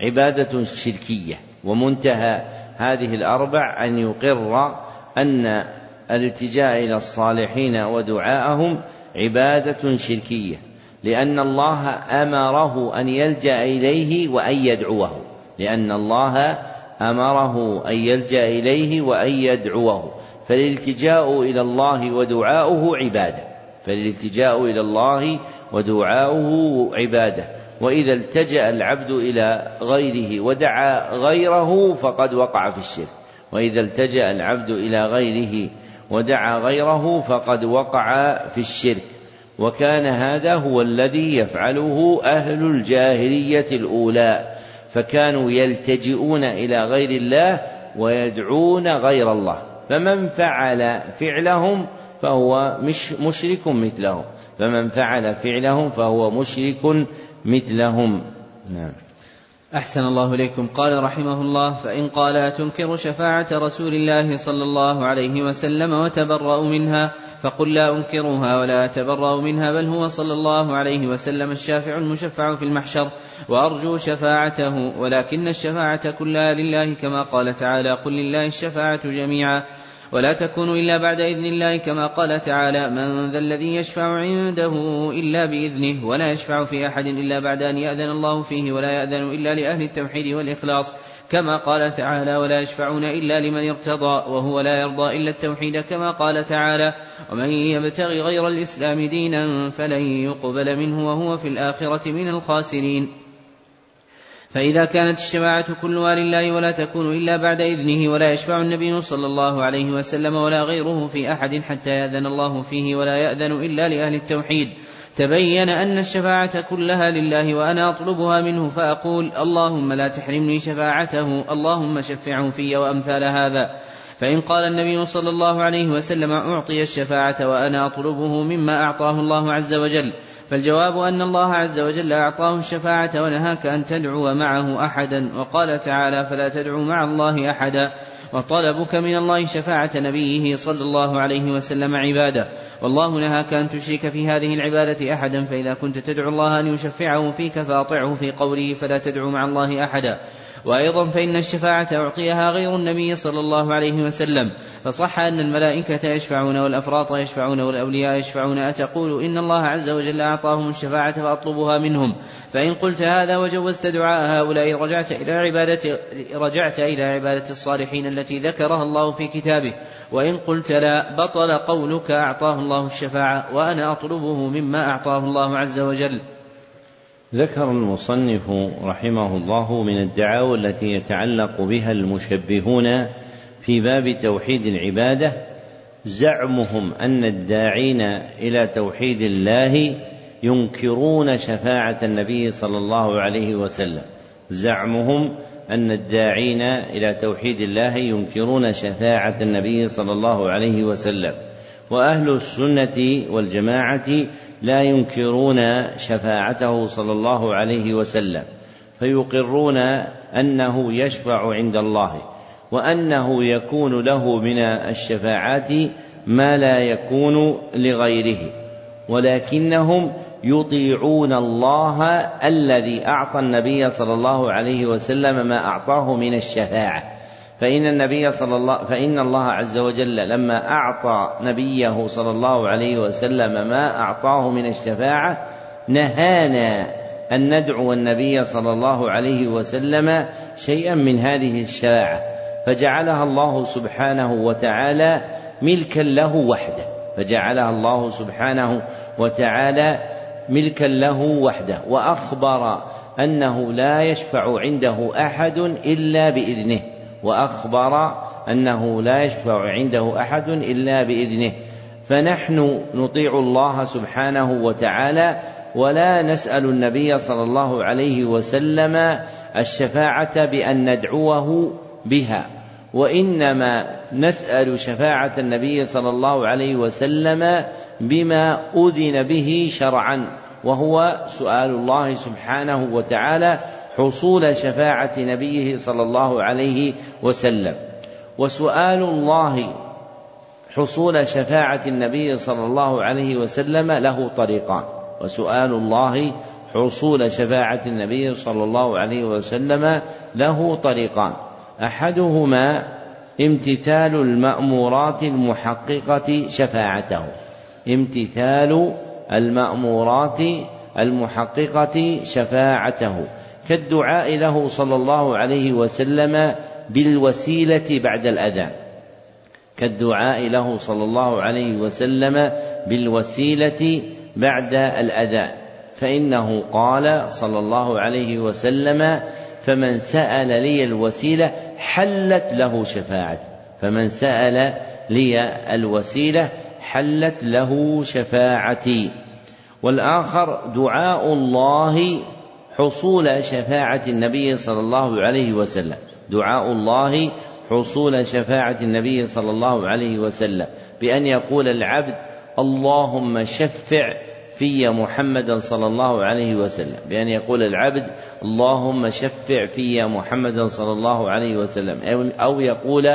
Speaker 1: عبادة شركية. ومنتهى هذه الأربع أن يقر أن
Speaker 4: الالتجاء إلى الصالحين ودعاءهم عبادة شركية. لأن الله أمره أن يلجأ إليه وأن يدعوه. لأن الله أمره أن يلجأ إليه وأن يدعوه. فالالتجاء إلى الله ودعاؤه عبادة. فالالتجاء إلى الله ودعاؤه عبادة. وإذا التجأ العبد إلى غيره ودعا غيره فقد وقع في الشرك. وإذا التجأ العبد إلى غيره ودعا غيره فقد وقع في الشرك. وكان هذا هو الذي يفعله أهل الجاهلية الأولى فكانوا يلتجئون إلى غير الله ويدعون غير الله. فمن فعل فعلهم فهو مش مشرك مثلهم. فمن فعل فعلهم فهو مشرك مثلهم. نعم.
Speaker 2: أحسن الله إليكم. قال رحمه الله فإن قال أتنكر شفاعة رسول الله صلى الله عليه وسلم وتبرأ منها فقل لا أنكرها ولا أتبرأ منها بل هو صلى الله عليه وسلم الشافع المشفع في المحشر وأرجو شفاعته ولكن الشفاعة كلها لله كما قال تعالى قل لله الشفاعة جميعا. ولا تكون إلا بعد إذن الله كما قال تعالى من ذا الذي يشفع عنده إلا بإذنه ولا يشفع في أحد إلا بعد أن يأذن الله فيه ولا يأذن إلا لأهل التوحيد والإخلاص كما قال تعالى ولا يشفعون إلا لمن ارتضى وهو لا يرضى إلا التوحيد كما قال تعالى ومن يبتغي غير الإسلام دينا فلن يقبل منه وهو في الآخرة من الخاسرين فإذا كانت الشفاعة كلها لله ولا تكون إلا بعد إذنه ولا يشفع النبي صلى الله عليه وسلم ولا غيره في أحد حتى يأذن الله فيه ولا يأذن إلا لأهل التوحيد. تبين أن الشفاعة كلها لله وأنا أطلبها منه فأقول اللهم لا تحرمني شفاعته اللهم شفعه في وأمثال هذا. فإن قال النبي صلى الله عليه وسلم أعطي الشفاعة وأنا أطلبه مما أعطاه الله عز وجل. فالجواب أن الله عز وجل أعطاه الشفاعة ونهاك أن تدعو معه أحدا وقال تعالى فلا تدعو مع الله أحدا وطلبك من الله شفاعة نبيه صلى الله عليه وسلم عباده والله نهاك أن تشرك في هذه العبادة أحدا فإذا كنت تدعو الله أن يشفعه فيك فأطعه في قوله فلا تدعو مع الله أحدا وأيضا فإن الشفاعة أعطيها غير النبي صلى الله عليه وسلم فصح أن الملائكة يشفعون والأفراط يشفعون والأولياء يشفعون. أتقول إن الله عز وجل أعطاهم الشفاعة فأطلبها منهم. فإن قلت هذا وجوزت دعاء هؤلاء رجعت إلى عبادة رجعت إلى عبادة الصالحين التي ذكرها الله في كتابه. وإن قلت لا بطل قولك أعطاه الله الشفاعة وأنا أطلبه مما أعطاه الله عز وجل.
Speaker 1: ذكر المصنف رحمه الله من الدعاوى التي يتعلق بها المشبهون في باب توحيد العبادة زعمهم أن الداعين إلى توحيد الله ينكرون شفاعة النبي صلى الله عليه وسلم. زعمهم أن الداعين إلى توحيد الله ينكرون شفاعة النبي صلى الله عليه وسلم. وأهل السنة والجماعة لا ينكرون شفاعته صلى الله عليه وسلم. فيقرون أنه يشفع عند الله. وأنه يكون له من الشفاعات ما لا يكون لغيره. ولكنهم يطيعون الله الذي أعطى النبي صلى الله عليه وسلم ما أعطاه من الشفاعة. فإن النبي صلى الله فإن الله عز وجل لما أعطى نبيه صلى الله عليه وسلم ما أعطاه من الشفاعة نهانا أن ندعو النبي صلى الله عليه وسلم شيئا من هذه الشفاعة. فجعلها الله سبحانه وتعالى ملكا له وحده. فجعلها الله سبحانه وتعالى ملكا له وحده. وأخبر أنه لا يشفع عنده أحد إلا بإذنه. وأخبر أنه لا يشفع عنده أحد إلا بإذنه. فنحن نطيع الله سبحانه وتعالى ولا نسأل النبي صلى الله عليه وسلم الشفاعة بأن ندعوه بها. وإنما نسأل شفاعة النبي صلى الله عليه وسلم بما أذن به شرعا وهو سؤال الله سبحانه وتعالى حصول شفاعة نبيه صلى الله عليه وسلم. وسؤال الله حصول شفاعة النبي صلى الله عليه وسلم له طريقان. وسؤال الله حصول شفاعة النبي صلى الله عليه وسلم له طريقان. أحدهما امتثال المأمورات المحققة شفاعته. امتثال المأمورات المحققة شفاعته. كالدعاء له صلى الله عليه وسلم بالوسيلة بعد الأذان كالدعاء له صلى الله عليه وسلم بالوسيلة بعد الأذان فإنه قال صلى الله عليه وسلم فمن سأل لي الوسيلة حلت له شفاعة فمن سأل لي الوسيلة حلت له شفاعتي. والآخر دعاء الله حصول شفاعة النبي صلى الله عليه وسلم. دعاء الله حصول شفاعة النبي صلى الله عليه وسلم. بأن يقول العبد اللهم شفع في محمدا صلى الله عليه وسلم. بأن يقول العبد اللهم شفع في محمدا صلى الله عليه وسلم. أو يقول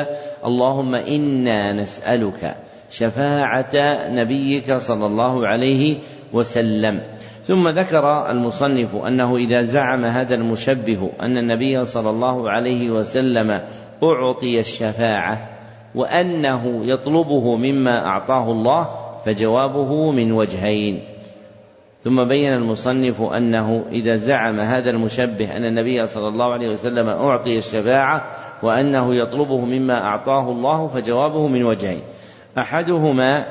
Speaker 1: اللهم إنا نسألك شفاعة نبيك صلى الله عليه وسلم. ثم ذكر المصنف أنه إذا زعم هذا المشبه أن النبي صلى الله عليه وسلم أعطي الشفاعة وأنه يطلبه مما أعطاه الله فجوابه من وجهين. ثم بين المصنف أنه إذا زعم هذا المشبه أن النبي صلى الله عليه وسلم أعطي الشفاعة وأنه يطلبه مما أعطاه الله فجوابه من وجهين. أحدهما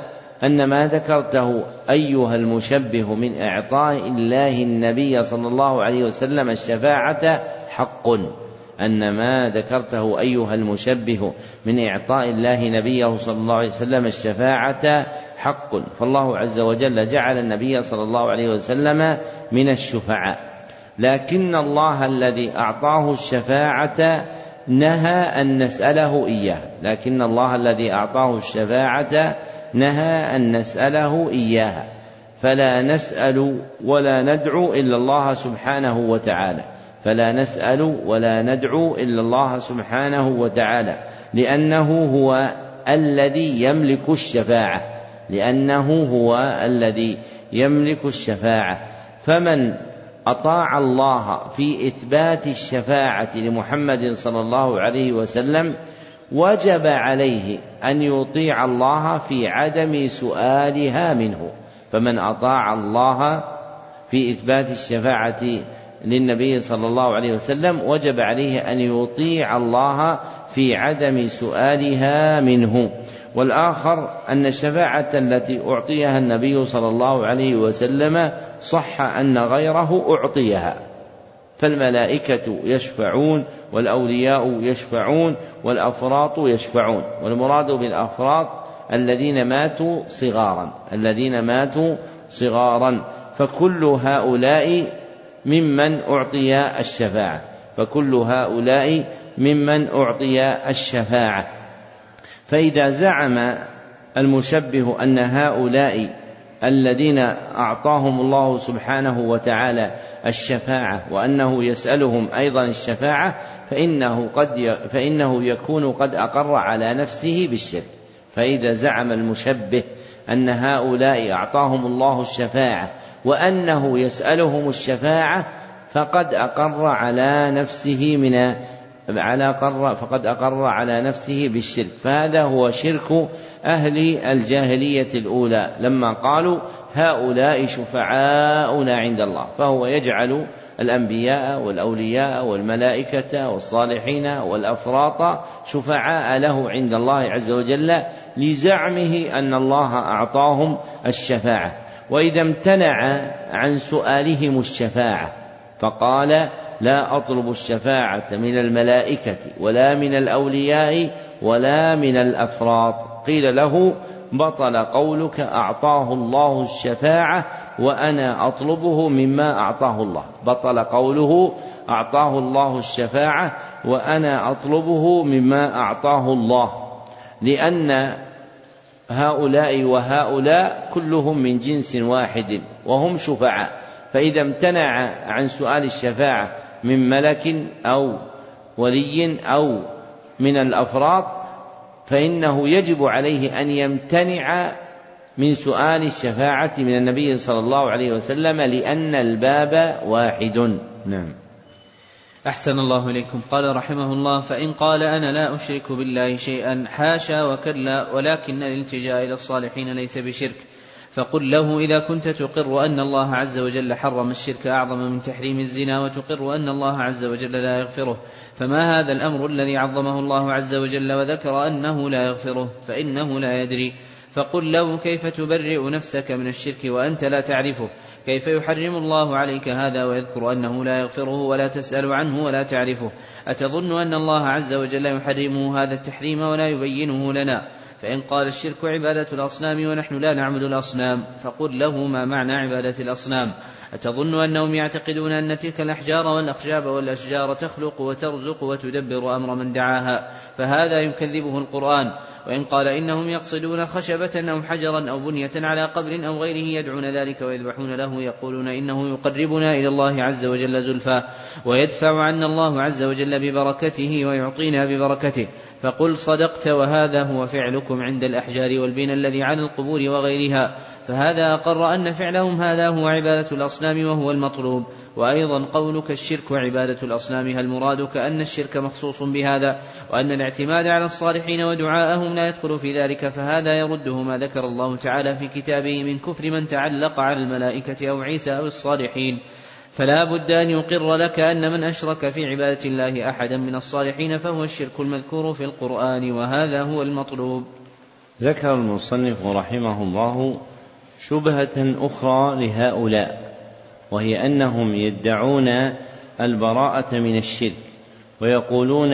Speaker 1: أن ما ذكرته أيها المشبه من إعطاء الله النبي صلى الله عليه وسلم الشفاعة حق أن ما ذكرته أيها المشبه من إعطاء الله نبيه صلى الله عليه وسلم الشفاعة حق. فالله عز وجل جعل النبي صلى الله عليه وسلم من الشفعاء. لكن الله الذي أعطاه الشفاعة نهى أن نسأله إياه. لكن الله الذي أعطاه الشفاعة نهى أن نسأله إياها فلا نسأل ولا ندعو إلا الله سبحانه وتعالى. فلا نسأل ولا ندعو إلا الله سبحانه وتعالى. لأنه هو الذي يملك الشفاعة. لأنه هو الذي يملك الشفاعة. فمن أطاع الله في إثبات الشفاعة لمحمد صلى الله عليه وسلم وجب عليه أن يطيع الله في عدم سؤالها منه. فمن أطاع الله في إثبات الشفاعة للنبي صلى الله عليه وسلم وجب عليه أن يطيع الله في عدم سؤالها منه. والآخر أن الشفاعة التي أعطيها النبي صلى الله عليه وسلم صح أن غيره أعطيها. فالملائكة يشفعون والأولياء يشفعون والأفراط يشفعون. والمراد بالأفراط الذين ماتوا صغارا الذين ماتوا صغارا. فكل هؤلاء ممن أعطي الشفاعة فكل هؤلاء ممن أعطي الشفاعة. فإذا زعم المشبه أن هؤلاء الذين أعطاهم الله سبحانه وتعالى الشفاعة وأنه يسألهم أيضا الشفاعة فإنه قد فإنه يكون قد أقر على نفسه بالشرك. فإذا زعم المشبه أن هؤلاء أعطاهم الله الشفاعة وأنه يسألهم الشفاعة فقد أقر على نفسه من على قر فقد أقر على نفسه بالشرك. فهذا هو شرك أهل الجاهلية الأولى. لما قالوا هؤلاء شفعاؤنا عند الله فهو يجعل الأنبياء والأولياء والملائكة والصالحين والأفراط شفعاء له عند الله عز وجل لزعمه أن الله أعطاهم الشفاعة. وإذا امتنع عن سؤالهم الشفاعة فقال لا أطلب الشفاعة من الملائكة ولا من الأولياء ولا من الأفراط. قيل له بطل قولك أعطاه الله الشفاعة وأنا أطلبه مما أعطاه الله. بطل قوله أعطاه الله الشفاعة وأنا أطلبه مما أعطاه الله. لأن هؤلاء وهؤلاء كلهم من جنس واحد وهم شفعاء. فإذا امتنع عن سؤال الشفاعة من ملك أو ولي أو من الأفراط فإنه يجب عليه أن يمتنع من سؤال الشفاعة من النبي صلى الله عليه وسلم لأن الباب واحد. نعم.
Speaker 2: أحسن الله إليكم. قال رحمه الله فإن قال أنا لا أشرك بالله شيئا حاشا وكلا ولكن الالتجاء إلى الصالحين ليس بشرك. فقل له إذا كنت تقر أن الله عز وجل حرم الشرك أعظم من تحريم الزنا وتقر أن الله عز وجل لا يغفره. فما هذا الأمر الذي عظمه الله عز وجل وذكر أنه لا يغفره؟ فإنه لا يدري. فقل له كيف تبرئ نفسك من الشرك وأنت لا تعرفه؟ كيف يحرم الله عليك هذا ويذكر أنه لا يغفره ولا تسأل عنه ولا تعرفه؟ أتظن أن الله عز وجل يحرمه هذا التحريم ولا يبينه لنا؟ فإن قال الشرك عبادة الأصنام ونحن لا نعبد الأصنام فقل له ما معنى عبادة الأصنام؟ أتظن أنهم يعتقدون أن تلك الأحجار والأخشاب والأشجار تخلق وترزق وتدبر أمر من دعاها؟ فهذا يكذبه القرآن. وإن قال إنهم يقصدون خشبة أو حجرا أو بنية على قبر أو غيره يدعون ذلك ويذبحون له يقولون إنه يقربنا إلى الله عز وجل زلفى ويدفع عنا الله عز وجل ببركته ويعطينا ببركته. فقل صدقت وهذا هو فعلكم عند الأحجار والبنى الذي على القبور وغيرها. فهذا أقر أن فعلهم هذا هو عبادة الأصنام وهو المطلوب. وأيضا قولك الشرك عبادة الأصنام هل مرادك أن الشرك مخصوص بهذا؟ وأن الاعتماد على الصالحين ودعاءهم لا يدخل في ذلك فهذا يرده ما ذكر الله تعالى في كتابه من كفر من تعلق على الملائكة أو عيسى أو الصالحين. فلا بد أن يقر لك أن من أشرك في عبادة الله أحدا من الصالحين فهو الشرك المذكور في القرآن وهذا هو المطلوب.
Speaker 1: ذكر المصنف رحمه الله شبهة أخرى لهؤلاء وهي أنهم يدعون البراءة من الشرك ويقولون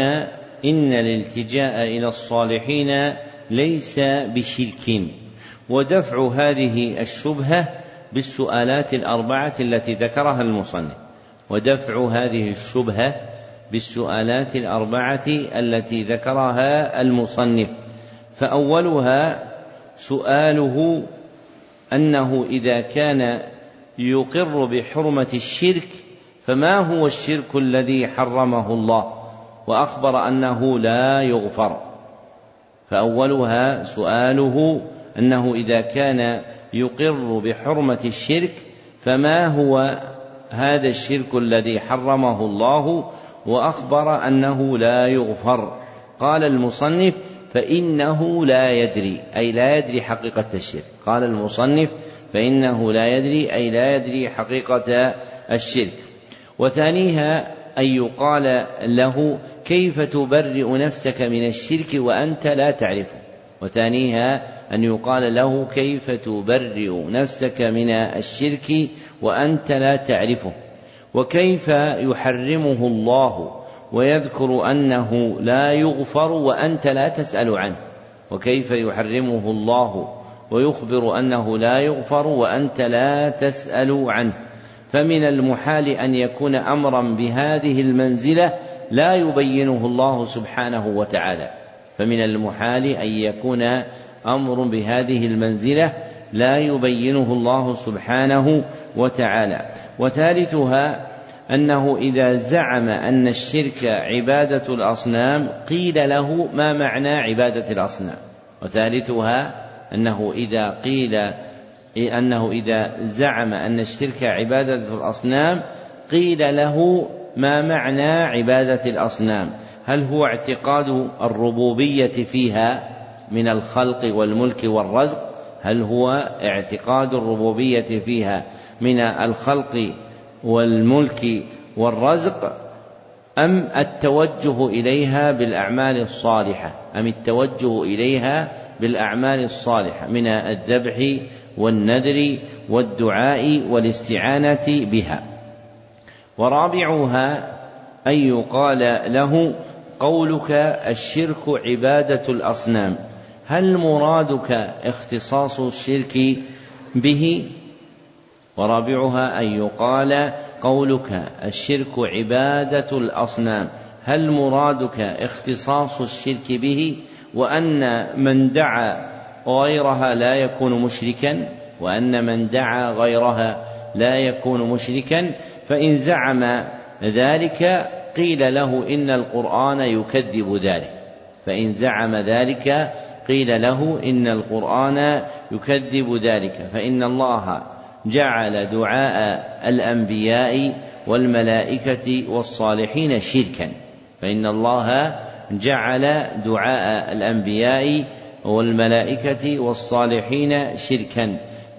Speaker 1: إن الالتجاء إلى الصالحين ليس بشرك ودفع هذه الشبهة بالسؤالات الأربعة التي ذكرها المصنف ودفع هذه الشبهة بالسؤالات الأربعة التي ذكرها المصنف فأولها سؤاله أنه إذا كان يقر بحرمة الشرك فما هو الشرك الذي حرمه الله؟ وأخبر أنه لا يغفر. فأولها سؤاله أنه إذا كان يقر بحرمة الشرك فما هو هذا الشرك الذي حرمه الله؟ وأخبر أنه لا يغفر. قال المصنف فإنه لا يدري أي لا يدري حقيقة الشرك. قال المصنف فإنه لا يدري أي لا يدري حقيقة الشرك. وثانيها أن يقال له كيف تبرئ نفسك من الشرك وأنت لا تعرفه؟ وثانيها أن يقال له كيف تبرئ نفسك من الشرك وأنت لا تعرفه؟ وكيف يحرمه الله؟ ويذكر أنه لا يغفر وأنت لا تسأل عنه. وكيف يحرمه الله ويخبر أنه لا يغفر وأنت لا تسأل عنه. فمن المحال أن يكون أمرا بهذه المنزلة لا يبينه الله سبحانه وتعالى. فمن المحال أن يكون أمر بهذه المنزلة لا يبينه الله سبحانه وتعالى. وثالثها أنه إذا زعم أن الشرك عبادة الأصنام قيل له ما معنى عبادة الأصنام؟ وثالثها أنه إذا قيل أنه إذا زعم أن الشرك عبادة الأصنام قيل له ما معنى عبادة الأصنام؟ هل هو اعتقاد الربوبية فيها من الخلق والملك والرزق؟ هل هو اعتقاد الربوبية فيها من الخلق والملك والرزق أم التوجه إليها بالأعمال الصالحة؟ أم التوجه إليها بالأعمال الصالحة؟ من الذبح والنذر والدعاء والاستعانة بها. ورابعها أن يقال له قولك الشرك عبادة الأصنام. هل مرادك اختصاص الشرك به؟ ورابعها أن يقال قولك الشرك عبادة الأصنام. هل مرادك اختصاص الشرك به وأن من دعا غيرها لا يكون مشركا وأن من دعا غيرها لا يكون مشركا؟ فإن زعم ذلك قيل له إن القرآن يكذب ذلك. فإن زعم ذلك قيل له إن القرآن يكذب ذلك. فإن الله جعل دعاء الأنبياء والملائكة والصالحين شركا. فإن الله جعل دعاء الأنبياء والملائكة والصالحين شركا.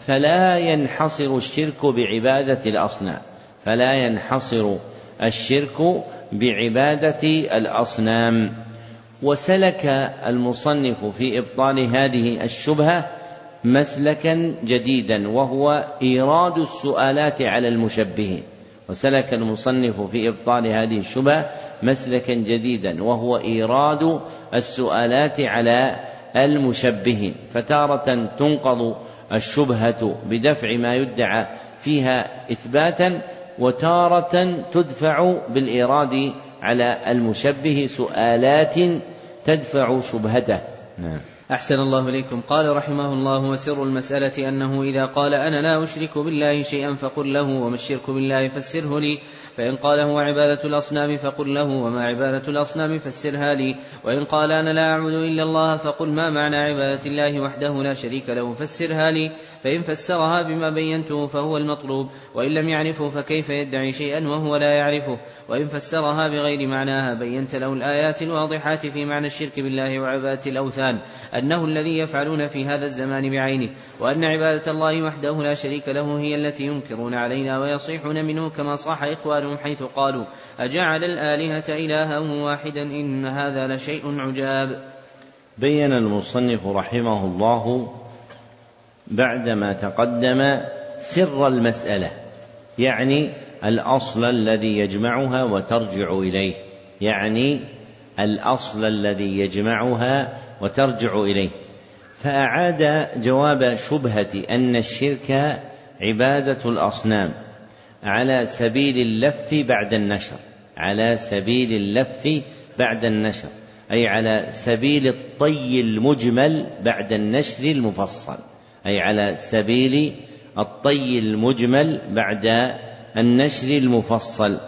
Speaker 1: فلا ينحصر الشرك بعبادة الأصنام. فلا ينحصر الشرك بعبادة الأصنام. وسلك المصنف في إبطال هذه الشبهة مسلكا جديدا وهو إيراد السؤالات على المشبهين. وسلك المصنف في إبطال هذه الشبهة مسلكا جديدا وهو إيراد السؤالات على المشبهين. فتارة تنقض الشبهة بدفع ما يدعى فيها إثباتا وتارة تدفع بالإيراد على المشبه سؤالات تدفع شبهته.
Speaker 2: نعم. أحسن الله إليكم. قال رحمه الله وسر المسألة أنه إذا قال أنا لا أشرك بالله شيئا فقل له وما الشرك بالله فسره لي. فإن قال هو عبادة الأصنام فقل له وما عبادة الأصنام فسرها لي. وإن قال أنا لا أعبد إلا الله فقل ما معنى عبادة الله وحده لا شريك له فسرها لي. فإن فسرها بما بينته فهو المطلوب. وإن لم يعرفه فكيف يدعي شيئا وهو لا يعرفه؟ وإن فسرها بغير معناها بينت له الآيات الواضحات في معنى الشرك بالله وعبادة الأوثان أنه الذي يفعلون في هذا الزمان بعينه وأن عبادة الله وحده لا شريك له هي التي ينكرون علينا ويصيحون منه كما صاح إخوانهم حيث قالوا أجعل الآلهة إلها واحدا إن هذا لشيء عجاب.
Speaker 1: بين المصنف رحمه الله بعدما تقدم سر المسألة يعني الأصل الذي يجمعها وترجع إليه. يعني الأصل الذي يجمعها وترجع إليه. فأعاد جواب شبهة أن الشرك عبادة الأصنام على سبيل اللف بعد النشر. على سبيل اللف بعد النشر. أي على سبيل الطي المجمل بعد النشر المفصل. أي على سبيل الطي المجمل بعد النشر المفصل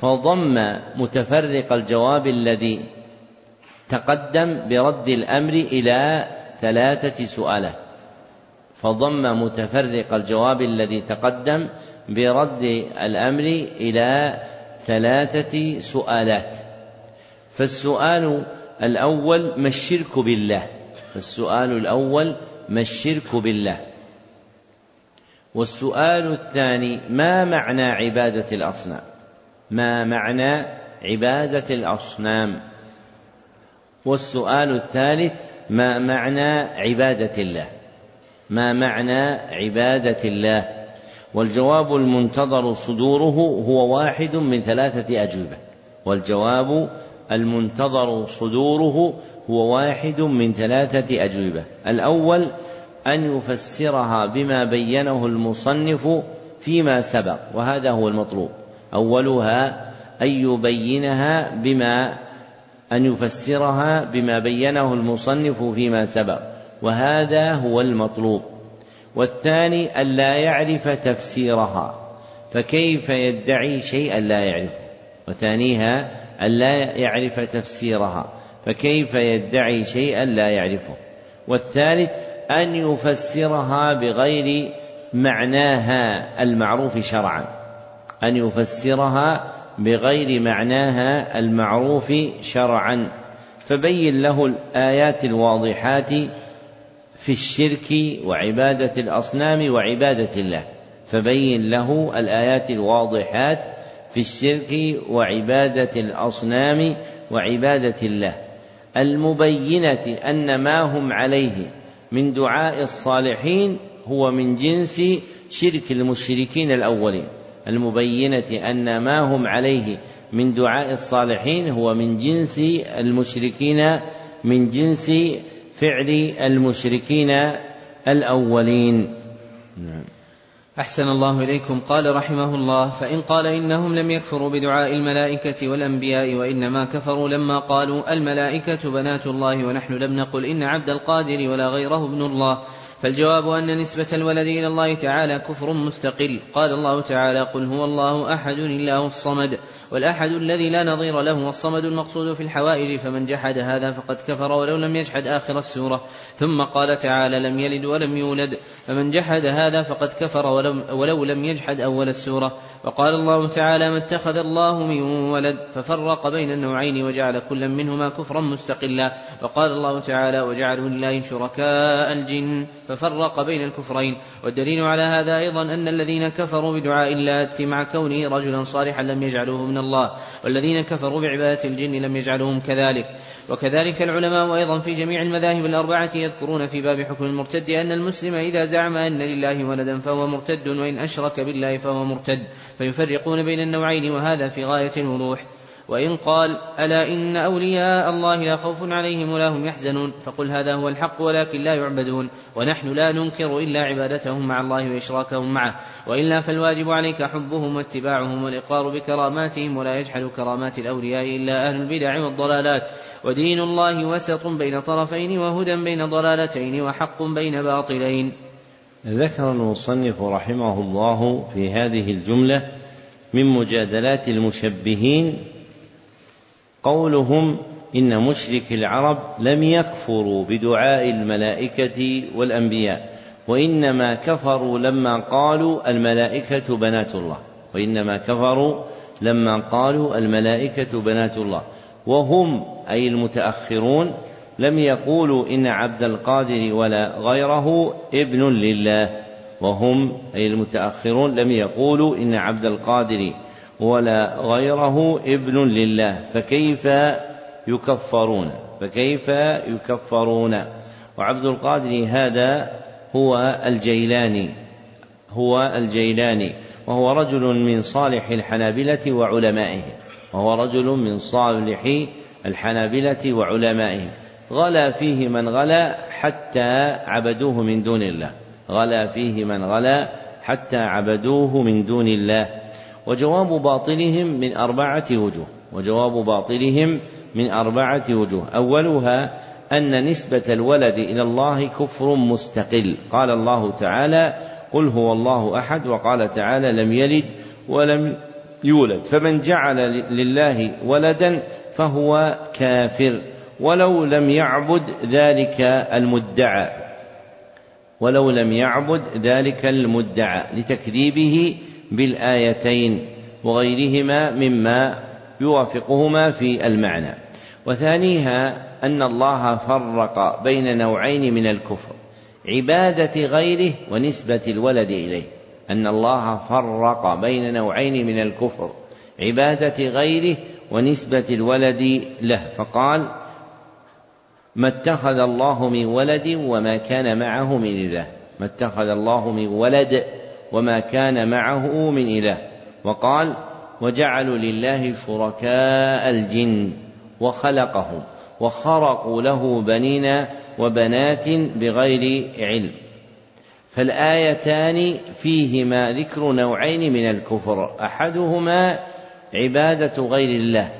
Speaker 1: فضم متفرق الجواب الذي تقدم برد الأمر إلى ثلاثة سؤالات فضم متفرق الجواب الذي تقدم برد الأمر إلى ثلاثة سؤالات. فالسؤال الأول ما الشرك بالله؟ فالسؤال الأول ما الشرك بالله؟ والسؤال الثاني ما معنى عبادة الأصنام؟ ما معنى عبادة الأصنام؟ والسؤال الثالث ما معنى عبادة الله؟ ما معنى عبادة الله؟ والجواب المنتظر صدوره هو واحد من ثلاثة أجوبة. والجواب المنتظر صدوره هو واحد من ثلاثة أجوبة. الأول أن يفسرها بما بينه المصنف فيما سبق وهذا هو المطلوب. أولها أن يبينها بما أن يفسرها بما بينه المصنف فيما سبق وهذا هو المطلوب. والثاني أن لا يعرف تفسيرها فكيف يدعي شيئا لا يعرفه؟ وثانيها أن لا يعرف تفسيرها فكيف يدعي شيئا لا يعرفه؟ والثالث أن يفسرها بغير معناها المعروف شرعا. أن يفسرها بغير معناها المعروف شرعا. فبين له الآيات الواضحات في الشرك وعبادة الأصنام وعبادة الله. فبين له الآيات الواضحات في الشرك وعبادة الأصنام وعبادة الله. المبينة أن ما هم عليه من دعاء الصالحين هو من جنس شرك المشركين الأولين المبينة أن ما هم عليه من دعاء الصالحين هو من جنس المشركين من جنس فعل المشركين الأولين
Speaker 2: نعم. أحسن الله إليكم. قال رحمه الله فإن قال إنهم لم يكفروا بدعاء الملائكة والأنبياء وإنما كفروا لما قالوا الملائكة بنات الله ونحن لم نقل إن عبد القادر ولا غيره ابن الله. فالجواب أن نسبة الولد إلى الله تعالى كفر مستقل. قال الله تعالى قل هو الله أحد الله الصمد. والأحد الذي لا نظير له والصمد المقصود في الحوائج فمن جحد هذا فقد كفر ولو لم يجحد آخر السورة. ثم قال تعالى لم يلد ولم يولد. فمن جحد هذا فقد كفر ولو لم يجحد أول السورة. وقال الله تعالى ما اتخذ الله من ولد ففرق بين النوعين وجعل كلا منهما كفرا مستقلا. وقال الله تعالى وجعلوا لله شركاء الجن ففرق بين الكفرين. والدليل على هذا أيضا أن الذين كفروا بدعاء اللات مع كونه رجلا صالحا لم يجعلوه من الله والذين كفروا بعبادة الجن لم يجعلوهم كذلك. وكذلك العلماء أيضا في جميع المذاهب الأربعة يذكرون في باب حكم المرتد أن المسلم إذا زعم أن لله ولدا فهو مرتد وإن أشرك بالله فهو مرتد فيفرقون بين النوعين وهذا في غاية الوضوح. وإن قال ألا إن أولياء الله لا خوف عليهم ولا هم يحزنون فقل هذا هو الحق ولكن لا يعبدون ونحن لا ننكر إلا عبادتهم مع الله وإشراكهم معه وإلا فالواجب عليك حبهم واتباعهم والإقرار بكراماتهم ولا يجحد كرامات الأولياء إلا أهل البدع والضلالات ودين الله وسط بين طرفين وهدى بين ضلالتين وحق بين باطلين.
Speaker 1: ذكر المصنف رحمه الله في هذه الجملة من مجادلات المشبهين قولهم إن مشرك العرب لم يكفروا بدعاء الملائكة والأنبياء وإنما كفروا لما قالوا الملائكة بنات الله وإنما كفروا لما قالوا الملائكة بنات الله وهم أي المتأخرون لم يقولوا إن عبد القادر ولا غيره ابن لله وهم أي المتأخرون لم يقولوا إن عبد القادر ولا غيره ابن لله فكيف يكفرون؟ فكيف يكفرون؟ وعبد القادر هذا هو الجيلاني هو الجيلاني وهو رجل من صالح الحنابلة وعلمائهم وهو رجل من صالح الحنابلة وعلمائهم غلا فيه من غلا حتى عبدوه من دون الله. غلا فيه من غلا حتى عبدوه من دون الله. وجواب باطلهم من أربعة وجوه وجواب باطلهم من أربعة وجوه. أولها أن نسبة الولد إلى الله كفر مستقل. قال الله تعالى قل هو الله أحد وقال تعالى لم يلد ولم يولد. فمن جعل لله ولدا فهو كافر ولو لم يعبد ذلك المدعى ولو لم يعبد ذلك المدعى لتكذيبه بالآيتين وغيرهما مما يوافقهما في المعنى. وثانيها أن الله فرق بين نوعين من الكفر عبادة غيره ونسبة الولد إليه. أن الله فرق بين نوعين من الكفر عبادة غيره ونسبة الولد له. فقال ما اتخذ الله من ولد وما كان معه من إله. ما اتخذ الله من ولد وما كان معه من إله. وقال وجعلوا لله شركاء الجن وخلقهم وخرقوا له بنين وبنات بغير علم. فالآيتان فيهما ذكر نوعين من الكفر أحدهما عبادة غير الله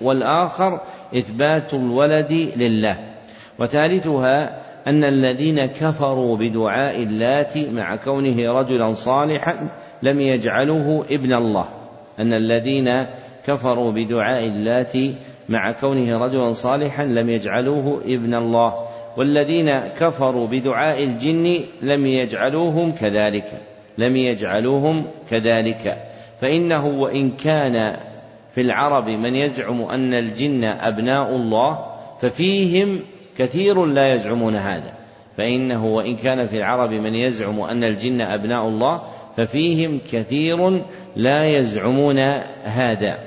Speaker 1: والآخر إثبات الولد لله وثالثها أن الذين كفروا بدعاء اللات مع كونه رجلا صالحا لم يجعلوه ابن الله. أن الذين كفروا بدعاء اللات مع كونه رجلا صالحا لم يجعلوه ابن الله. والذين كفروا بدعاء الجن لم يجعلوهم كذلك لم يجعلوهم كذلك. فإنه وإن كان في العرب من يزعم أن الجن أبناء الله ففيهم كثير لا يزعمون هذا. فإنه وإن كان في العرب من يزعم أن الجن أبناء الله ففيهم كثير لا يزعمون هذا.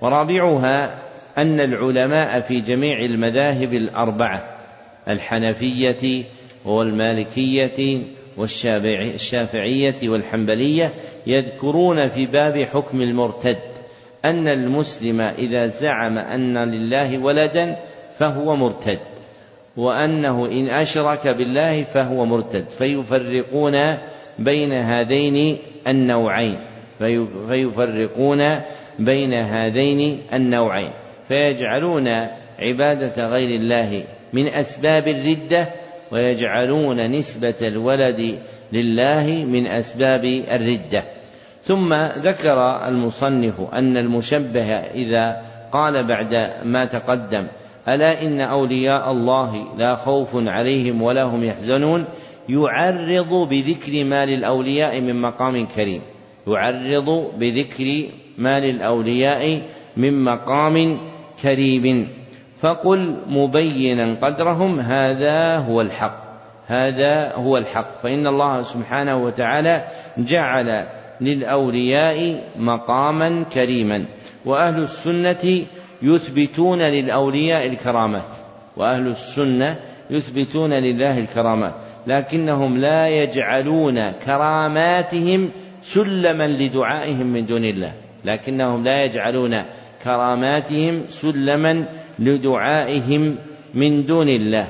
Speaker 1: ورابعها أن العلماء في جميع المذاهب الأربعة الحنفية والمالكية والشافعية والحنبلية يذكرون في باب حكم المرتد أن المسلم إذا زعم أن لله ولدا فهو مرتد. وأنه إن أشرك بالله فهو مرتد. فيفرقون بين هذين النوعين. فيفرقون بين هذين النوعين. فيجعلون عبادة غير الله من أسباب الردة ويجعلون نسبة الولد لله من أسباب الردة. ثم ذكر المصنف أن المشبه إذا قال بعد ما تقدم ألا إن أولياء الله لا خوف عليهم ولا هم يحزنون؟ يعرض بذكر ما للأولياء من مقام كريم. يعرض بذكر ما للأولياء من مقام كريم. فقل مبينا قدرهم هذا هو الحق. هذا هو الحق. فإن الله سبحانه وتعالى جعل للأولياء مقاما كريما. وأهل السنة يثبتون للأولياء الكرامات وأهل السنة يثبتون لله الكرامات لكنهم لا يجعلون كراماتهم سلما لدعائهم من دون الله لكنهم لا يجعلون كراماتهم سلما لدعائهم من دون الله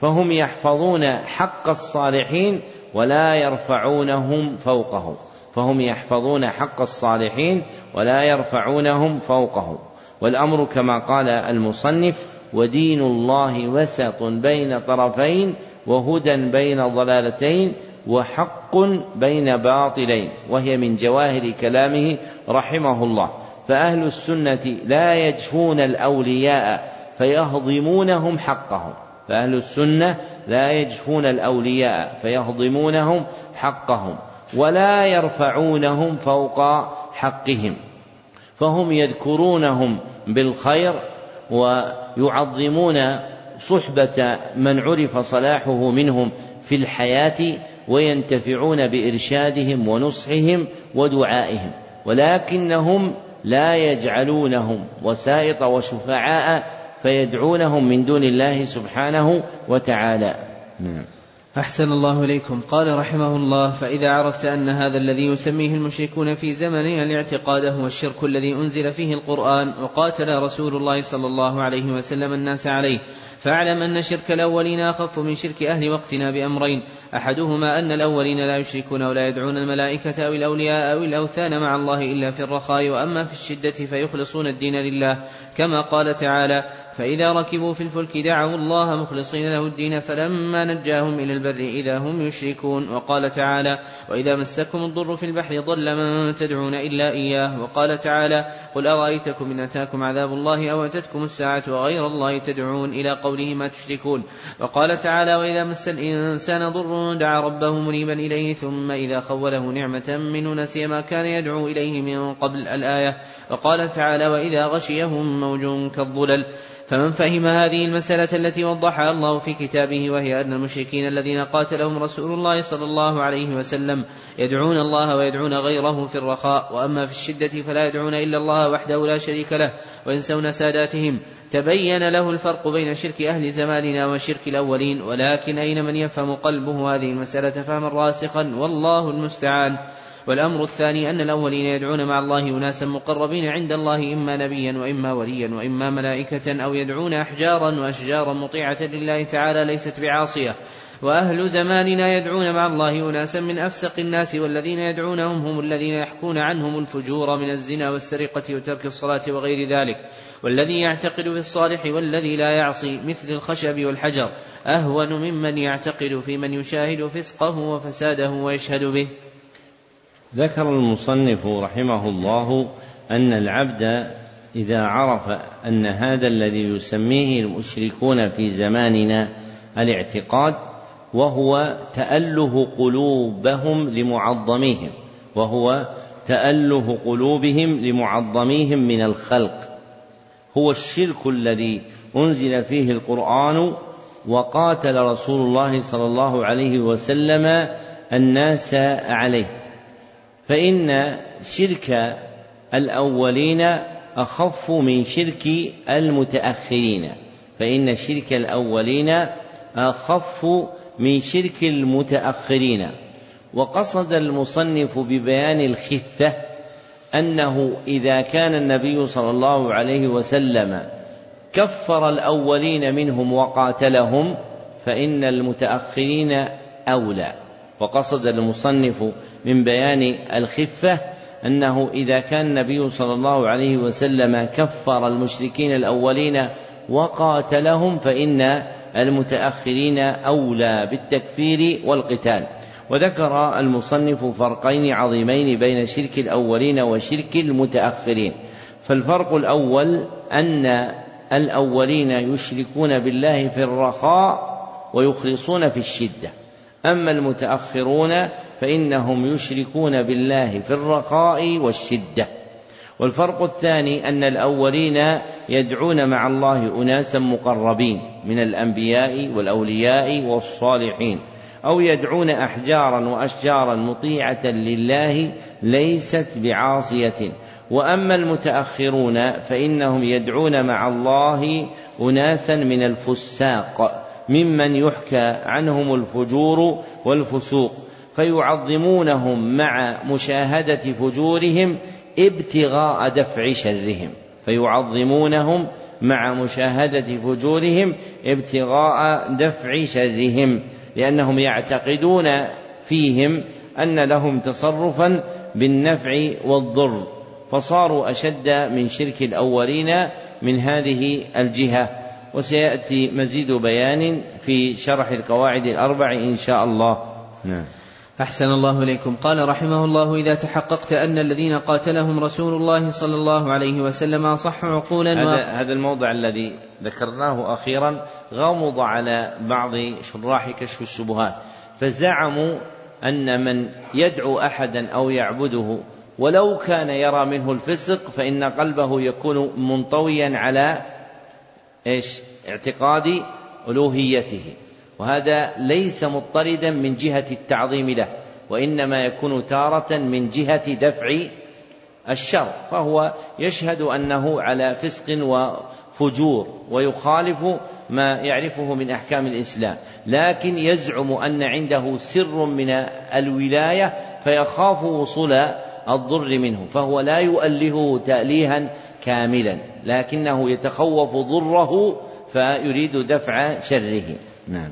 Speaker 1: فهم يحفظون حق الصالحين ولا يرفعونهم فوقه فهم يحفظون حق الصالحين ولا يرفعونهم فوقه والأمر كما قال المصنف ودين الله وسط بين طرفين وهدى بين ضلالتين وحق بين باطلين وهي من جواهر كلامه رحمه الله. فاهل السنة لا يجفون الاولياء فيهضمونهم حقهم. فاهل السنة لا يجفون الاولياء فيهضمونهم حقهم ولا يرفعونهم فوق حقهم. فهم يذكرونهم بالخير ويعظمون صحبة من عرف صلاحه منهم في الحياة وينتفعون بإرشادهم ونصحهم ودعائهم. ولكنهم لا يجعلونهم وسائط وشفعاء فيدعونهم من دون الله سبحانه وتعالى. نعم.
Speaker 2: أحسن الله إليكم. قال رحمه الله فإذا عرفت أن هذا الذي يسميه المشركون في زمننا الاعتقاد هو الشرك الذي أنزل فيه القرآن وقاتل رسول الله صلى الله عليه وسلم الناس عليه. فاعلم أن شرك الأولين أخف من شرك أهل وقتنا بأمرين. أحدهما أن الأولين لا يشركون ولا يدعون الملائكة أو الأولياء أو الأوثان مع الله إلا في الرخاء وأما في الشدة فيخلصون الدين لله. كما قال تعالى فإذا ركبوا في الفلك دعوا الله مخلصين له الدين فلما نجاهم إلى البر إذا هم يشركون. وقال تعالى وإذا مسكم الضر في البحر ضل من تدعون إلا إياه. وقال تعالى قل أرأيتكم إن أتاكم عذاب الله أو أتتكم الساعة وغير الله تدعون إلى قوله ما تشركون. وقال تعالى وإذا مس الإنسان ضر دعا ربه منيبا إليه ثم إذا خوله نعمة منه نسي ما كان يدعو إليه من قبل الآية. وقال تعالى وإذا غشيهم موج كالظلل. فمن فهم هذه المسألة التي وضحها الله في كتابه وهي أن المشركين الذين قاتلهم رسول الله صلى الله عليه وسلم يدعون الله ويدعون غيره في الرخاء وأما في الشدة فلا يدعون إلا الله وحده لا شريك له وينسون ساداتهم تبين له الفرق بين شرك أهل زماننا وشرك الأولين ولكن أين من يفهم قلبه هذه المسألة فهما راسخا والله المستعان. والأمر الثاني أن الأولين يدعون مع الله أناسا مقربين عند الله إما نبيا وإما وليا وإما ملائكة أو يدعون أحجارا وأشجارا مطيعة لله تعالى ليست بعاصية. وأهل زماننا يدعون مع الله أناسا من أفسق الناس والذين يدعونهم هم الذين يحكون عنهم الفجور من الزنا والسرقة وترك الصلاة وغير ذلك. والذي يعتقد في الصالح والذي لا يعصي مثل الخشب والحجر أهون ممن يعتقد في من يشاهد فسقه وفساده ويشهد به.
Speaker 1: ذكر المصنف رحمه الله أن العبد إذا عرف أن هذا الذي يسميه المشركون في زماننا الاعتقاد وهو تأله قلوبهم لمعظميهم وهو تأله قلوبهم لمعظميهم من الخلق. هو الشرك الذي أنزل فيه القرآن وقاتل رسول الله صلى الله عليه وسلم الناس عليه. فإن شرك الأولين أخف من شرك المتأخرين. فإن شرك الأولين أخف من شرك المتأخرين. وقصد المصنف ببيان الخفة أنه إذا كان النبي صلى الله عليه وسلم كفر الأولين منهم وقاتلهم فإن المتأخرين أولى. وقصد المصنف من بيان الخفة أنه إذا كان النبي صلى الله عليه وسلم كفر المشركين الأولين وقاتلهم فإن المتأخرين أولى بالتكفير والقتال. وذكر المصنف فرقين عظيمين بين شرك الأولين وشرك المتأخرين. فالفرق الأول أن الأولين يشركون بالله في الرخاء ويخلصون في الشدة. أما المتأخرون فإنهم يشركون بالله في الرخاء والشدة. والفرق الثاني أن الأولين يدعون مع الله أناسا مقربين من الأنبياء والأولياء والصالحين أو يدعون أحجارا وأشجارا مطيعة لله ليست بعاصية. وأما المتأخرون فإنهم يدعون مع الله أناسا من الفساق ممن يحكى عنهم الفجور والفسوق فيعظمونهم مع مشاهدة فجورهم ابتغاء دفع شرهم فيعظمونهم مع مشاهدة فجورهم ابتغاء دفع شرهم لأنهم يعتقدون فيهم أن لهم تصرفا بالنفع والضر فصاروا أشد من شرك الأولين من هذه الجهة. وسيأتي مزيد بيان في شرح القواعد الأربع إن شاء الله. نعم.
Speaker 2: أحسن الله إليكم. قال رحمه الله إذا تحققت أن الذين قاتلهم رسول الله صلى الله عليه وسلم أصح عقولا
Speaker 1: هذا, هذا الموضع الذي ذكرناه أخيرا غمض على بعض شراح كشف الشبهات فزعموا أن من يدعو أحدا أو يعبده ولو كان يرى منه الفسق فإن قلبه يكون منطويا على إيش؟ اعتقاد ألوهيته. وهذا ليس مضطردا من جهة التعظيم له وإنما يكون تارة من جهة دفع الشر. فهو يشهد أنه على فسق وفجور ويخالف ما يعرفه من أحكام الإسلام. لكن يزعم أن عنده سر من الولاية فيخاف وصول الضر منه فهو لا يؤله تأليها كاملا لكنه يتخوف ضره فيريد دفع شره. نعم.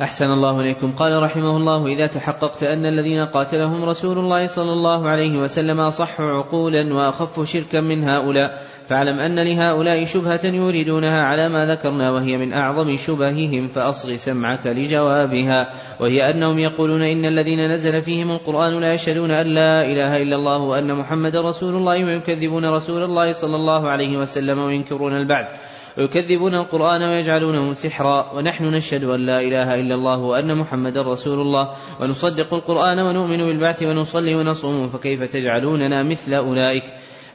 Speaker 2: أحسن الله إليكم. قال رحمه الله إذا تحققت أن الذين قاتلهم رسول الله صلى الله عليه وسلم أصح عقولا وأخف شركا من هؤلاء فاعلم أن لهؤلاء شبهة يريدونها على ما ذكرنا وهي من أعظم شبههم فأصغ سمعك لجوابها. وهي أنهم يقولون إن الذين نزل فيهم القرآن لا يشهدون أن لا إله إلا الله وأن محمد رسول الله ويكذبون رسول الله صلى الله عليه وسلم وينكرون البعث. ويكذبون القرآن ويجعلونه سحرا ونحن نشهد أن لا إله إلا الله وأن محمدا رسول الله ونصدق القرآن ونؤمن بالبعث ونصلي ونصوم فكيف تجعلوننا مثل أولئك؟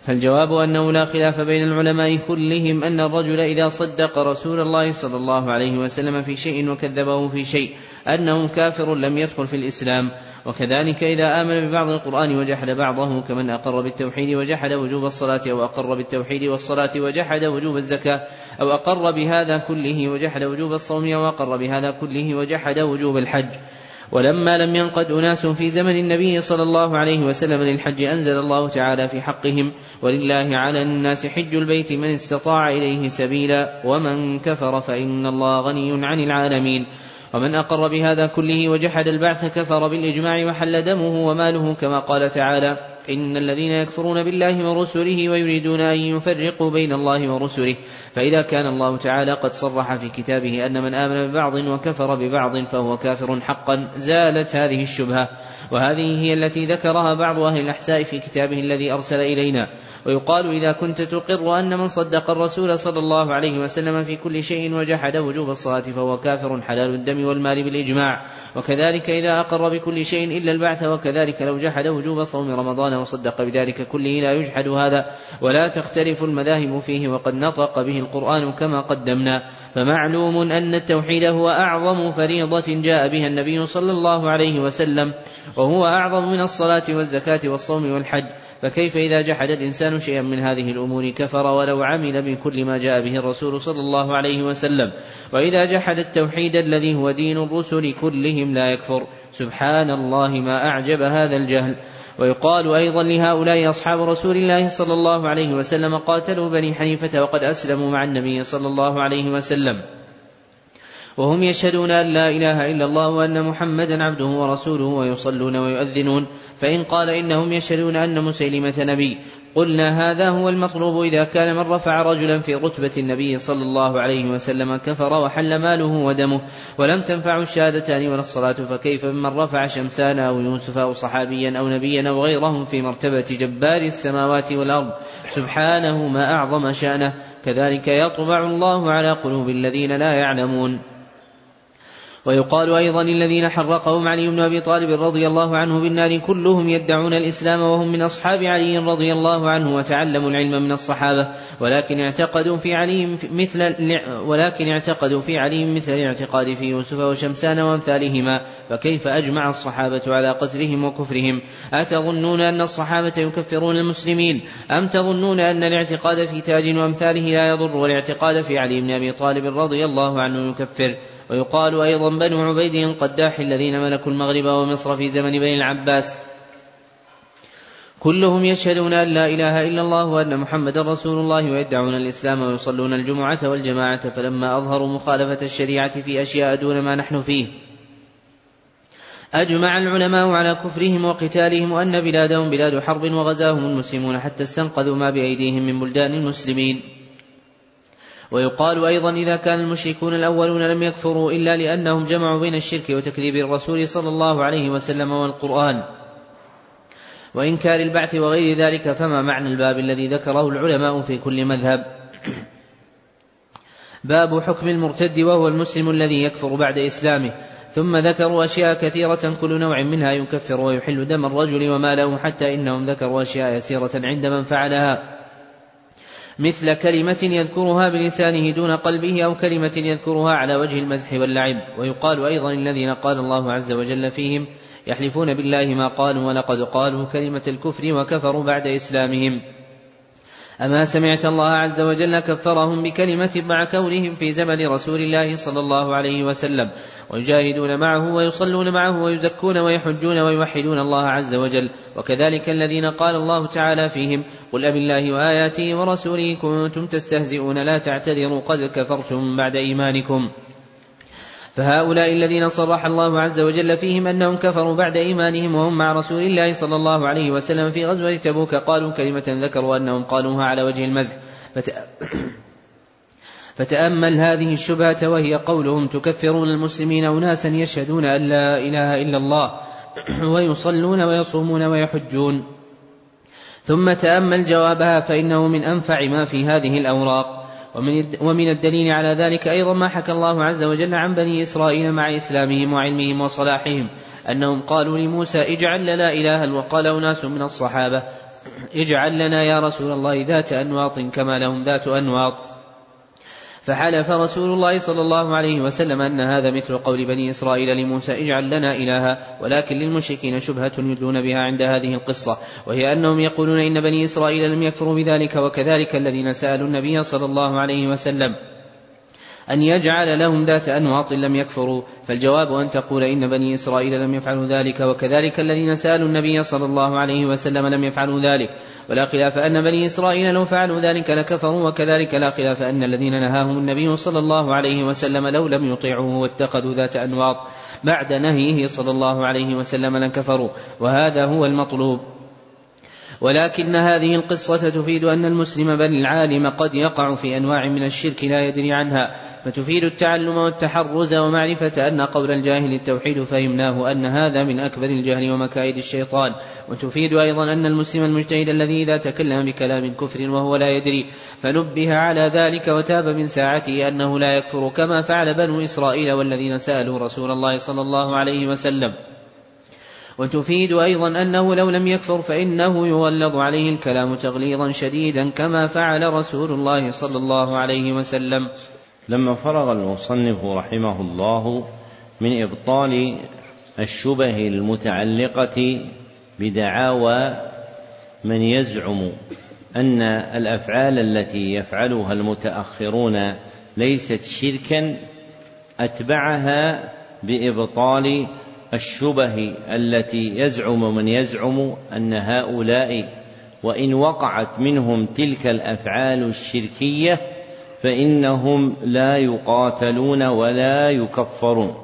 Speaker 2: فالجواب أنه لا خلاف بين العلماء كلهم أن الرجل إذا صدق رسول الله صلى الله عليه وسلم في شيء وكذبه في شيء أنه كافر لم يدخل في الإسلام. وكذلك إذا آمن ببعض القرآن وجحد بعضه كمن أقر بالتوحيد وجحد وجوب الصلاة أو أقر بالتوحيد والصلاة وجحد وجوب الزكاة أو أقر بهذا كله وجحد وجوب الصوم أو أقر بهذا كله وجحد وجوب الحج. ولما لم ينقد أناس في زمن النبي صلى الله عليه وسلم للحج أنزل الله تعالى في حقهم ولله على الناس حج البيت من استطاع إليه سبيلا ومن كفر فإن الله غني عن العالمين. ومن أقر بهذا كله وجحد البعث كفر بالإجماع وحل دمه وماله كما قال تعالى إن الذين يكفرون بالله ورسله ويريدون أن يفرقوا بين الله ورسله فإذا كان الله تعالى قد صرح في كتابه أن من آمن ببعض وكفر ببعض فهو كافر حقا زالت هذه الشبهة وهذه هي التي ذكرها بعض أهل الأحساء في كتابه الذي أرسل إلينا ويقال إذا كنت تقر أن من صدق الرسول صلى الله عليه وسلم في كل شيء وجحد وجوب الصلاة فهو كافر حلال الدم والمال بالإجماع. وكذلك إذا أقر بكل شيء إلا البعث وكذلك لو جحد وجوب صوم رمضان وصدق بذلك كله لا يجحد هذا. ولا تختلف المذاهب فيه وقد نطق به القرآن كما قدمنا. فمعلوم أن التوحيد هو أعظم فريضة جاء بها النبي صلى الله عليه وسلم وهو أعظم من الصلاة والزكاة والصوم والحج. فكيف إذا جحد الإنسان شيئا من هذه الأمور كفر ولو عمل بكل ما جاء به الرسول صلى الله عليه وسلم؟ وإذا جحد التوحيد الذي هو دين الرسل كلهم لا يكفر. سبحان الله ما أعجب هذا الجهل. ويقال أيضا لهؤلاء أصحاب رسول الله صلى الله عليه وسلم قاتلوا بني حنيفة وقد أسلموا مع النبي صلى الله عليه وسلم. وهم يشهدون أن لا إله إلا الله وأن محمدا عبده ورسوله ويصلون ويؤذنون. فإن قال إنهم يشهدون أن مسيلمة نبي قلنا هذا هو المطلوب إذا كان من رفع رجلا في رتبة النبي صلى الله عليه وسلم كفر وحل ماله ودمه ولم تنفع الشهادتان ولا الصلاة فكيف بمن رفع شمسان أو يوسف أو صحابيا أو نبيا أو غيرهم في مرتبة جبار السماوات والأرض؟ سبحانه ما أعظم شأنه كذلك يطبع الله على قلوب الذين لا يعلمون. ويقال أيضا الذين حرقهم علي بن أبي طالب رضي الله عنه بالنار كلهم يدعون الإسلام وهم من أصحاب علي رضي الله عنه وتعلموا العلم من الصحابة ولكن اعتقدوا في علي مثل ولكن اعتقدوا في علي مثل الاعتقاد في يوسف وشمسان وأمثالهما فكيف أجمع الصحابة على قتلهم وكفرهم؟ أتظنون أن الصحابة يكفرون المسلمين؟ أم تظنون أن الاعتقاد في تاج وأمثاله لا يضر والاعتقاد في علي بن أبي طالب رضي الله عنه يكفر؟ ويقال أيضا بنو عبيد القداح الذين ملكوا المغرب ومصر في زمن بني العباس. كلهم يشهدون أن لا إله إلا الله وأن محمدا رسول الله ويدعون الإسلام ويصلون الجمعة والجماعة فلما أظهروا مخالفة الشريعة في أشياء دون ما نحن فيه أجمع العلماء على كفرهم وقتالهم وأن بلادهم بلاد حرب وغزاهم المسلمون حتى استنقذوا ما بأيديهم من بلدان المسلمين. ويقال أيضا إذا كان المشركون الأولون لم يكفروا إلا لأنهم جمعوا بين الشرك وتكذيب الرسول صلى الله عليه وسلم والقرآن. وإنكار البعث وغير ذلك فما معنى الباب الذي ذكره العلماء في كل مذهب؟ باب حكم المرتد وهو المسلم الذي يكفر بعد إسلامه. ثم ذكروا أشياء كثيرة كل نوع منها يكفر ويحل دم الرجل وماله حتى إنهم ذكروا أشياء يسيرة عند من فعلها. مثل كلمة يذكرها بلسانه دون قلبه أو كلمة يذكرها على وجه المزح واللعب. ويقال أيضا الذين قال الله عز وجل فيهم يحلفون بالله ما قالوا ولقد قالوا كلمة الكفر وكفروا بعد إسلامهم. أما سمعت الله عز وجل كفرهم بكلمة مع كونهم في زمن رسول الله صلى الله عليه وسلم ويجاهدون معه ويصلون معه ويزكون ويحجون ويوحدون الله عز وجل وكذلك الذين قال الله تعالى فيهم قل أب الله وآياته ورسوله كنتم تستهزئون لا تعتذروا قد كفرتم بعد إيمانكم. فهؤلاء الذين صرح الله عز وجل فيهم أنهم كفروا بعد إيمانهم وهم مع رسول الله صلى الله عليه وسلم في غزوة تبوك قالوا كلمة ذكروا أنهم قالوها على وجه المزح فتأمل هذه الشبهة وهي قولهم تكفرون المسلمين أناسا يشهدون أن لا إله إلا الله ويصلون ويصومون ويحجون. ثم تأمل جوابها فإنه من أنفع ما في هذه الأوراق. ومن الدليل على ذلك أيضا ما حكى الله عز وجل عن بني إسرائيل مع إسلامهم وعلمهم وصلاحهم أنهم قالوا لموسى اجعل لنا إلها وقال أناس من الصحابة اجعل لنا يا رسول الله ذات أنواط كما لهم ذات أنواط. فحلف رسول الله صلى الله عليه وسلم أن هذا مثل قول بني إسرائيل لموسى اجعل لنا إلها. ولكن للمشركين شبهة يدلون بها عند هذه القصة وهي أنهم يقولون إن بني إسرائيل لم يكفروا بذلك وكذلك الذين سألوا النبي صلى الله عليه وسلم. أن يجعل لهم ذات أنواط لم يكفروا. فالجواب أن تقول إن بني إسرائيل لم يفعلوا ذلك وكذلك الذين سألوا النبي صلى الله عليه وسلم لم يفعلوا ذلك. ولا خلاف أن بني إسرائيل لو فعلوا ذلك لكفروا وكذلك لا خلاف أن الذين نهاهم النبي صلى الله عليه وسلم لو لم يطيعوه واتخذوا ذات أنواط بعد نهيه صلى الله عليه وسلم لكفروا وهذا هو المطلوب. ولكن هذه القصة تفيد أن المسلم بل العالم قد يقع في أنواع من الشرك لا يدري عنها فتفيد التعلم والتحرز ومعرفة أن قول الجاهل التوحيد فهمناه أن هذا من أكبر الجهل ومكائد الشيطان وتفيد أيضا أن المسلم المجتهد الذي إذا تكلم بكلام كفر وهو لا يدري فنبه على ذلك وتاب من ساعته أنه لا يكفر كما فعل بنو إسرائيل والذين سألوا رسول الله صلى الله عليه وسلم. وتفيد أيضا أنه لو لم يكفر فإنه يغلظ عليه الكلام تغليظا شديدا كما فعل رسول الله صلى الله عليه وسلم.
Speaker 3: لما فرغ المصنف رحمه الله من إبطال الشبه المتعلقة بدعاوى من يزعم أن الأفعال التي يفعلها المتأخرون ليست شركا أتبعها بإبطال الشبه التي يزعم من يزعم أن هؤلاء وإن وقعت منهم تلك الأفعال الشركية فإنهم لا يقاتلون ولا يكفرون.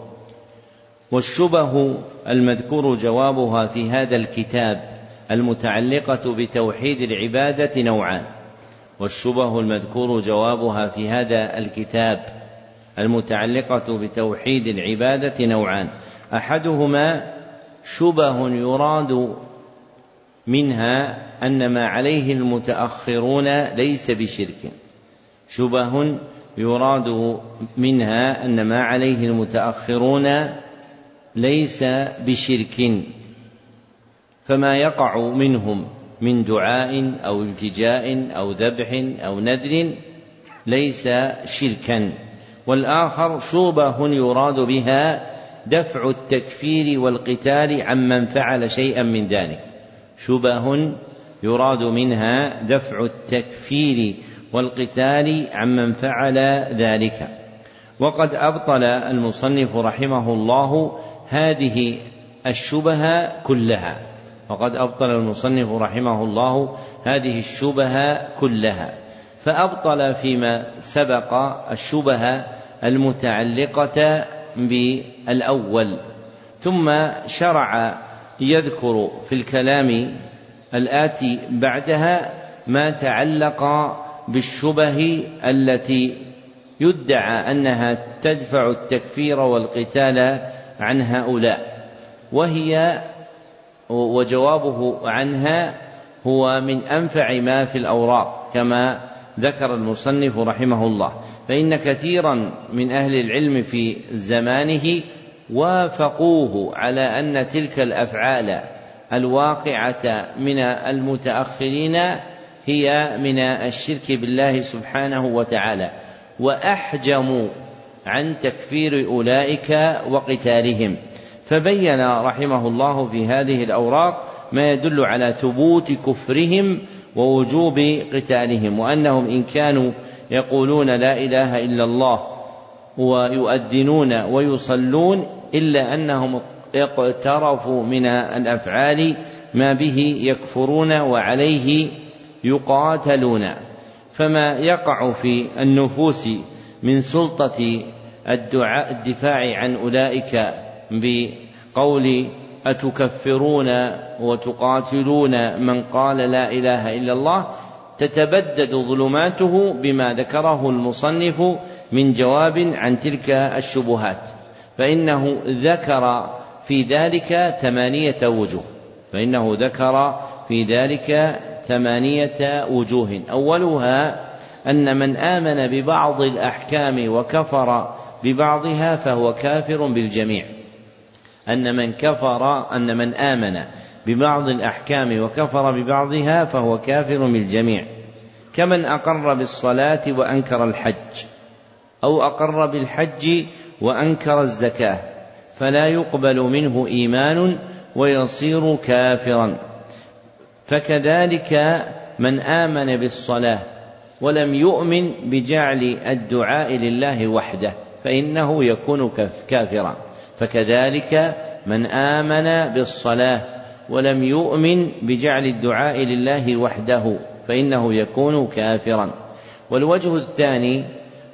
Speaker 3: والشبه المذكور جوابها في هذا الكتاب
Speaker 1: المتعلقة بتوحيد العبادة نوعان. والشبه المذكور جوابها في هذا الكتاب المتعلقة بتوحيد العبادة نوعان. أحدهما شبه يراد منها أن ما عليه المتأخرون ليس بشرك. شبه يراد منها أن ما عليه المتأخرون ليس بشرك. فما يقع منهم من دعاء أو التجاء أو ذبح أو نذر ليس شركا. والآخر شوبة يراد بها دفع التكفير والقتال عمن فعل شيئا من ذلك. شبه يراد منها دفع التكفير والقتال عمن فعل ذلك. وقد أبطل المصنف رحمه الله هذه الشبه كلها. وقد أبطل المصنف رحمه الله هذه الشبه كلها. فأبطل فيما سبق الشبه المتعلقة بالأول ثم شرع يذكر في الكلام الآتي بعدها ما تعلق بالشبه التي يدعى أنها تدفع التكفير والقتال عن هؤلاء. وهي وجوابه عنها هو من أنفع ما في الأوراق كما ذكر المصنف رحمه الله. فإن كثيرا من أهل العلم في زمانه وافقوه على أن تلك الأفعال الواقعة من المتأخرين هي من الشرك بالله سبحانه وتعالى واحجموا عن تكفير أولئك وقتالهم. فبين رحمه الله في هذه الأوراق ما يدل على ثبوت كفرهم ووجوب قتالهم وأنهم إن كانوا يقولون لا إله إلا الله ويؤذنون ويصلون إلا أنهم اقترفوا من الأفعال ما به يكفرون وعليه يقاتلون. فما يقع في النفوس من سلطة الدعاء الدفاع عن أولئك بقول أتكفرون وتقاتلون من قال لا إله إلا الله؟ تتبدد ظلماته بما ذكره المصنف من جواب عن تلك الشبهات فإنه ذكر في ذلك ثمانية وجوه فإنه ذكر في ذلك ثمانية وجوه. أولها أن من آمن ببعض الأحكام وكفر ببعضها فهو كافر بالجميع. أن من كفر أن من آمن ببعض الأحكام وكفر ببعضها فهو كافر بالجميع. كمن أقر بالصلاة وأنكر الحج أو أقر بالحج وأنكر الزكاة فلا يقبل منه إيمان ويصير كافرا. فكذلك من آمن بالصلاة ولم يؤمن بجعل الدعاء لله وحده فإنه يكون كافرا. فكذلك من آمن بالصلاة ولم يؤمن بجعل الدعاء لله وحده فإنه يكون كافرا. والوجه الثاني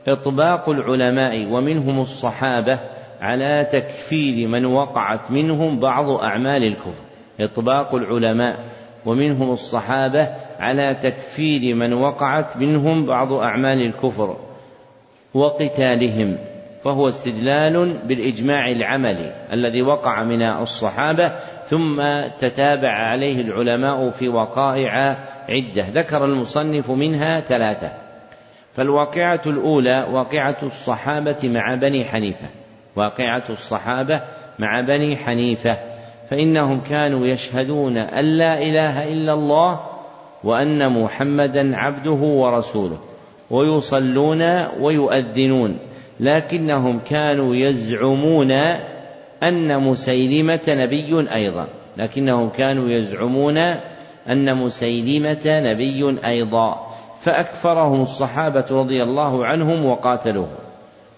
Speaker 1: إطباق العلماء ومنهم الصحابة على تكفير من وقعت منهم بعض أعمال الكفر. إطباق العلماء ومنهم الصحابة على تكفير من وقعت منهم بعض أعمال الكفر وقتالهم. فهو استدلال بالإجماع العملي الذي وقع من الصحابة ثم تتابع عليه العلماء في وقائع عدة. ذكر المصنف منها ثلاثة. فالواقعة الأولى واقعة الصحابة مع بني حنيفة. واقعة الصحابة مع بني حنيفة. فإنهم كانوا يشهدون أن لا إله إلا الله وأن محمدا عبده ورسوله ويصلون ويؤذنون. لكنهم كانوا يزعمون أن مسيلمة نبي أيضا. لكنهم كانوا يزعمون أن مسيلمة نبي أيضا. فأكفرهم الصحابة رضي الله عنهم وقاتلوهم.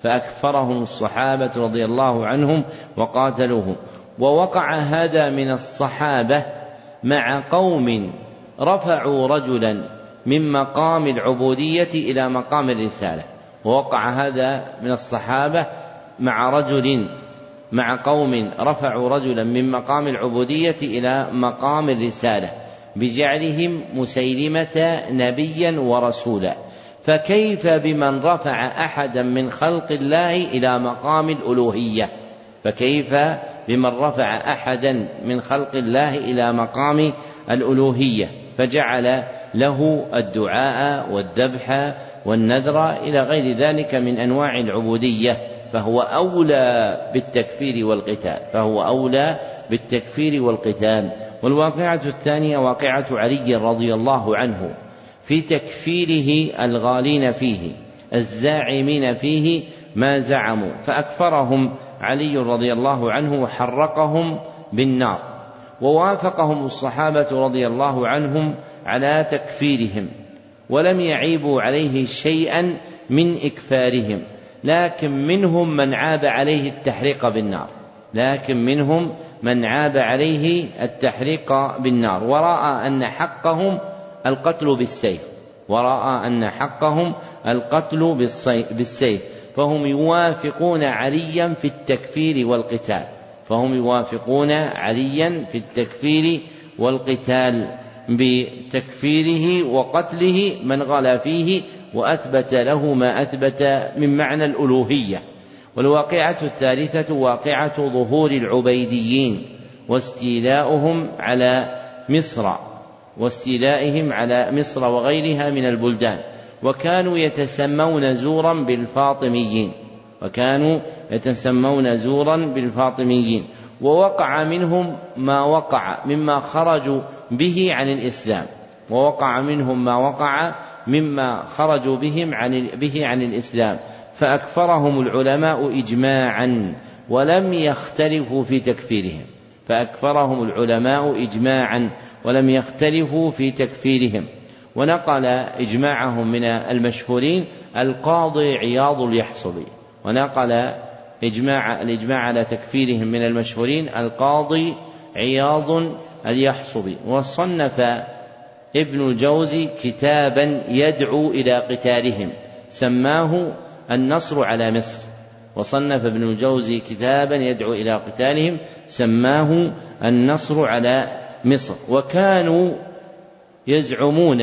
Speaker 1: فأكفرهم الصحابة رضي الله عنهم وقاتلوهم. ووقع هذا من الصحابة مع قوم رفعوا رجلا من مقام العبودية إلى مقام الرسالة. ووقع هذا من الصحابة مع رجل مع قوم رفعوا رجلا من مقام العبودية إلى مقام الرسالة بجعلهم مسيلمة نبيا ورسولا. فكيف بمن رفع أحدا من خلق الله إلى مقام الألوهية؟ فكيف بمن رفع أحدا من خلق الله إلى مقام الألوهية؟ فجعل له الدعاء والذبح والنذر إلى غير ذلك من أنواع العبودية فهو أولى بالتكفير والقتال فهو أولى بالتكفير والقتال. والواقعة الثانية واقعة علي رضي الله عنه في تكفيره الغالين فيه الزاعمين فيه ما زعموا فأكفرهم علي رضي الله عنه وحرقهم بالنار ووافقهم الصحابة رضي الله عنهم على تكفيرهم. ولم يعيبوا عليه شيئا من إكفارهم. لكن منهم من عاب عليه التحريق بالنار. لكن منهم من عاب عليه التحريق بالنار. ورأى أن حقهم القتل بالسيف. ورأى أن حقهم القتل بالسيف. فهم يوافقون عليا في التكفير والقتال. فهم يوافقون عليا في التكفير والقتال. بتكفيره وقتله من غلا فيه وأثبت له ما أثبت من معنى الألوهية. والواقعة الثالثة واقعة ظهور العبيديين واستيلاؤهم على مصر واستيلائهم على مصر وغيرها من البلدان. وكانوا يتسمون زورا بالفاطميين وكانوا يتسمون زورا بالفاطميين. ووقع منهم ما وقع مما خرجوا به عن الإسلام. ووقع منهم ما وقع مما خرجوا بهم عن به عن الإسلام. فأكفرهم العلماء إجماعا ولم يختلفوا في تكفيرهم. فأكفرهم العلماء إجماعا ولم يختلفوا في تكفيرهم. ونقل إجماعهم من المشهورين القاضي عياض اليحصبي. ونقل إجماع الإجماع على تكفيرهم من المشهورين القاضي عياض اليحصبي وصنف ابن الجوزي كتابا يدعو إلى قتالهم. سماه النصر على مصر. وصنف ابن الجوزي كتابا يدعو إلى قتالهم. سماه النصر على مصر. وكانوا يزعمون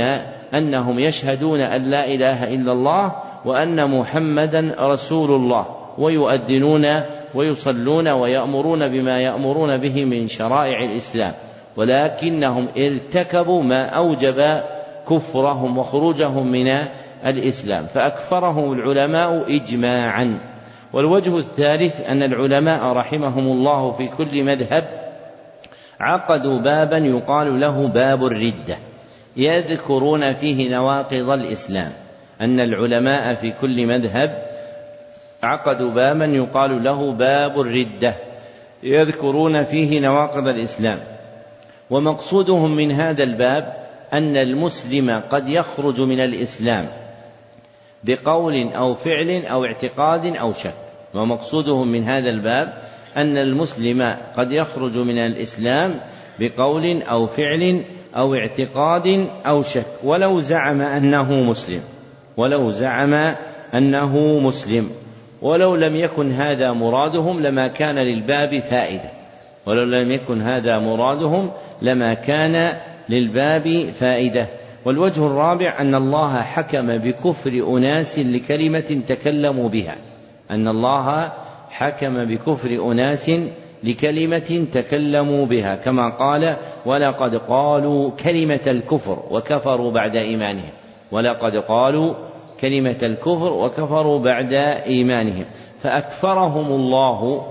Speaker 1: أنهم يشهدون أن لا إله إلا الله وأن محمدا رسول الله. ويؤذنون ويصلون ويأمرون بما يأمرون به من شرائع الإسلام. ولكنهم ارتكبوا ما أوجب كفرهم وخروجهم من الإسلام. فأكفرهم العلماء إجماعا. والوجه الثالث أن العلماء رحمهم الله في كل مذهب عقدوا بابا يقال له باب الردة. يذكرون فيه نواقض الإسلام. أن العلماء في كل مذهب عقدوا بابا يقال له باب الردة يذكرون فيه نواقض الإسلام. ومقصودهم من هذا الباب أن المسلم قد يخرج من الإسلام بقول أو فعل أو اعتقاد أو شك. ومقصودهم من هذا الباب أن المسلم قد يخرج من الإسلام بقول أو فعل أو اعتقاد أو شك. ولو زعم أنه مسلم ولو زعم أنه مسلم. ولو لم يكن هذا مرادهم لما كان للباب فائدة. ولو لم يكن هذا مرادهم لما كان للباب فائدة. والوجه الرابع أن الله حكم بكفر أناس لكلمة تكلموا بها. أن الله حكم بكفر أناس لكلمة تكلموا بها. كما قال ولقد قالوا كلمة الكفر وكفروا بعد إيمانهم ولقد قالوا كلمة الكفر وكفروا بعد إيمانهم. فأكفرهم الله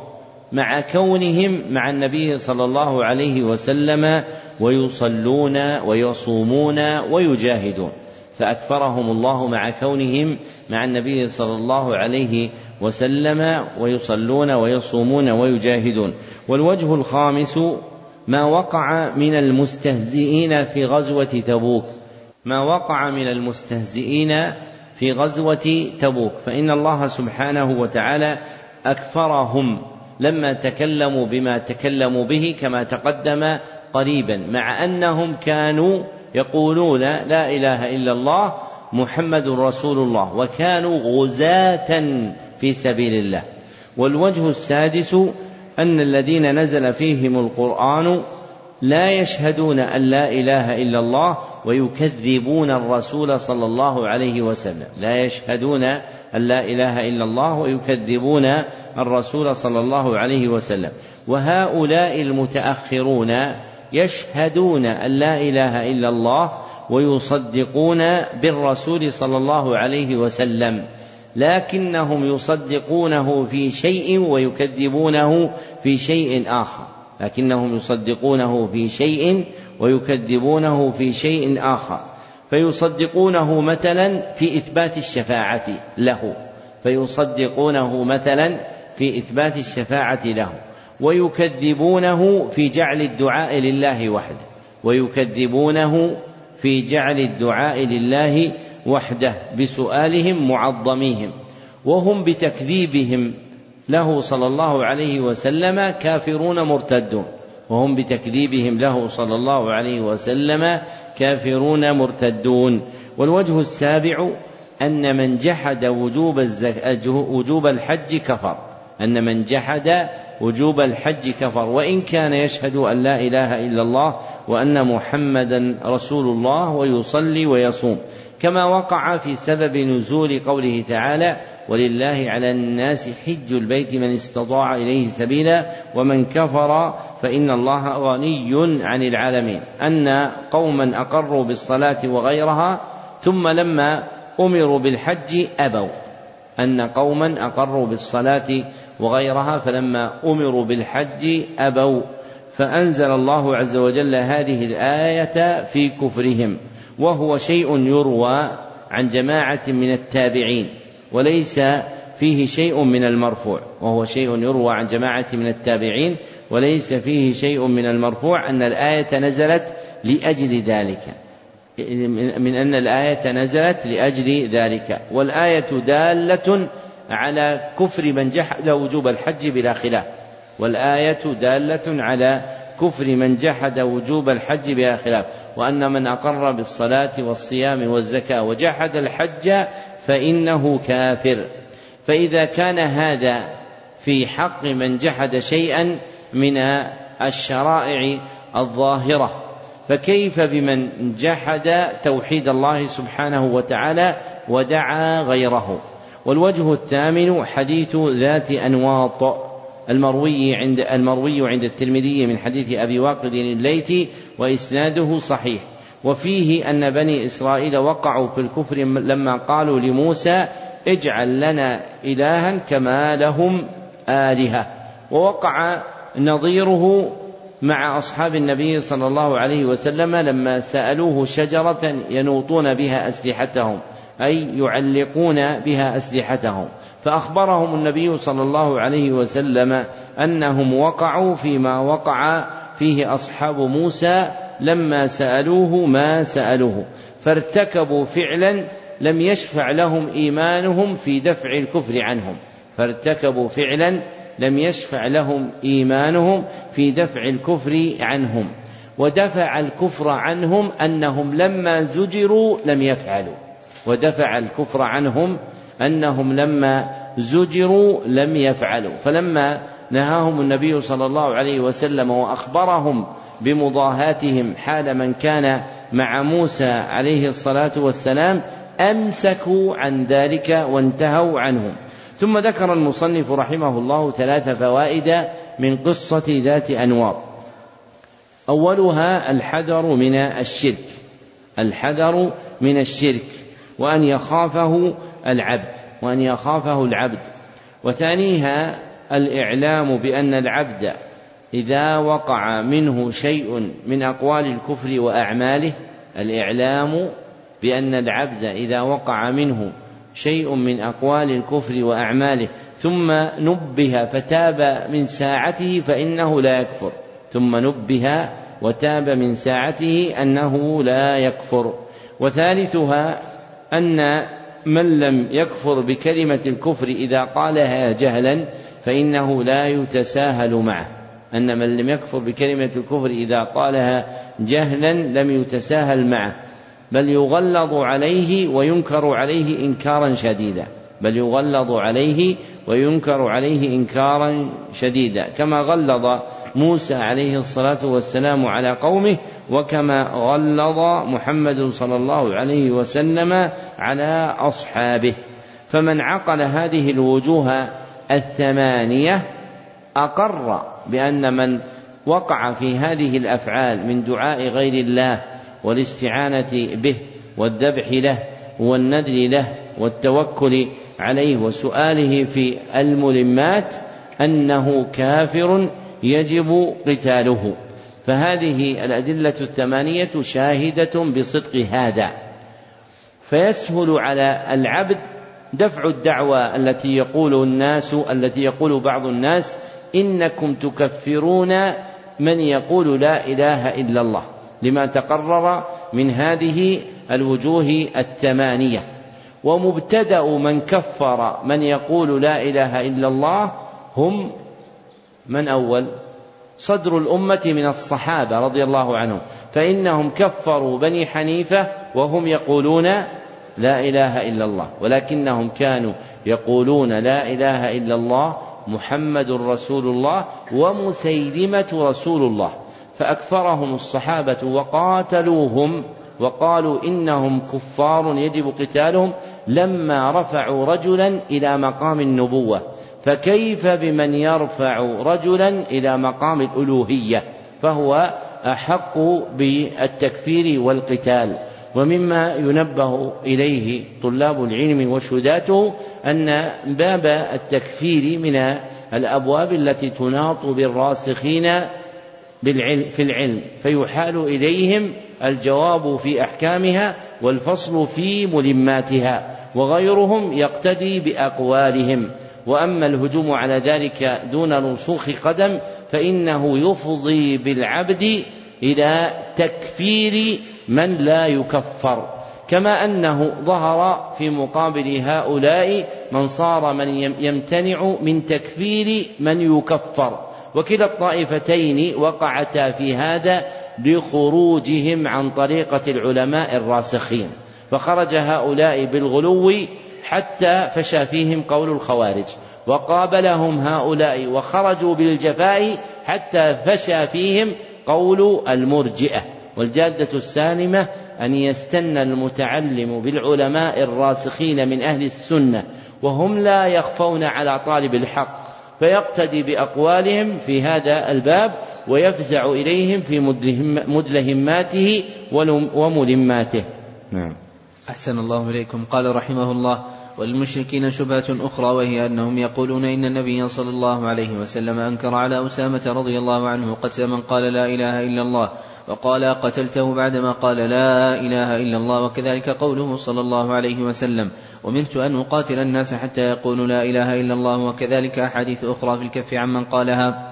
Speaker 1: مع كونهم مع النبي صلى الله عليه وسلم ويصلون ويصومون ويجاهدون. فأكفرهم الله مع كونهم مع النبي صلى الله عليه وسلم ويصلون ويصومون ويجاهدون. والوجه الخامس ما وقع من المستهزئين في غزوة تبوك. ما وقع من المستهزئين في غزوة تبوك فإن الله سبحانه وتعالى أكفرهم لما تكلموا بما تكلموا به كما تقدم قريبا مع أنهم كانوا يقولون لا إله إلا الله محمد رسول الله وكانوا غزاة في سبيل الله. والوجه السادس أن الذين نزل فيهم القرآن لا يشهدون أن لا إله إلا الله ويكذبون الرسول صلى الله عليه وسلم. لا يشهدون أن لا إله إلا الله ويكذبون الرسول صلى الله عليه وسلم. وهؤلاء المتأخرون يشهدون أن لا إله إلا الله ويصدقون بالرسول صلى الله عليه وسلم لكنهم يصدقونه في شيء ويكذبونه في شيء آخر. لكنهم يصدقونه في شيء ويكذبونه في شيء آخر. فيصدقونه مثلا في إثبات الشفاعة له. فيصدقونه مثلا في إثبات الشفاعة له. ويكذبونه في جعل الدعاء لله وحده. ويكذبونه في جعل الدعاء لله وحده بسؤالهم معظميهم. وهم بتكذيبهم له صلى الله عليه وسلم كافرون مرتدون. وهم بتكذيبهم له صلى الله عليه وسلم كافرون مرتدون. والوجه السابع أن من جحد وجوب. وجوب الحج كفر. أن من جحد وجوب الحج كفر. وإن كان يشهد أن لا إله إلا الله وأن محمدا رسول الله ويصلي ويصوم. كما وقع في سبب نزول قوله تعالى ولله على الناس حج البيت من استطاع إليه سبيلا ومن كفر فإن الله غني عن العالمين. أن قوما أقروا بالصلاة وغيرها ثم لما أمروا بالحج أبوا. أن قوما أقروا بالصلاة وغيرها فلما أمروا بالحج أبوا. فأنزل الله عز وجل هذه الآية في كفرهم. وهو شيء يروى عن جماعة من التابعين. وليس فيه شيء من المرفوع وهو شيء يروى عن جماعة من التابعين وليس فيه شيء من المرفوع أن الآية نزلت لأجل ذلك. من أن الآية نزلت لأجل ذلك. والآية دالة على كفر من جحد وجوب الحج بلا خلاف. والآية دالة على كفر من جحد وجوب الحج بلا خلاف. وأن من أقر بالصلاة والصيام والزكاة وجحد الحج فإنه كافر. فإذا كان هذا في حق من جحد شيئا من الشرائع الظاهرة فكيف بمن جحد توحيد الله سبحانه وتعالى ودعا غيره؟ والوجه الثامن حديث ذات أنواط المروي عند المروي عند الترمذي من حديث أبي واقد الليثي وإسناده صحيح. وفيه أن بني إسرائيل وقعوا في الكفر لما قالوا لموسى اجعل لنا إلها كما لهم آلهة. ووقع نظيره مع أصحاب النبي صلى الله عليه وسلم لما سألوه شجرة ينوطون بها أسلحتهم أي يعلقون بها أسلحتهم. فأخبرهم النبي صلى الله عليه وسلم أنهم وقعوا فيما وقع فيه أصحاب موسى لما سألوه ما سألوه. فارتكبوا فعلا لم يشفع لهم إيمانهم في دفع الكفر عنهم. فارتكبوا فعلا لم يشفع لهم إيمانهم في دفع الكفر عنهم. ودفع الكفر عنهم أنهم لما زجروا لم يفعلوا. ودفع الكفر عنهم أنهم لما زجروا لم يفعلوا. فلما نهاهم النبي صلى الله عليه وسلم وأخبرهم بمضاهاتهم حال من كان مع موسى عليه الصلاة والسلام أمسكوا عن ذلك وانتهوا عنه ثم ذكر المصنف رحمه الله ثلاث فوائد من قصة ذات أنوار. أولها الحذر من الشرك. الحذر من الشرك وأن يخافه العبد وأن يخافه العبد. وثانيها الإعلام بأن العبد إذا وقع منه شيء من أقوال الكفر وأعماله الإعلام بأن العبد إذا وقع منه شيء من أقوال الكفر وأعماله ثم نبه فتاب من ساعته فإنه لا يكفر. ثم نبه وتاب من ساعته أنه لا يكفر. وثالثها أن من لم يكفر بكلمة الكفر إذا قالها جهلا فإنه لا يتساهل معه. أن من لم يكفر بكلمة الكفر إذا قالها جهلا لم يتساهل معه بل يغلظ عليه وينكر عليه إنكارا شديدا بل يغلظ عليه وينكر عليه إنكارا شديدا كما غلظ موسى عليه الصلاة والسلام على قومه وكما غلظ محمد صلى الله عليه وسلم على أصحابه. فمن عقل هذه الوجوه الثمانية أقر بأن من وقع في هذه الأفعال من دعاء غير الله والاستعانة به والذبح له والنذر له والتوكل عليه وسؤاله في الملمات أنه كافر يجب قتاله. فهذه الأدلة الثمانية شاهدة بصدق هذا. فيسهل على العبد دفع الدعوى التي يقول الناس التي يقول بعض الناس إنكم تكفرون من يقول لا إله إلا الله. لما تقرر من هذه الوجوه الثمانية ومبتدأ من كفر من يقول لا إله إلا الله هم من أول؟ صدر الأمة من الصحابة رضي الله عنهم. فإنهم كفروا بني حنيفة وهم يقولون لا إله إلا الله. ولكنهم كانوا يقولون لا إله إلا الله محمد رسول الله ومسيلمة رسول الله. فأكفرهم الصحابة وقاتلوهم وقالوا إنهم كفار يجب قتالهم لما رفعوا رجلا إلى مقام النبوة. فكيف بمن يرفع رجلا إلى مقام الألوهية؟ فهو أحق بالتكفير والقتال. ومما ينبه إليه طلاب العلم وشداته أن باب التكفير من الأبواب التي تناط بالراسخين بالعلم في العلم فيحال إليهم الجواب في أحكامها والفصل في ملماتها وغيرهم يقتدي بأقوالهم. وأما الهجوم على ذلك دون رسوخ قدم فإنه يفضي بالعبد إلى تكفير من لا يكفر. كما أنه ظهر في مقابل هؤلاء من صار من يمتنع من تكفير من يكفر. وكلا الطائفتين وقعتا في هذا لخروجهم عن طريقة العلماء الراسخين. فخرج هؤلاء بالغلو حتى فشى فيهم قول الخوارج. وقابلهم هؤلاء وخرجوا بالجفاء حتى فشى فيهم قول المرجئة. والجادة السالمة أن يستنى المتعلم بالعلماء الراسخين من أهل السنة وهم لا يخفون على طالب الحق فيقتدي بأقوالهم في هذا الباب ويفزع إليهم في مدلهماته وملماته.
Speaker 2: نعم. أحسن الله إليكم. قال رحمه الله وللمشركين شبهة أخرى وهي أنهم يقولون إن النبي صلى الله عليه وسلم أنكر على أسامة رضي الله عنه قتل من قال لا إله إلا الله. وقال قتلته بعدما قال لا إله إلا الله وكذلك قوله صلى الله عليه وسلم أمرت أن أقاتل الناس حتى يقولوا لا إله إلا الله وكذلك أحاديث أخرى في الكف عمن قالها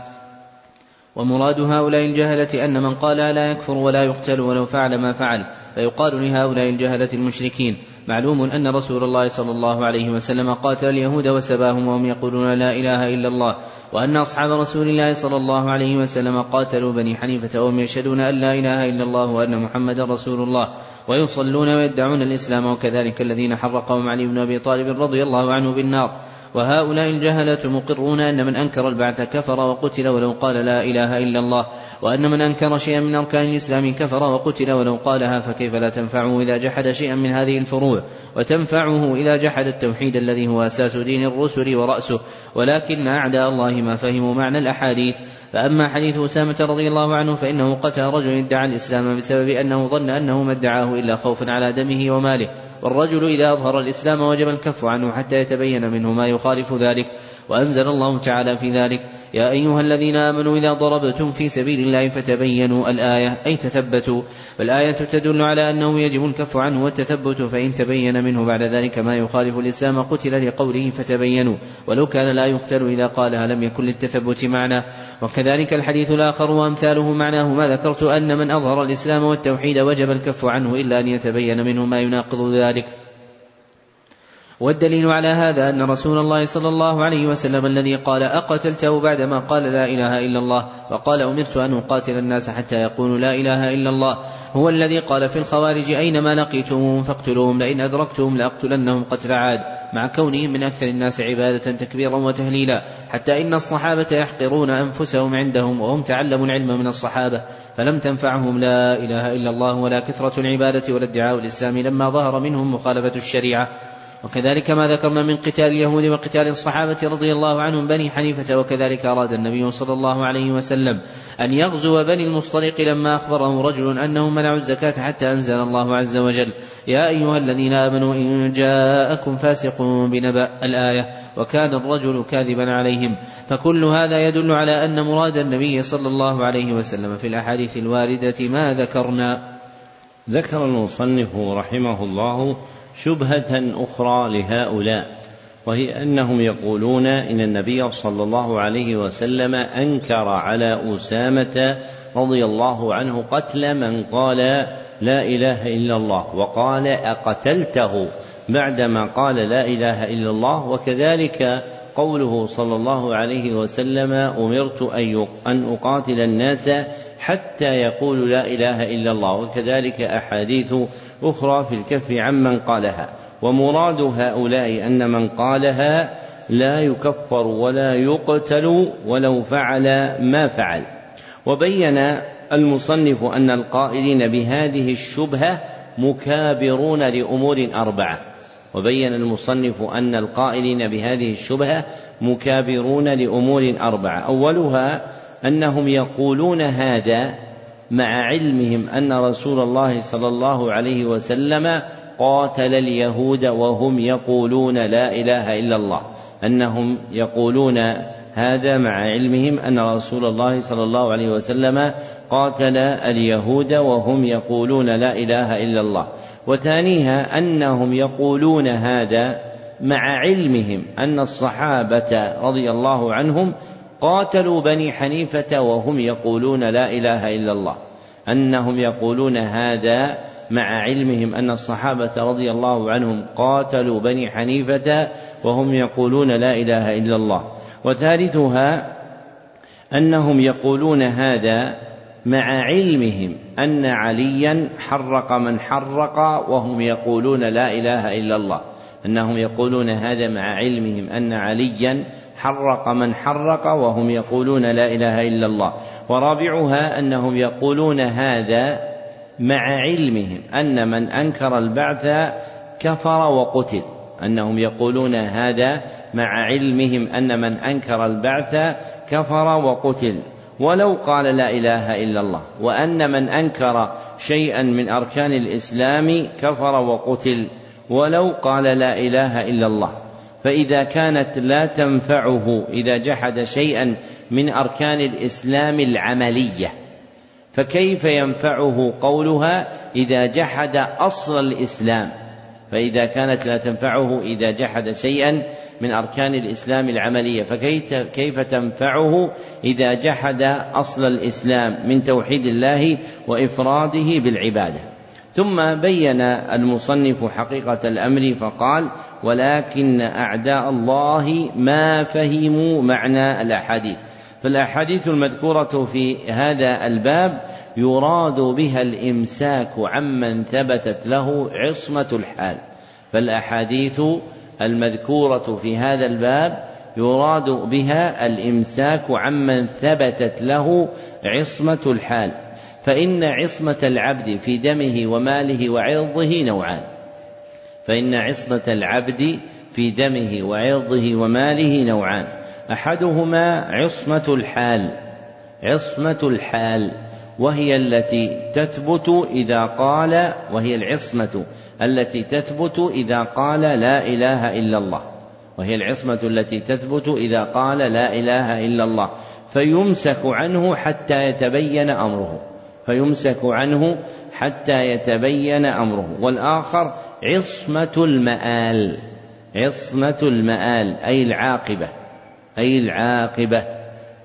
Speaker 2: ومراد هؤلاء الجهلة أن من قال لا يكفر ولا يقتل ولو فعل ما فعل فيقال لهؤلاء الجهلة المشركين معلوم أن رسول الله صلى الله عليه وسلم قاتل اليهود وسباهم وهم يقولون لا إله إلا الله وأن أصحاب رسول الله صلى الله عليه وسلم قاتلوا بني حنيفة وهم يشهدون أن لا إله إلا الله وأن محمدا رسول الله ويصلون ويدعون الإسلام وكذلك الذين حرقهم علي بن أبي طالب رضي الله عنه بالنار. وهؤلاء الجهلة مقرون أن من أنكر البعث كفر وقتل ولو قال لا إله إلا الله. وأن من أنكر شيئا من أركان الإسلام كفر وقتل ولو قالها فكيف لا تنفعه إذا جحد شيئا من هذه الفروع؟ وتنفعه إذا جحد التوحيد الذي هو أساس دين الرسل ورأسه. ولكن أعداء الله ما فهموا معنى الأحاديث. فأما حديث أسامة رضي الله عنه فإنه قتل رجل ادعى الإسلام بسبب أنه ظن أنه ما ادعاه إلا خوفا على دمه وماله. والرجل إذا أظهر الإسلام وجب الكف عنه حتى يتبين منه ما يخالف ذلك. وأنزل الله تعالى في ذلك. يا أيها الذين آمنوا إذا ضربتم في سبيل الله فتبينوا الآية أي تثبتوا فالآية تدل على أنه يجب الكف عنه والتثبت فإن تبين منه بعد ذلك ما يخالف الإسلام قتل لقوله فتبينوا ولو كان لا يقتل إذا قالها لم يكن للتثبت معنى. وكذلك الحديث الآخر وأمثاله معناه ما ذكرت أن من أظهر الإسلام والتوحيد وجب الكف عنه إلا أن يتبين منه ما يناقض ذلك. والدليل على هذا أن رسول الله صلى الله عليه وسلم الذي قال أقتلته بعدما قال لا إله إلا الله وقال أمرت أن أقاتل الناس حتى يقولوا لا إله إلا الله هو الذي قال في الخوارج أينما لقيتموهم فاقتلوهم لئن أدركتهم لأقتلنهم قتل عاد مع كونهم من أكثر الناس عبادة تكبيرا وتهليلا حتى إن الصحابة يحقرون أنفسهم عندهم وهم تعلموا العلم من الصحابة فلم تنفعهم لا إله إلا الله ولا كثرة العبادة ولا ادعاء الإسلام لما ظهر منهم مخالفة الشريعة وكذلك ما ذكرنا من قتال اليهود وقتال الصحابة رضي الله عنهم بني حنيفة وكذلك أراد النبي صلى الله عليه وسلم أن يغزو بني المصطلق لما أخبره رجل أنهم منعوا الزكاة حتى أنزل الله عز وجل. يا أيها الذين آمنوا إن جاءكم فاسق بنبأ الآية وكان الرجل كاذبا عليهم. فكل هذا يدل على أن مراد النبي صلى الله عليه وسلم في الأحاديث الواردة ما ذكرنا.
Speaker 1: ذكر المصنف رحمه الله شبهة أخرى لهؤلاء وهي أنهم يقولون إن النبي صلى الله عليه وسلم أنكر على أسامة رضي الله عنه قتل من قال لا إله إلا الله وقال أقتلته بعدما قال لا إله إلا الله وكذلك قوله صلى الله عليه وسلم أمرت أن أقاتل الناس حتى يقولوا لا إله إلا الله وكذلك أحاديث أخرى في الكف عمن قالها. ومراد هؤلاء أن من قالها لا يكفر ولا يقتل ولو فعل ما فعل. وبين المصنف أن القائلين بهذه الشبهة مكابرون لأمور أربعة. وبين المصنف أن القائلين بهذه الشبهة مكابرون لأمور أربعة. أولها أنهم يقولون هذا مع علمهم أن رسول الله صلى الله عليه وسلم قاتل اليهود وهم يقولون لا إله إلا الله. أنهم يقولون هذا مع علمهم أن رسول الله صلى الله عليه وسلم قاتل اليهود وهم يقولون لا إله إلا الله. وثانيها أنهم يقولون هذا مع علمهم أن الصحابة رضي الله عنهم قاتلوا بني حنيفة وهم يقولون لا إله إلا الله أنهم يقولون هذا مع علمهم أن الصحابة رضي الله عنهم قاتلوا بني حنيفة وهم يقولون لا إله إلا الله. وثالثها أنهم يقولون هذا مع علمهم أن عليا حرق من حرق وهم يقولون لا إله إلا الله. أنهم يقولون هذا مع علمهم أن عليا حرق من حرق وهم يقولون لا إله إلا الله. ورابعها أنهم يقولون هذا مع علمهم أن من أنكر البعث كفر وقتل. أنهم يقولون هذا مع علمهم أن من أنكر البعث كفر وقتل. ولو قال لا إله إلا الله وأن من أنكر شيئا من أركان الإسلام كفر وقتل. ولو قال لا إله إلا الله. فإذا كانت لا تنفعه إذا جحد شيئا من أركان الإسلام العملية فكيف ينفعه قولها إذا جحد أصل الإسلام؟ فإذا كانت لا تنفعه إذا جحد شيئا من أركان الإسلام العملية فكيف تنفعه إذا جحد أصل الإسلام من توحيد الله وإفراده بالعبادة؟ ثم بين المصنف حقيقة الأمر فقال ولكن أعداء الله ما فهموا معنى الأحاديث. فالأحاديث المذكورة في هذا الباب يراد بها الإمساك عمن ثبتت له عصمة الحال. فالأحاديث المذكورة في هذا الباب يراد بها الإمساك عمن ثبتت له عصمة الحال. فإن عصمة العبد في دمه وماله وعرضه نوعان. فإن عصمة العبد في دمه وعرضه وماله نوعان. أحدهما عصمة الحال عصمة الحال وهي التي تثبت إذا قال وهي العصمة التي تثبت إذا قال لا إله إلا الله. وهي العصمة التي تثبت إذا قال لا إله إلا الله. فيمسك عنه حتى يتبين أمره. فيمسك عنه حتى يتبين أمره. والآخر عصمة المآل عصمة المآل أي العاقبة أي العاقبة.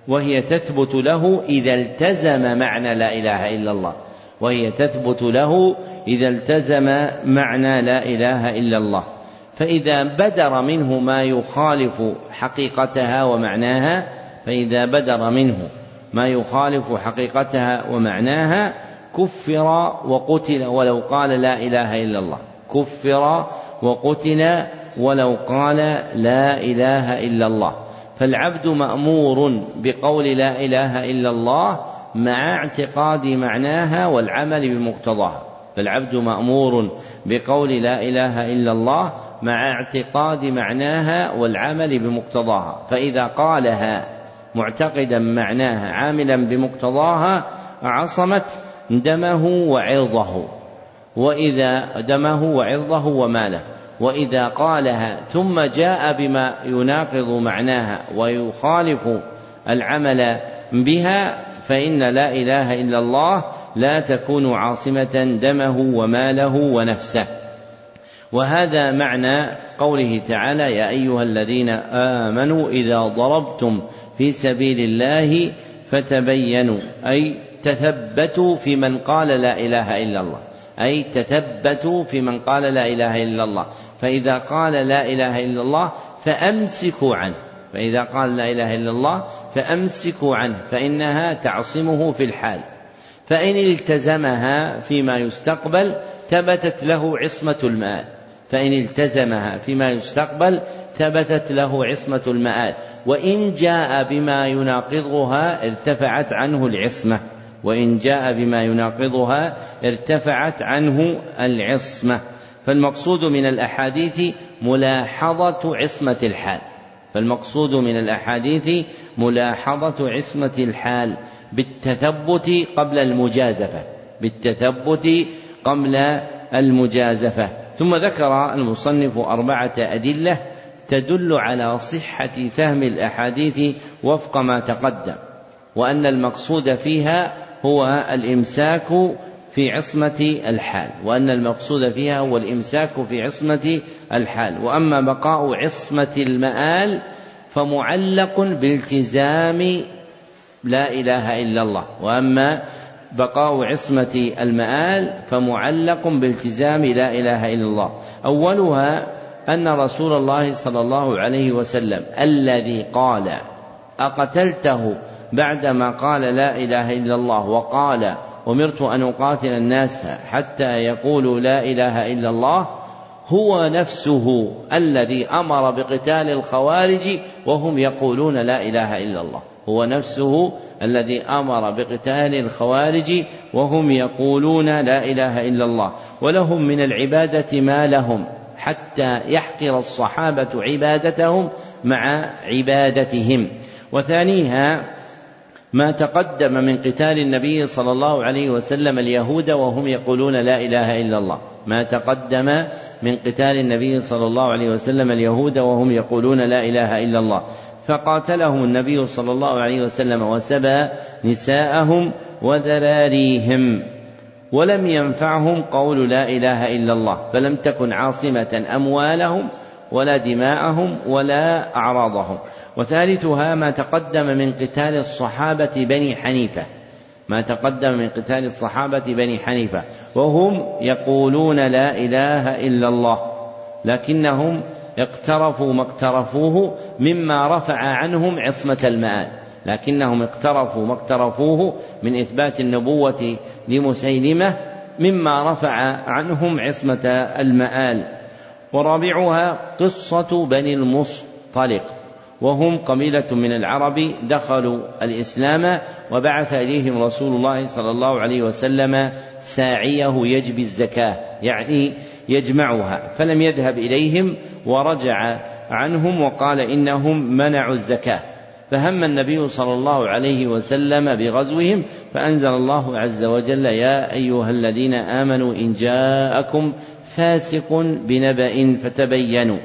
Speaker 1: وهي تثبت له إذا التزم معنى لا إله إلا الله. وهي تثبت له إذا التزم معنى لا إله إلا الله. فإذا بدر منه ما يخالف حقيقتها ومعناها فإذا بدر منه ما يخالف حقيقتها ومعناها كفر وقتل ولو قال لا إله إلا الله. كفر وقتل ولو قال لا إله إلا الله. فالعبد مأمور بقول لا إله إلا الله مع اعتقاد معناها والعمل بمقتضاها. فالعبد مأمور بقول لا إله إلا الله مع اعتقاد معناها والعمل بمقتضاها. فإذا قالها معتقدا معناها عاملا بمقتضاها عصمت دمه وعرضه. وإذا دمه وعرضه وماله. وإذا قالها ثم جاء بما يناقض معناها ويخالف العمل بها فإن لا إله إلا الله لا تكون عاصمة دمه وماله ونفسه. وهذا معنى قوله تعالى يا أيها الذين آمنوا إذا ضربتم في سبيل الله فتبينوا أي تثبتوا في من قال لا إله إلا الله أي تثبتوا في من قال لا إله إلا الله. فإذا قال لا إله إلا الله فأمسكوا عنه فإذا قال لا إله إلا الله فأمسكوا عنه فإنها تعصمه في الحال. فإن التزمها فيما يستقبل ثبتت له عصمة المآل. فإن التزمها فيما يستقبل ثبتت له عصمة المآل. وإن جاء بما يناقضها ارتفعت عنه العصمة. وإن جاء بما يناقضها ارتفعت عنه العصمة. فالمقصود من الأحاديث ملاحظة عصمة الحال. فالمقصود من الأحاديث ملاحظة عصمة الحال بالتثبت قبل المجازفة. بالتثبت قبل المجازفة. ثم ذكر المصنف أربعة أدلة تدل على صحة فهم الأحاديث وفق ما تقدم وأن المقصود فيها هو الإمساك في عصمة الحال وأن المقصود فيها هو الإمساك في عصمة الحال وأما بقاء عصمة المآل فمعلق بالتزام لا إله إلا الله وأما بقاء عصمة المآل فمعلق بالتزام لا إله إلا الله. أولها أن رسول الله صلى الله عليه وسلم الذي قال أقتلته بعدما قال لا إله إلا الله وقال أمرت أن أقاتل الناس حتى يقولوا لا إله إلا الله هو نفسه الذي أمر بقتال الخوارج وهم يقولون لا إله إلا الله. هو نفسه الذي أمر بقتال الخوارج وهم يقولون لا إله إلا الله. ولهم من العبادة ما لهم حتى يحقر الصحابة عبادتهم مع عبادتهم. وثانيها ما تقدم من قتال النبي صلى الله عليه وسلم اليهود وهم يقولون لا إله إلا الله. ما تقدم من قتال النبي صلى الله عليه وسلم اليهود وهم يقولون لا إله إلا الله. فقاتلهم النبي صلى الله عليه وسلم وسبى نساءهم وذراريهم ولم ينفعهم قول لا إله إلا الله فلم تكن عاصمة أموالهم ولا دماءهم ولا أعراضهم. وثالثها ما تقدم من قتال الصحابة بني حنيفة. ما تقدم من قتال الصحابة بني حنيفة. وهم يقولون لا إله إلا الله لكنهم اقترفوا ما اقترفوه مما رفع عنهم عصمة المآل. لكنهم اقترفوا ما اقترفوه من إثبات النبوة لمسيلمة مما رفع عنهم عصمة المآل. ورابعها قصة بني المصطلق. وهم قبيلة من العرب دخلوا الإسلام وبعث إليهم رسول الله صلى الله عليه وسلم ساعيه يجبي الزكاة. يعني يجمعها. فلم يذهب إليهم ورجع عنهم وقال إنهم منعوا الزكاة. فهم النبي صلى الله عليه وسلم بغزوهم فأنزل الله عز وجل يا أيها الذين آمنوا إن جاءكم فاسق بنبأ فتبينوا.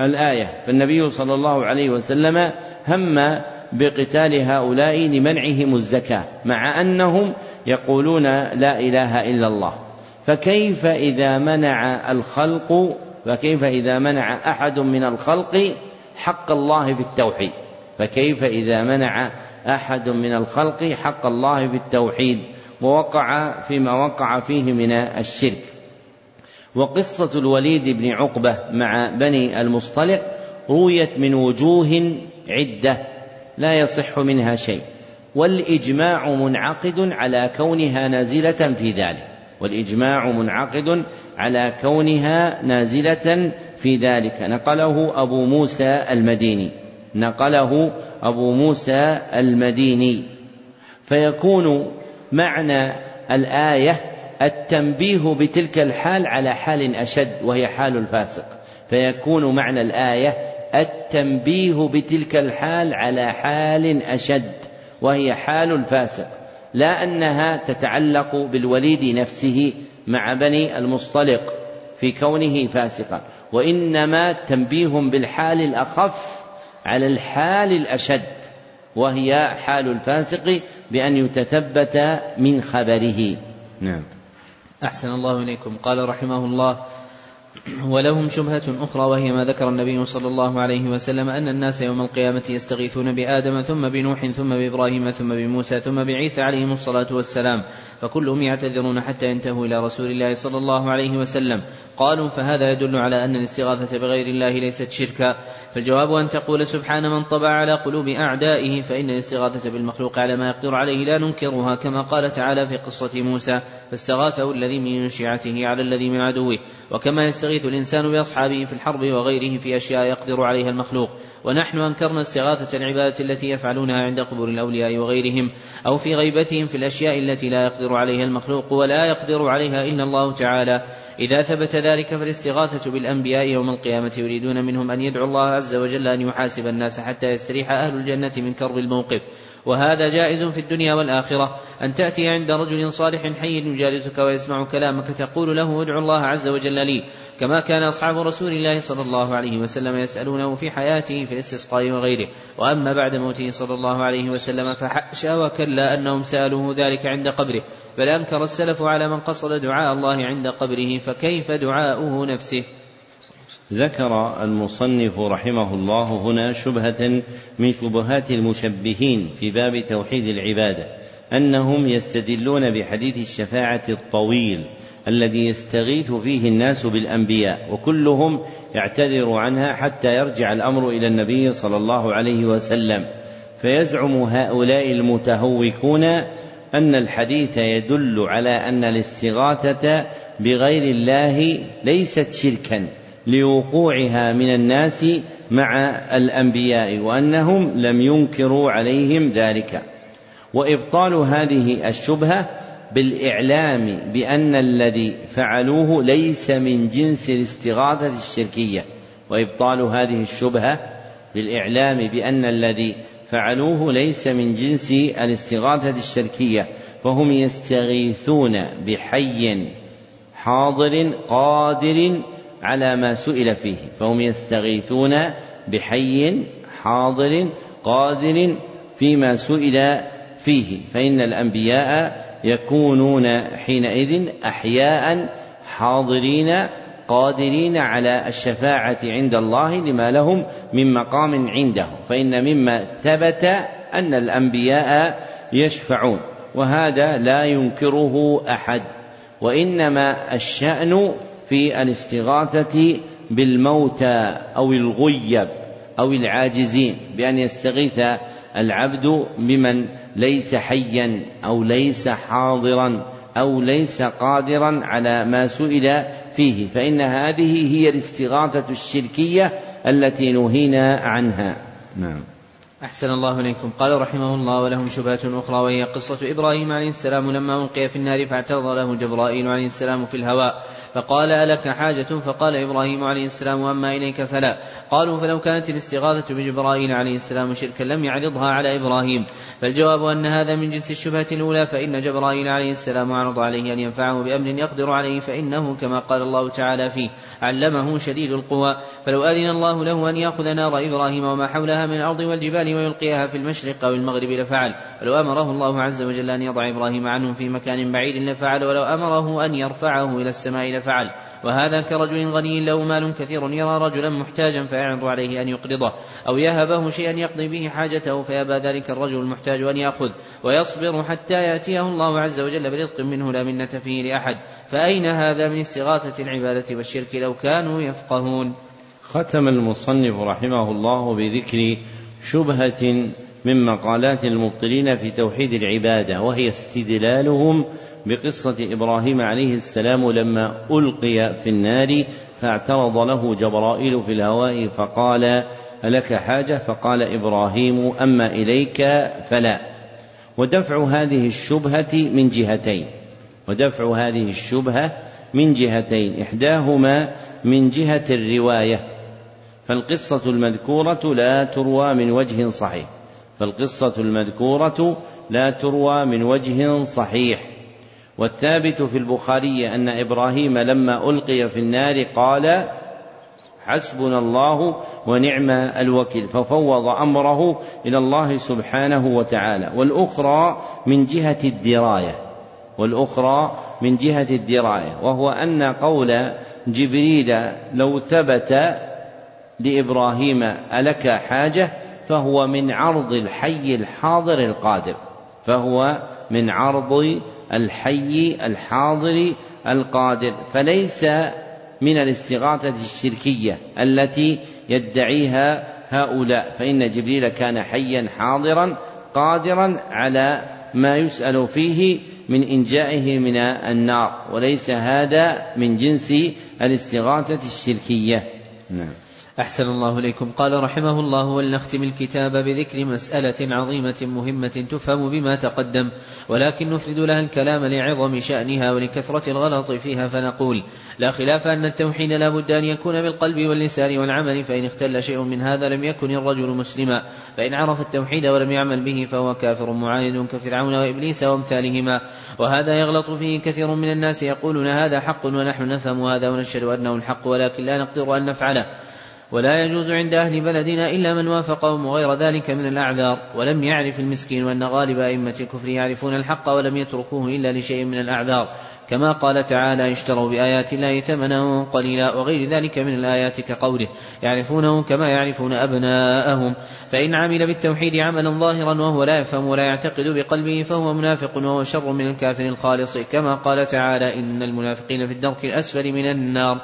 Speaker 1: الآية فالنبي صلى الله عليه وسلم هم بقتال هؤلاء لمنعهم الزكاة مع أنهم يقولون لا إله إلا الله. فكيف إذا منع الخلق فكيف إذا منع أحد من الخلق حق الله في التوحيد؟ فكيف إذا منع أحد من الخلق حق الله في التوحيد؟ ووقع فيما وقع فيه من الشرك. وقصة الوليد بن عقبة مع بني المصطلق رويت من وجوه عدة لا يصح منها شيء والإجماع منعقد على كونها نازلة في ذلك. والإجماع منعقد على كونها نازلة
Speaker 5: في ذلك. نقله أبو موسى المديني. نقله أبو موسى المديني. فيكون معنى الآية التنبيه بتلك الحال على حال أشد وهي حال الفاسق. فيكون معنى الآية التنبيه بتلك الحال على حال أشد وهي حال الفاسق. لا أنها تتعلق بالوليد نفسه مع بني المصطلق في كونه فاسقا وإنما تنبيه بالحال الأخف على الحال الأشد وهي حال الفاسق بأن يتثبت من خبره. نعم.
Speaker 2: أحسن الله إليكم. قال رحمه الله ولهم شبهة أخرى وهي ما ذكر النبي صلى الله عليه وسلم أن الناس يوم القيامة يستغيثون بآدم ثم بنوح ثم بإبراهيم ثم بموسى ثم بعيسى عليهم الصلاة والسلام فكلهم يعتذرون حتى ينتهوا إلى رسول الله صلى الله عليه وسلم. قالوا فهذا يدل على أن الاستغاثة بغير الله ليست شركا. فالجواب أن تقول سبحان من طبع على قلوب أعدائه فإن الاستغاثة بالمخلوق على ما يقدر عليه لا ننكرها كما قال تعالى في قصة موسى فاستغاثه الذي من شيعته على الذي من عدوه وكما يستغيث الإنسان بأصحابه في الحرب وغيره في أشياء يقدر عليها المخلوق. ونحن أنكرنا استغاثة العبادة التي يفعلونها عند قبور الأولياء وغيرهم أو في غيبتهم في الأشياء التي لا يقدر عليها المخلوق ولا يقدر عليها إلا الله تعالى. إذا ثبت ذلك فالاستغاثة بالأنبياء يوم القيامة يريدون منهم أن يدعوا الله عز وجل أن يحاسب الناس حتى يستريح أهل الجنة من كرب الموقف. وهذا جائز في الدنيا والآخرة. أن تأتي عند رجل صالح حي يجالسك ويسمع كلامك تقول له ادعو الله عز وجل لي. كما كان أصحاب رسول الله صلى الله عليه وسلم يسألونه في حياته في الاستسقاء وغيره. وأما بعد موته صلى الله عليه وسلم فحاشا وكلا أنهم سألوه ذلك عند قبره. بل أنكر السلف على من قصد دعاء الله عند قبره فكيف دعاؤه نفسه؟
Speaker 1: ذكر المصنف رحمه الله هنا شبهة من شبهات المشبهين في باب توحيد العبادة. أنهم يستدلون بحديث الشفاعة الطويل الذي يستغيث فيه الناس بالأنبياء وكلهم يعتذر عنها حتى يرجع الأمر إلى النبي صلى الله عليه وسلم. فيزعم هؤلاء المتهوكون أن الحديث يدل على أن الاستغاثة بغير الله ليست شركا لوقوعها من الناس مع الأنبياء وأنهم لم ينكروا عليهم ذلك. وإبطال هذه الشبهة بالإعلام بأن الذي فعلوه ليس من جنس الاستغاثة الشركية وإبطال هذه الشبهة بالإعلام بأن الذي فعلوه ليس من جنس الاستغاثة الشركية فهم يستغيثون بحي حاضر قادر على ما سئل فيه فهم يستغيثون بحي حاضر قادر فيما سئل فيه. فإن الأنبياء يكونون حينئذ أحياء حاضرين قادرين على الشفاعة عند الله لما لهم من مقام عنده. فإن مما ثبت أن الأنبياء يشفعون وهذا لا ينكره أحد. وإنما الشأن في الاستغاثة بالموتى أو الغيب أو العاجزين بأن يستغيث العبد بمن ليس حيا أو ليس حاضرا أو ليس قادرا على ما سئل فيه. فإن هذه هي الاستغاثة الشركية التي نهينا عنها. نعم.
Speaker 2: أحسن الله إليكم. قال رحمه الله ولهم شبهة أخرى وهي قصة إبراهيم عليه السلام لما ألقي في النار فاعترض له جبرائيل عليه السلام في الهواء فقال ألك حاجة؟ فقال إبراهيم عليه السلام أما إليك فلا. قالوا فلو كانت الاستغاثة بجبرائيل عليه السلام شركا لم يعرضها على إبراهيم. فالجواب أن هذا من جنس الشبهة الأولى فإن جبرائيل عليه السلام عرض عليه أن ينفعه بأمر يقدر عليه فإنه كما قال الله تعالى فيه علمه شديد القوى. فلو أذن الله له أن يأخذ نار إبراهيم وما حولها من الأرض والجبال ويلقيها في المشرق أو المغرب لفعل. ولو أمره الله عز وجل أن يضع إبراهيم عنهم في مكان بعيد لفعل ولو أمره أن يرفعه إلى السماء لفعل. وهذا كرجل غني له مال كثير يرى رجلا محتاجا فيعرض عليه أن يقرضه أو يهبه شيئا يقضي به حاجته فيأبى ذلك الرجل المحتاج أن يأخذ ويصبر حتى يأتيه الله عز وجل برزق منه لا منة فيه لأحد. فأين هذا من استغاثة العبادة والشرك لو كانوا يفقهون؟
Speaker 1: ختم المصنف رحمه الله بذكر شبهة من مقالات المبطلين في توحيد العبادة وهي استدلالهم بقصة إبراهيم عليه السلام لما ألقي في النار فاعترض له جبرائيل في الهواء فقال ألك حاجة؟ فقال إبراهيم أما إليك فلا. ودفع هذه الشبهة من جهتين. ودفع هذه الشبهة من جهتين. إحداهما من جهة الرواية. فالقصة المذكورة لا تروى من وجه صحيح. فالقصة المذكورة لا تروى من وجه صحيح. والثابت في البخاري أن إبراهيم لما ألقي في النار قال حسبنا الله ونعم الوكيل ففوض أمره إلى الله سبحانه وتعالى. والأخرى من جهة الدراية والأخرى من جهة الدراية وهو أن قول جبريل لو ثبت لإبراهيم ألك حاجة فهو من عرض الحي الحاضر القادر فهو من عرض الحي الحاضر القادر. فليس من الاستغاثة الشركية التي يدعيها هؤلاء. فإن جبريل كان حيا حاضرا قادرا على ما يسأل فيه من إنجائه من النار. وليس هذا من جنس الاستغاثة الشركية.
Speaker 2: نعم. أحسن الله إليكم. قال رحمه الله ولنختم الكتاب بذكر مسألة عظيمة مهمة تفهم بما تقدم ولكن نفرد لها الكلام لعظم شأنها ولكثرة الغلط فيها فنقول لا خلاف أن التوحيد لا بد أن يكون بالقلب واللسان والعمل فإن اختل شيء من هذا لم يكن الرجل مسلما فإن عرف التوحيد ولم يعمل به فهو كافر معاند كفرعون وإبليس وأمثالهما. وهذا يغلط فيه كثير من الناس يقولون هذا حق ونحن نفهم هذا ونشهد أنه الحق ولكن لا نقدر أن نفعله. ولا يجوز عند أهل بلدنا إلا من وافقهم وغير ذلك من الأعذار ولم يعرف المسكين وأن غالب أئمة الكفر يعرفون الحق ولم يتركوه إلا لشيء من الأعذار. كما قال تعالى اشتروا بآيات الله ثمنا قليلا وغير ذلك من الآيات كقوله. يعرفونه كما يعرفون أبناءهم. فإن عمل بالتوحيد عملا ظاهرا وهو لا يفهم ولا يعتقد بقلبه فهو منافق وهو شر من الكافر الخالص. كما قال تعالى إن المنافقين في الدرك الأسفل من النار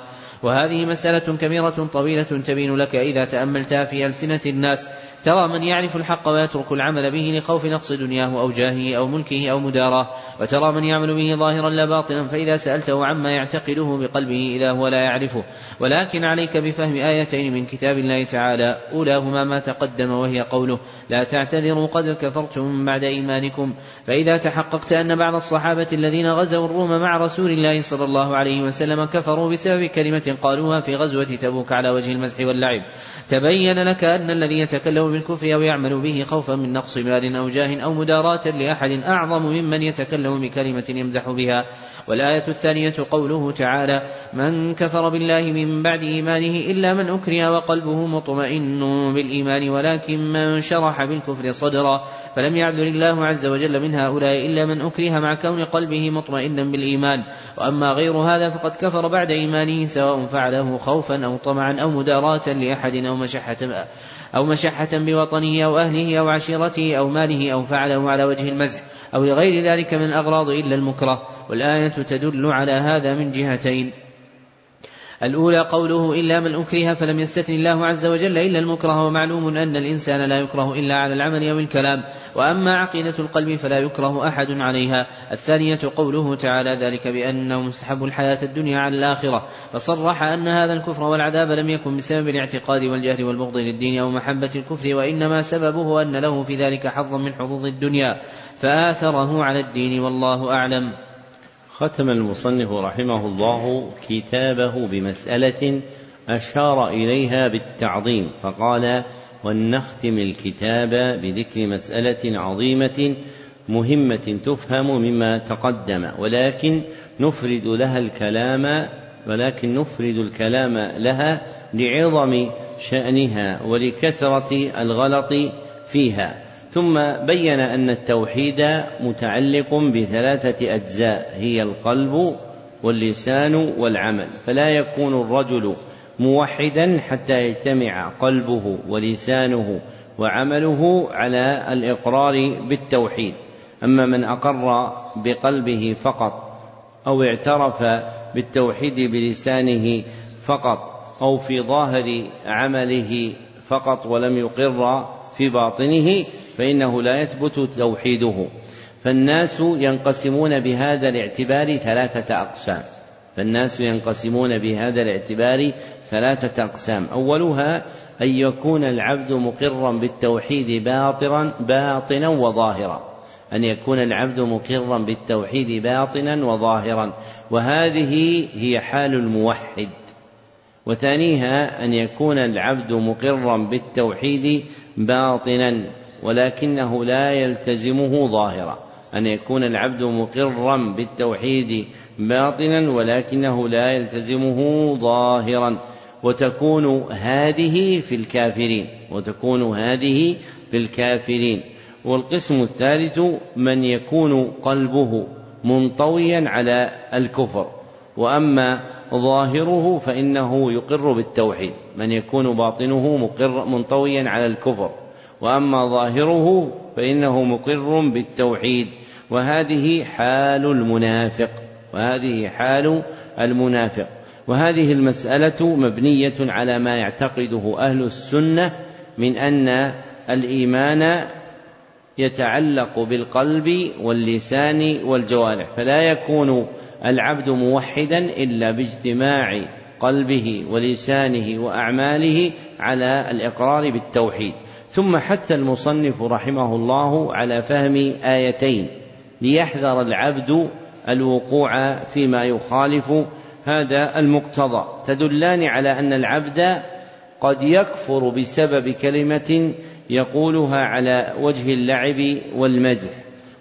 Speaker 2: وهذه مسألة كبيرة طويلة تبين لك إذا تأملتها في ألسنة الناس ترى من يعرف الحق ويترك العمل به لخوف نقص دنياه أو جاهه أو ملكه أو مداراه وترى من يعمل به ظاهرا لا باطنا فإذا سألته عما يعتقده بقلبه إذا هو لا يعرفه. ولكن عليك بفهم آيتين من كتاب الله تعالى. أولاهما ما تقدم وهي قوله لا تعتذروا قد كفرتم بعد إيمانكم فإذا تحققت أن بعض الصحابة الذين غزوا الروم مع رسول الله صلى الله عليه وسلم كفروا بسبب كلمة قالوها في غزوة تبوك على وجه المزح واللعب. تبين لك أن الذي يتكلم بالكفر أو يعمل به خوفا من نقص مال أو جاه أو مداراة لأحد أعظم ممن يتكلم بكلمة يمزح بها. والآية الثانية قوله تعالى من كفر بالله من بعد إيمانه إلا من أكره وقلبه مطمئن بالإيمان ولكن من شرح بالكفر صدرا. فلم يعذر الله عز وجل من هؤلاء إلا من أكره مع كون قلبه مطمئنا بالإيمان. وأما غير هذا فقد كفر بعد إيمانه سواء فعله خوفا أو طمعا أو مداراة لأحد أو مشحة أو مشحة بوطنه أو أهله أو عشيرته أو ماله أو فعله على وجه المزح أو لغير ذلك من الأغراض إلا المكره. والآية تدل على هذا من جهتين. الأولى قوله إلا من أكره فلم يستثن الله عز وجل إلا المكره ومعلوم أن الإنسان لا يكره إلا على العمل أو الكلام. وأما عقيدة القلب فلا يكره أحد عليها. الثانية قوله تعالى ذلك بأنه مستحب الحياة الدنيا على الآخرة. فصرح أن هذا الكفر والعذاب لم يكن بسبب الاعتقاد والجهل والبغض للدين أو محبة الكفر وإنما سببه أن له في ذلك حظا من حظوظ الدنيا. فآثره على الدين والله أعلم.
Speaker 1: ختم المصنف رحمه الله كتابه بمسألة أشار إليها بالتعظيم فقال ولنختم الكتاب بذكر مسألة عظيمة مهمة تفهم مما تقدم ولكن نفرد لها الكلام ولكن نفرد الكلام لها لعظم شأنها ولكثرة الغلط فيها. ثم بين أن التوحيد متعلق بثلاثة أجزاء هي القلب واللسان والعمل. فلا يكون الرجل موحدا حتى يجتمع قلبه ولسانه وعمله على الإقرار بالتوحيد. أما من أقر بقلبه فقط أو اعترف بالتوحيد بلسانه فقط أو في ظاهر عمله فقط ولم يقر في باطنه فإنه لا يثبت توحيده. فالناس ينقسمون بهذا الاعتبار ثلاثة أقسام. فالناس ينقسمون بهذا الاعتبار ثلاثة أقسام. أولها أن يكون العبد مقرا بالتوحيد باطرا باطنا وظاهرا. أن يكون العبد مقرا بالتوحيد باطنا وظاهرا. وهذه هي حال الموحد. وثانيها أن يكون العبد مقرا بالتوحيد باطنا. ولكنه لا يلتزمه ظاهرا. أن يكون العبد مقرا بالتوحيد باطنا ولكنه لا يلتزمه ظاهرا. وتكون هذه في الكافرين وتكون هذه في الكافرين. والقسم الثالث من يكون قلبه منطويا على الكفر. وأما ظاهره فإنه يقر بالتوحيد. من يكون باطنه مقر منطويا على الكفر. وأما ظاهره فإنه مقر بالتوحيد. وهذه حال المنافق. وهذه حال المنافق. وهذه المسألة مبنية على ما يعتقده أهل السنة من أن الإيمان يتعلق بالقلب واللسان والجوارح. فلا يكون العبد موحدا إلا باجتماع قلبه ولسانه وأعماله على الإقرار بالتوحيد. ثم حتى المصنف رحمه الله على فهم آيتين ليحذر العبد الوقوع فيما يخالف هذا المقتضى. تدلان على أن العبد قد يكفر بسبب كلمة يقولها على وجه اللعب والمزح.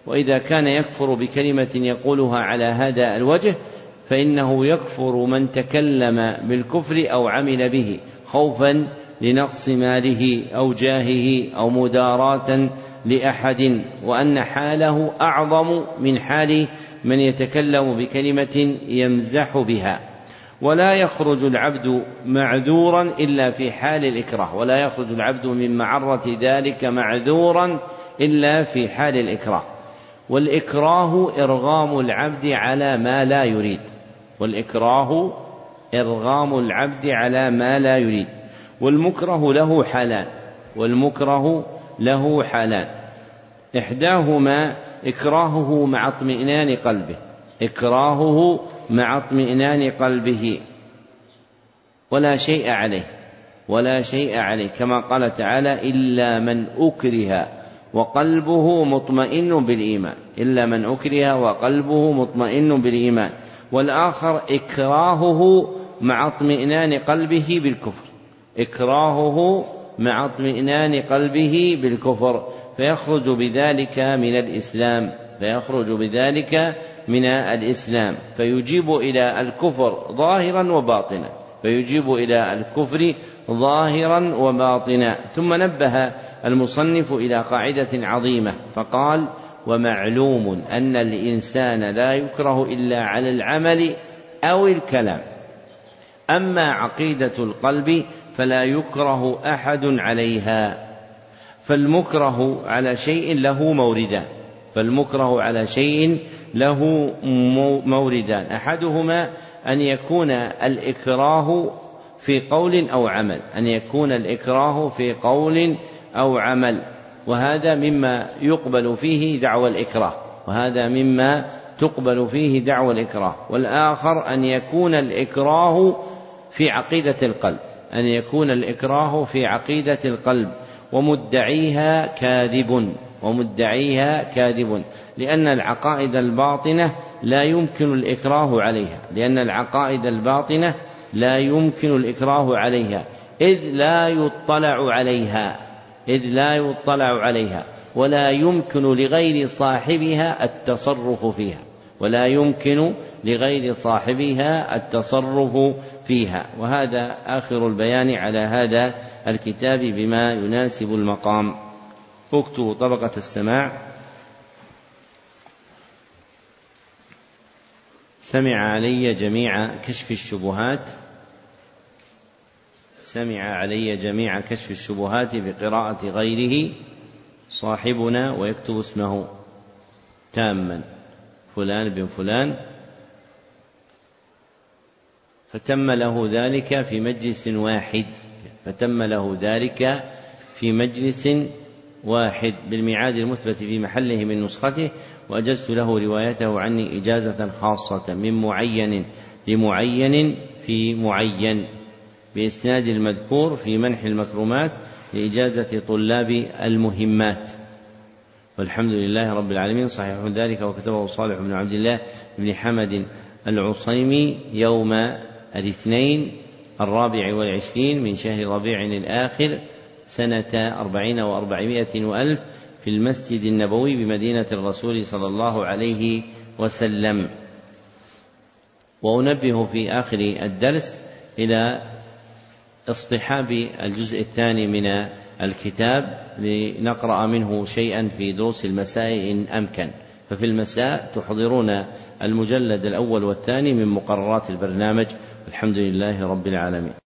Speaker 1: وإذا كان يكفر بكلمة يقولها على هذا الوجه فإنه يكفر من تكلم بالكفر أو عمل به خوفا لنقص ماله أو جاهه أو مداراة لأحد وأن حاله أعظم من حال من يتكلم بكلمة يمزح بها. ولا يخرج العبد معذورا إلا في حال الإكراه ولا يخرج العبد من معرة ذلك معذورا إلا في حال الإكراه. والإكراه إرغام العبد على ما لا يريد. والإكراه إرغام العبد على ما لا يريد. والمكره له حالان والمكره له حالان إحداهما إكراهه مع اطمئنان قلبه إكراهه مع اطمئنان قلبه. ولا شيء عليه ولا شيء عليه كما قال تعالى إلا من أكره وقلبه مطمئن بالإيمان إلا من أكره وقلبه مطمئن بالإيمان. والآخر إكراهه مع اطمئنان قلبه بالكفر. إكراهه مع اطمئنان قلبه بالكفر فيخرج بذلك من الإسلام فيخرج بذلك من الإسلام فيجيب إلى الكفر ظاهرا وباطنا فيجيب إلى الكفر ظاهرا وباطنا. ثم نبه المصنف إلى قاعدة عظيمة فقال ومعلوم أن الإنسان لا يكره إلا على العمل أو الكلام أما عقيدة القلب فلا يكره أحد عليها فالمكره على شيء له موردان فالمكره على شيء له موردان أحدهما أن يكون الإكراه في قول أو عمل أن يكون الإكراه في قول أو عمل. وهذا مما يقبل فيه دعوى الإكراه وهذا مما تقبل فيه دعوى الإكراه. والآخر أن يكون الإكراه في عقيدة القلب. أن يكون الإكراه في عقيدة القلب ومدعيها كاذب ومدعيها كاذب لأن العقائد الباطنة لا يمكن الإكراه عليها لأن العقائد الباطنة لا يمكن الإكراه عليها إذ لا يطلع عليها إذ لا يطلع عليها ولا يمكن لغير صاحبها التصرف فيها ولا يمكن لغير صاحبها التصرف فيها. وهذا آخر البيان على هذا الكتاب بما يناسب المقام. اكتبوا طبقة السماع. سمع علي جميع كشف الشبهات. سمع علي جميع كشف الشبهات بقراءة غيره صاحبنا ويكتب اسمه تاما. فلان بن فلان. فتم له ذلك في مجلس واحد. فتم له ذلك في مجلس واحد بالميعاد المثبت في محله من نسخته وأجزت له روايته عني إجازة خاصة من معين لمعين في معين بإسناد المذكور في منح المكرمات لإجازة طلاب المهمات. والحمد لله رب العالمين. صحيح ذلك وكتبه صالح بن عبد الله بن حمد العصيمي يوم الاثنين الرابع والعشرين من شهر ربيع الآخر سنة أربعين وأربعمائة وألف في المسجد النبوي بمدينة الرسول صلى الله عليه وسلم. وأنبه في آخر الدرس إلى اصطحاب الجزء الثاني من الكتاب لنقرأ منه شيئا في دروس المساء إن أمكن. ففي المساء تحضرون المجلد الأول والثاني من مقررات البرنامج الحمد لله رب العالمين.